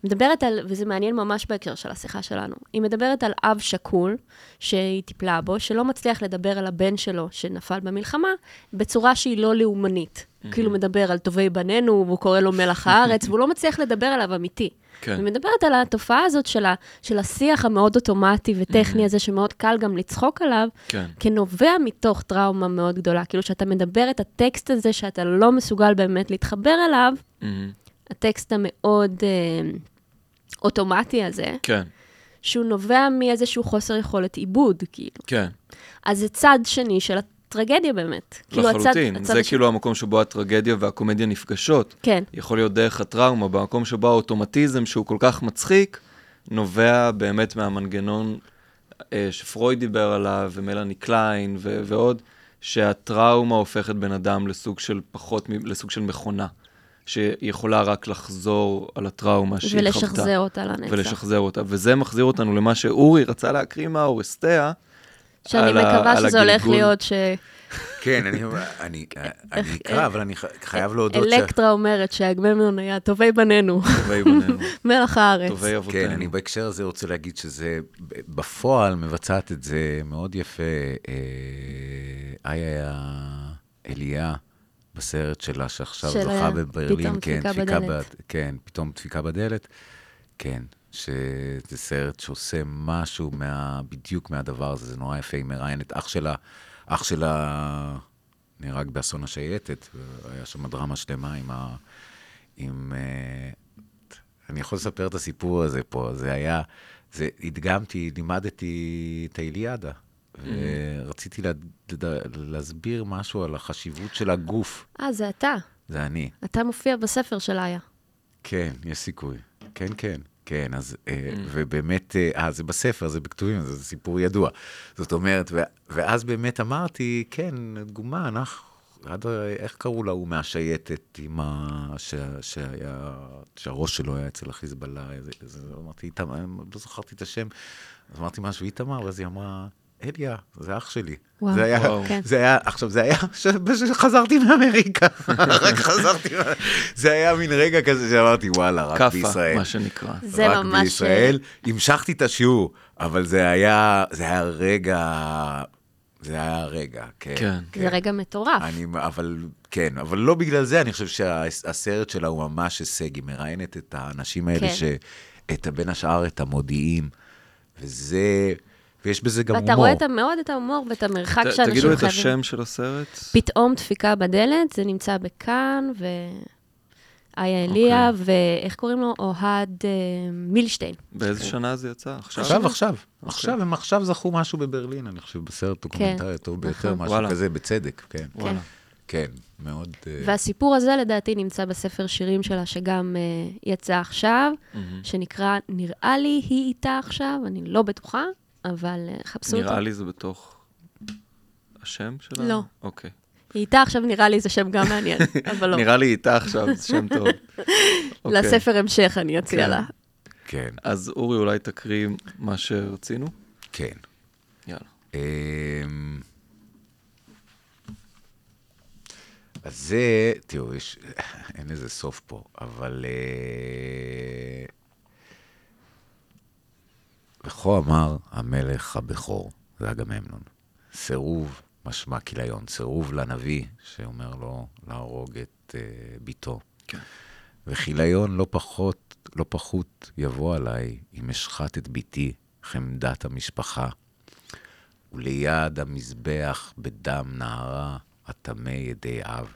היא מדברת על, וזה מעניין ממש בהקשר של השיחה שלנו, היא מדברת על אב שכול שהיא טיפלה בו, שלא מצליח לדבר על הבן שלו שנפל במלחמה, בצורה שהיא לא לאומנית. כאילו מדבר על טובי בנינו, והוא קורא לו מלח הארץ, והוא לא מצליח לדבר עליו אמיתי. כן. היא מדברת על התופעה הזאת של, ה, של השיח המאוד אוטומטי וטכני הזה, שמאוד קל גם לצחוק עליו, כן. כנובע מתוך טראומה מאוד גדולה. כאילו, שאתה מדבר את הטקסט הזה שאתה לא מסוגל באמת להתחבר אליו, מהמם. הטקסט המאוד אה, אוטומטי הזה, כן, שהוא נובע מאיזשהו חוסר יכולת עיבוד, כאילו. כן, אז זה צד שני של הטרגדיה באמת. כאילו, הצד- לחלוטין. הצד זה השני- כאילו המקום שבו הטרגדיה והקומדיה נפגשות. כן, יכול להיות דרך הטראומה, במקום שבו האוטומטיזם שהוא כל כך מצחיק, נובע באמת מהמנגנון אה, שפרויד דיבר עליו, ומלאני קליין ו- ועוד, שהטראומה הופכת בן אדם לסוג של פחות, לסוג של מכונה, שיכולה רק לחזור על הטראומה שהיא חוותה. ולשחזר אותה לנצח. ולשחזר אותה. וזה מחזיר אותנו למה שאורי רצה להקריא מהאורסטיה, שאני על מקווה על שזה הולך. להיות ש... כן, אני, אני, *laughs* אני אקרא, אבל אני חייב להודות ש... אלקטרה אומרת שאגממנון היה טובי בנינו, טובי בנינו, *laughs* מלח הארץ. טובי אבותינו. כן, אני בהקשר הזה רוצה להגיד שזה, בפועל מבצעת את זה מאוד יפה. אה, איה אליה, בסרט שלה, שעכשיו של זכה ה- בברלין, פתאום כן, דפיקה בדלת. כן, פתאום דפיקה בדלת. כן, שזה סרט שעושה משהו מה, בדיוק מהדבר הזה, זה נורא יפה, היא מראיינת אח שלה, אח שלה נהרג באסון השייטת, היה שם דרמה שלמה עם ה... עם... אה, אני יכול לספר את הסיפור הזה פה, זה היה, זה, הדגמתי, לימדתי את האיליאדה, ורציתי לה, לד- להסביר משהו על החשיבות של הגוף, אה, זה אתה. זה אני. אתה מופיע בספר של איה. כן, יש סיכוי. כן, כן. כן, אז, אה, ובאמת, אה, אה, זה בספר, זה בכתובים, זה סיפור ידוע. זאת אומרת, ואז באמת אמרתי, כן, דוגמה, אנחנו, עד, איך קראו לה הוא מהשייטת, עם ה... ש, שהיה, שהראש שלו היה אצל החיזבאללה, איזה, אמרתי, איתמר, לא זכרתי את השם, אז אמרתי משהו, איתמר, ואז היא אמרה, אליה, זה אח שלי. וואו. זה היה, וואו. כן. זה היה, עכשיו, זה היה, שחזרתי מאמריקה, *laughs* רק חזרתי, זה היה מין רגע כזה שאמרתי, וואלה, רק כאפה, בישראל. מה שנקרא. זה רק ממש- אה, בישראל. המשכתי את השיעור, אבל זה היה, זה היה רגע, זה היה רגע, כן. כן. זה רגע מטורף. אני, אבל, כן, אבל לא בגלל זה, אני חושב שהסרט שלה הוא ממש הישג, היא מראיינת את האנשים האלה, כן. ש... את, בין השאר את המודיעין, וזה, ויש בזה גם ואתה הומור. רואה את מאוד את ההומור ואת המרחק ת- שאנשים תגידו את חייבים. השם של הסרט. פתאום דפיקה בדלת, זה נמצא בכאן, ואיה אליה, ואיך קוראים לו? אוהד אה, מילשטיין. באיזה שנה זה יצא? עכשיו? עכשיו, עכשיו, עכשיו, הם עכשיו זכו משהו בברלין, אני חושב, בסרט דוקומנטרי הטוב ביותר, נכון. משהו וואלה. כזה, בצדק, כן. וואלה. כן, מאוד... אה, והסיפור הזה, לדעתי, נמצא בספר שירים שלה, שגם אה, יצא עכשיו, שנקרא "נראה לי היא איתה עכשיו", אני לא בטוחה, אבל uh, חפשו אותו. נראה לי זה בתוך השם שלה? לא. אוקיי. היא איתה עכשיו, נראה לי זה שם גם מעניין, *laughs* אבל לא. נראה לי איתה עכשיו, זה שם טוב. *laughs* אוקיי. לספר המשך אני אציע כן. לה. כן, אז אורי, אולי תקריא מה שרצינו? כן. יאללה. אמ, אז זה, תראו, יש, *laughs* אין לזה סוף פה, אבל... אה, וכה אמר המלך הבכור, זה אגממנון, סירוב משמע כיליון, סירוב לנביא שאומר לו להרוג את אה, ביתו. כן. וכיליון לא פחות, לא פחות יבוא עליי אם אשחט את ביתי, חמדת המשפחה. וליד המזבח בדם נהרה הטמא ידי אב.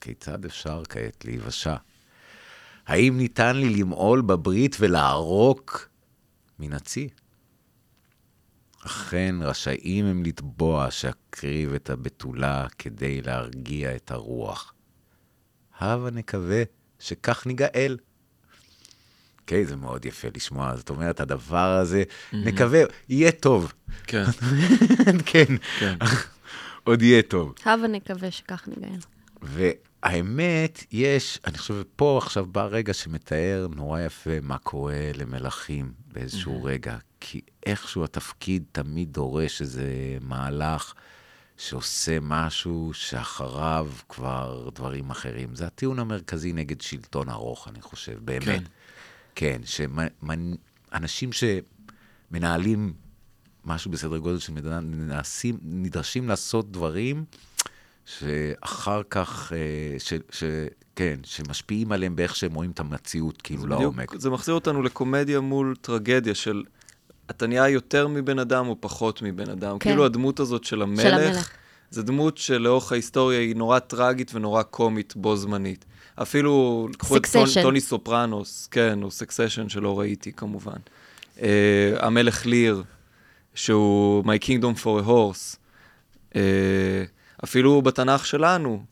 כיצד אפשר כעת להיוושע? האם ניתן לי למעול בברית ולערוק מן הצי? אכן רשאים הם לתבוע שאקריב את הבתולה כדי להרגיע את הרוח. הבה נקווה שכך ניגאל. אוקיי, זה מאוד יפה לשמוע, זאת אומרת, הדבר הזה, נקווה, יהיה טוב. כן, *laughs* כן, כן. *laughs* עוד יהיה טוב. הבה נקווה שכך ניגאל. והאמת, יש, אני חושב, פה עכשיו בא רגע שמתאר נורא יפה מה קורה למלכים באיזשהו רגע, כי איכשהו התפקיד תמיד דורש איזה מהלך שעושה משהו שאחריו כבר דברים אחרים. זה הטיעון המרכזי נגד שלטון ארוך, אני חושב, באמת. כן. כן, שאנשים שמנהלים משהו בסדר גודל של מדינה, נעשים, נדרשים לעשות דברים שאחר כך, אה, ש, ש, כן, שמשפיעים עליהם באיך שהם רואים את המציאות, כאילו, בדיוק, לעומק. זה מחזיר אותנו לקומדיה מול טרגדיה של אתה נהיה יותר מבן אדם או פחות מבן אדם. כן. כאילו הדמות הזאת של המלך, של המלך. זו דמות שלאורך ההיסטוריה היא נורא טרגית ונורא קומית בו זמנית. אפילו, קחו את Succession. טוני סופרנוס, כן, או Succession שלא ראיתי כמובן. אה, המלך ליר, שהוא My Kingdom for a Horse. אה, אפילו בתנ"ך שלנו,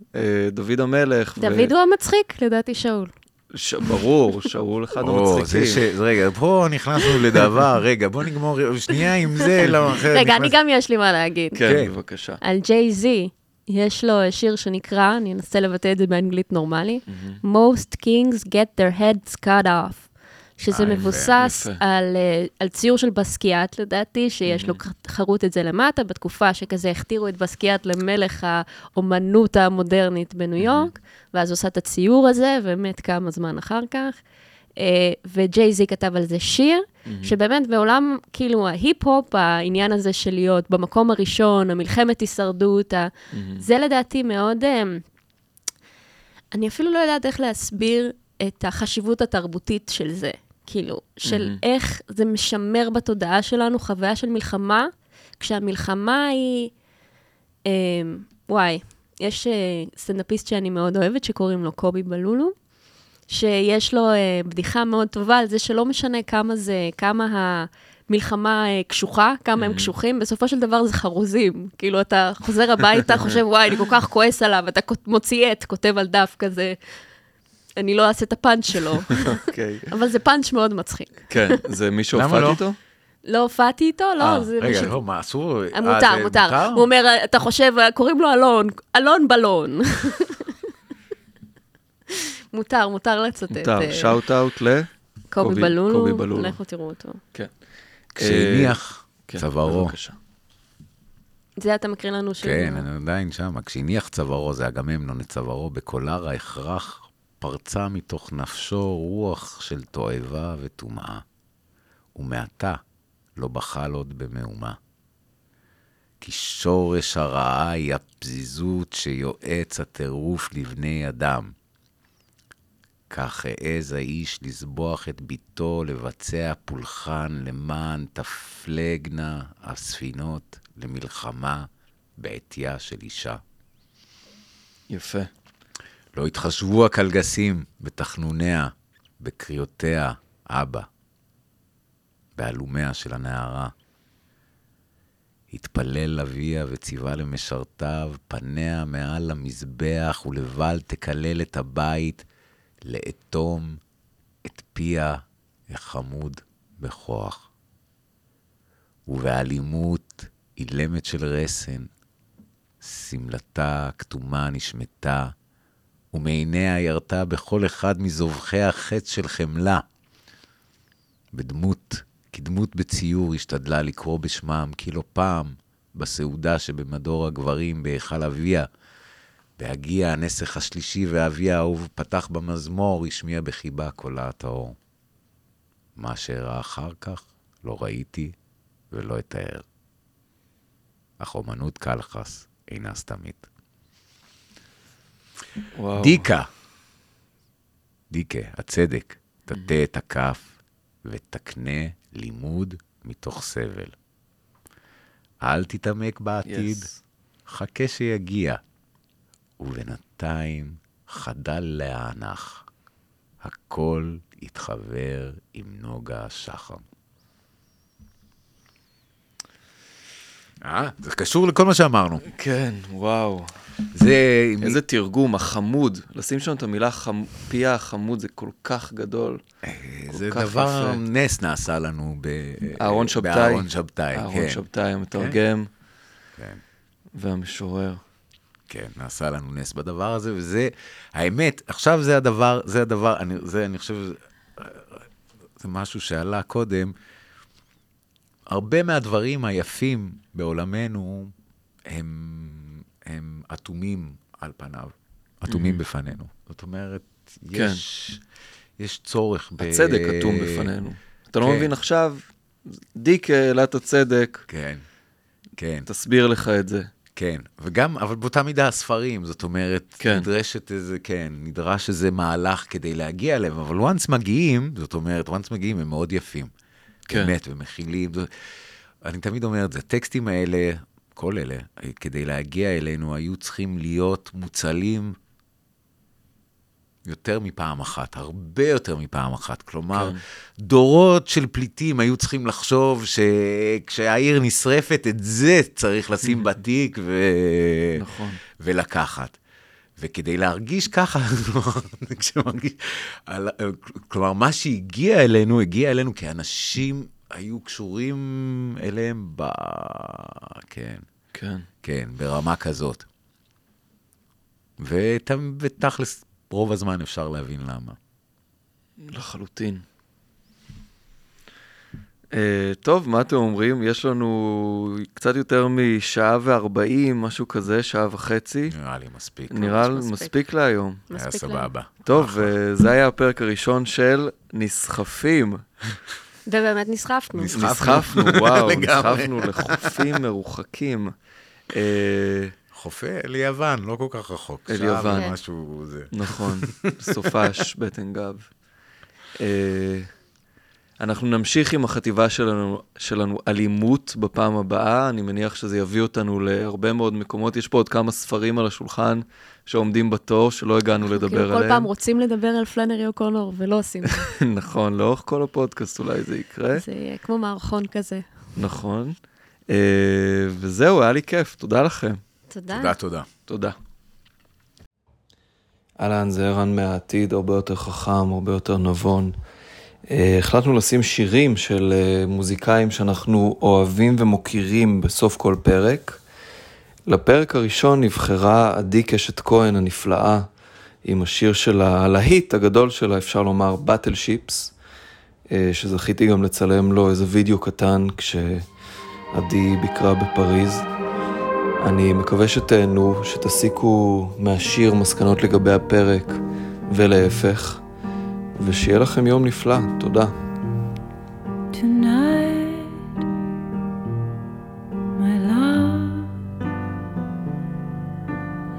אה, דוד המלך. ו- דוד הוא המצחיק? לדעתי שאול. ש... ברור, *laughs* שאול אחד המצחיקים. זה ש... רגע, פה נכנסנו לדבר, *laughs* רגע, בוא נגמור שנייה עם זה, *laughs* למה אחרת רגע, אני גם יש לי מה להגיד. כן, כן. בבקשה. על ג'יי זי, יש לו שיר שנקרא, אני אנסה לבטא את זה באנגלית נורמלי, Most kings get their heads cut off. שזה אה, יפה, מבוסס יפה. על, אה, על ציור של בסקיאט, לדעתי, שיש Mm-hmm. לו חרוט את זה למטה, בתקופה שכזה הכתירו את בסקיאט למלך האומנות המודרנית בניו Mm-hmm. יורק, ואז הוא עושה את הציור הזה, ומת כמה זמן אחר כך. אה, וג'יי זי כתב על זה שיר, Mm-hmm. שבאמת בעולם, כאילו, ההיפ-הופ, העניין הזה של להיות במקום הראשון, המלחמת הישרדות. Mm-hmm. זה לדעתי מאוד... אה, אני אפילו לא יודעת איך להסביר את החשיבות התרבותית של זה. כאילו, של מהמם. איך זה משמר בתודעה שלנו חוויה של מלחמה, כשהמלחמה היא... אה, וואי, יש אה, סטנדאפיסט שאני מאוד אוהבת, שקוראים לו קובי בלולו, שיש לו אה, בדיחה מאוד טובה על זה שלא משנה כמה זה, כמה המלחמה אה, קשוחה, כמה הם קשוחים, בסופו של דבר זה חרוזים. כאילו, אתה חוזר הביתה, *laughs* חושב, וואי, אני כל כך כועס עליו, אתה מוציא עט, כותב על דף כזה, אני לא אעשה את הפאנץ' שלו, אוקיי. אבל זה פאנץ' מאוד מצחיק. כן, זה מי שהופעתי לא? איתו? לא הופעתי איתו? לא, אה, זה רגע, מישהו... לא, מה, אסור? אה, מותר, זה מותר. הוא אומר, אתה חושב, קוראים לו אלון, אלון בלון. מותר, מותר לצטט. מותר, אה, שאוט אאוט ל... קובי בלולו. לכו תראו אותו. כן. כשהניח כן, צווארו. זה אתה מקריא לנו של... כן, אני עדיין שם. כשהניח צווארו, זה אגממנון את צווארו, בקולר ההכרח פרצה מתוך נפשו רוח של תועבה וטומאה. ומעתה לא בחל עוד במהומה. כי שורש הרעה היא הפזיזות שיועץ הטירוף לבני אדם. כך העז האיש לסבוח את ביתו, לבצע פולחן למען תפלגנה הספינות למלחמה בעטייה של אישה. יפה. לא התחשבו הקלגסים בתחנוניה, בקריאותיה, אבא, בהלומיה של הנערה. התפלל אביה וציווה למשרתיו, פניה מעל המזבח ולבל תקלל את הבית, לאטום את פיה החמוד בכוח. ובאלימות אילמת של רסן, שמלתה הכתומה נשמטה, ומעיניה ירתה בכל אחד מזובחי החץ של חמלה. בדמות, כדמות בציור, השתדלה לקרוא בשמם, כי לא פעם, בסעודה שבמדור הגברים בהיכל אביה, בהגיע הנסך השלישי ואבי האהוב פתח במזמור, השמיע בחיבה קולה הטהור. מה שאירע אחר כך, לא ראיתי ולא אתאר. אך אומנות קלחס אינה סתמית. וואו. דיקה, דיקה, הצדק, תטה את הכף ותקנה לימוד מתוך סבל. אל תתעמק בעתיד, Yes. חכה שיגיע, ובינתיים חדל להנח. הכל יתחבר עם נוגה השחם. אה, זה קשור לכל מה שאמרנו. כן, וואו. זה... איזה תרגום, החמוד. לשים שם את המילה חמ... פיה החמוד זה כל כך גדול. זה כך דבר, יפה. נס נעשה לנו ב... אהרון שבתאי. באהרון שבתאי, אהרון כן. שבתאי המתרגם כן, והמשורר. כן, נעשה לנו נס בדבר הזה, וזה, האמת, עכשיו זה הדבר, זה הדבר, אני, זה, אני חושב, זה משהו שעלה קודם. הרבה מהדברים היפים בעולמנו הם, הם אטומים על פניו, אטומים בפנינו. זאת אומרת, יש, יש צורך ב... הצדק אטום בפנינו. אתה לא כן. מבין עכשיו, דיק העלה את הצדק, כן, כן. תסביר לך את זה. כן, וגם, אבל באותה מידה הספרים, זאת אומרת, כן. נדרשת איזה, כן, נדרש איזה מהלך כדי להגיע אליהם, אבל once מגיעים, זאת אומרת, once מגיעים הם מאוד יפים. כן. באמת, ומכילים. אני תמיד אומר את זה, הטקסטים האלה, כל אלה, כדי להגיע אלינו, היו צריכים להיות מוצלים יותר מפעם אחת, הרבה יותר מפעם אחת. כלומר, כן. דורות של פליטים היו צריכים לחשוב שכשהעיר נשרפת, את זה צריך לשים *laughs* בתיק ו... נכון. ולקחת. וכדי להרגיש ככה, *laughs* כשמרגיש, על- כלומר, מה שהגיע אלינו, הגיע אלינו כי אנשים היו קשורים אליהם ב... כן, כן. כן, ברמה כזאת. ות... ותכלס, רוב הזמן אפשר להבין למה. לחלוטין. אה, טוב, מה אתם אומרים? יש לנו קצת יותר משעה וארבעים, משהו כזה, שעה וחצי. נראה לי מספיק. נראה מספיק. מספיק להיום. היה מספיק להם. סבבה. טוב, אה, זה היה הפרק הראשון של נסחפים. ובאמת נסחפנו. נסחפנו. נסחפנו, *laughs* וואו. נסחפנו לחופים מרוחקים. אה, חופה ליוון, לא כל כך רחוק. אל שעה יוון. ומשהו זה. נכון, *laughs* סופש, בטן גב. אנחנו נמשיך עם החטיבה שלנו, שלנו אלימות בפעם הבאה, אני מניח שזה יביא אותנו להרבה מאוד מקומות. יש פה עוד כמה ספרים על השולחן שעומדים בתור, שלא הגענו אנחנו לדבר כאילו עליהם. כל פעם רוצים לדבר על פלנרי אוקונור ולא עושים את *laughs* זה. נכון, לאורך כל הפודקאסט אולי זה יקרה. זה יהיה כמו מערכון כזה. נכון. אה, וזהו, היה לי כיף, תודה לכם. תודה. תודה, תודה. תודה. אהלן, זה ערן מהעתיד, הרבה יותר חכם, הרבה יותר נבון. אה, החלטנו לשים שירים של אה, מוזיקאים שאנחנו אוהבים ומוקירים בסוף כל פרק. לפרק הראשון נבחרה עדי קשת כהן הנפלאה, עם השיר שלה, הלהיט הגדול שלה, אפשר לומר, באטל שיפס, שזכיתי גם לצלם לו איזה וידאו קטן כשעדי ביקרה בפריז. אני מקווה שתהנו, שתסיקו מהשיר מסקנות לגבי הפרק ולהפך, ושיהיה לכם יום נפלא. תודה. Tonight, my love,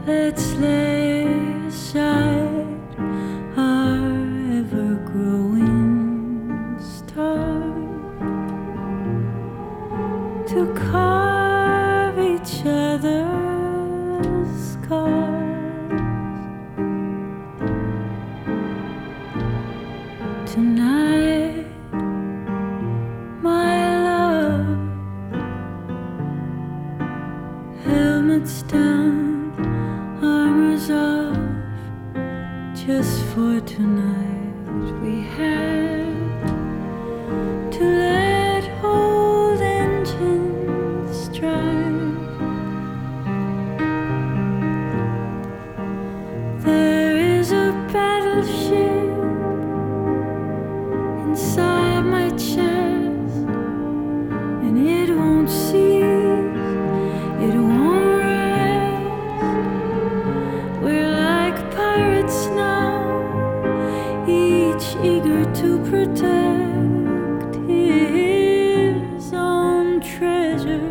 let's lay treasure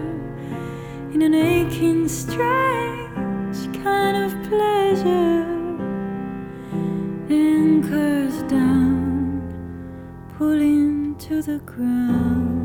in an aching, strange kind of pleasure. Anchors down pulling to the ground.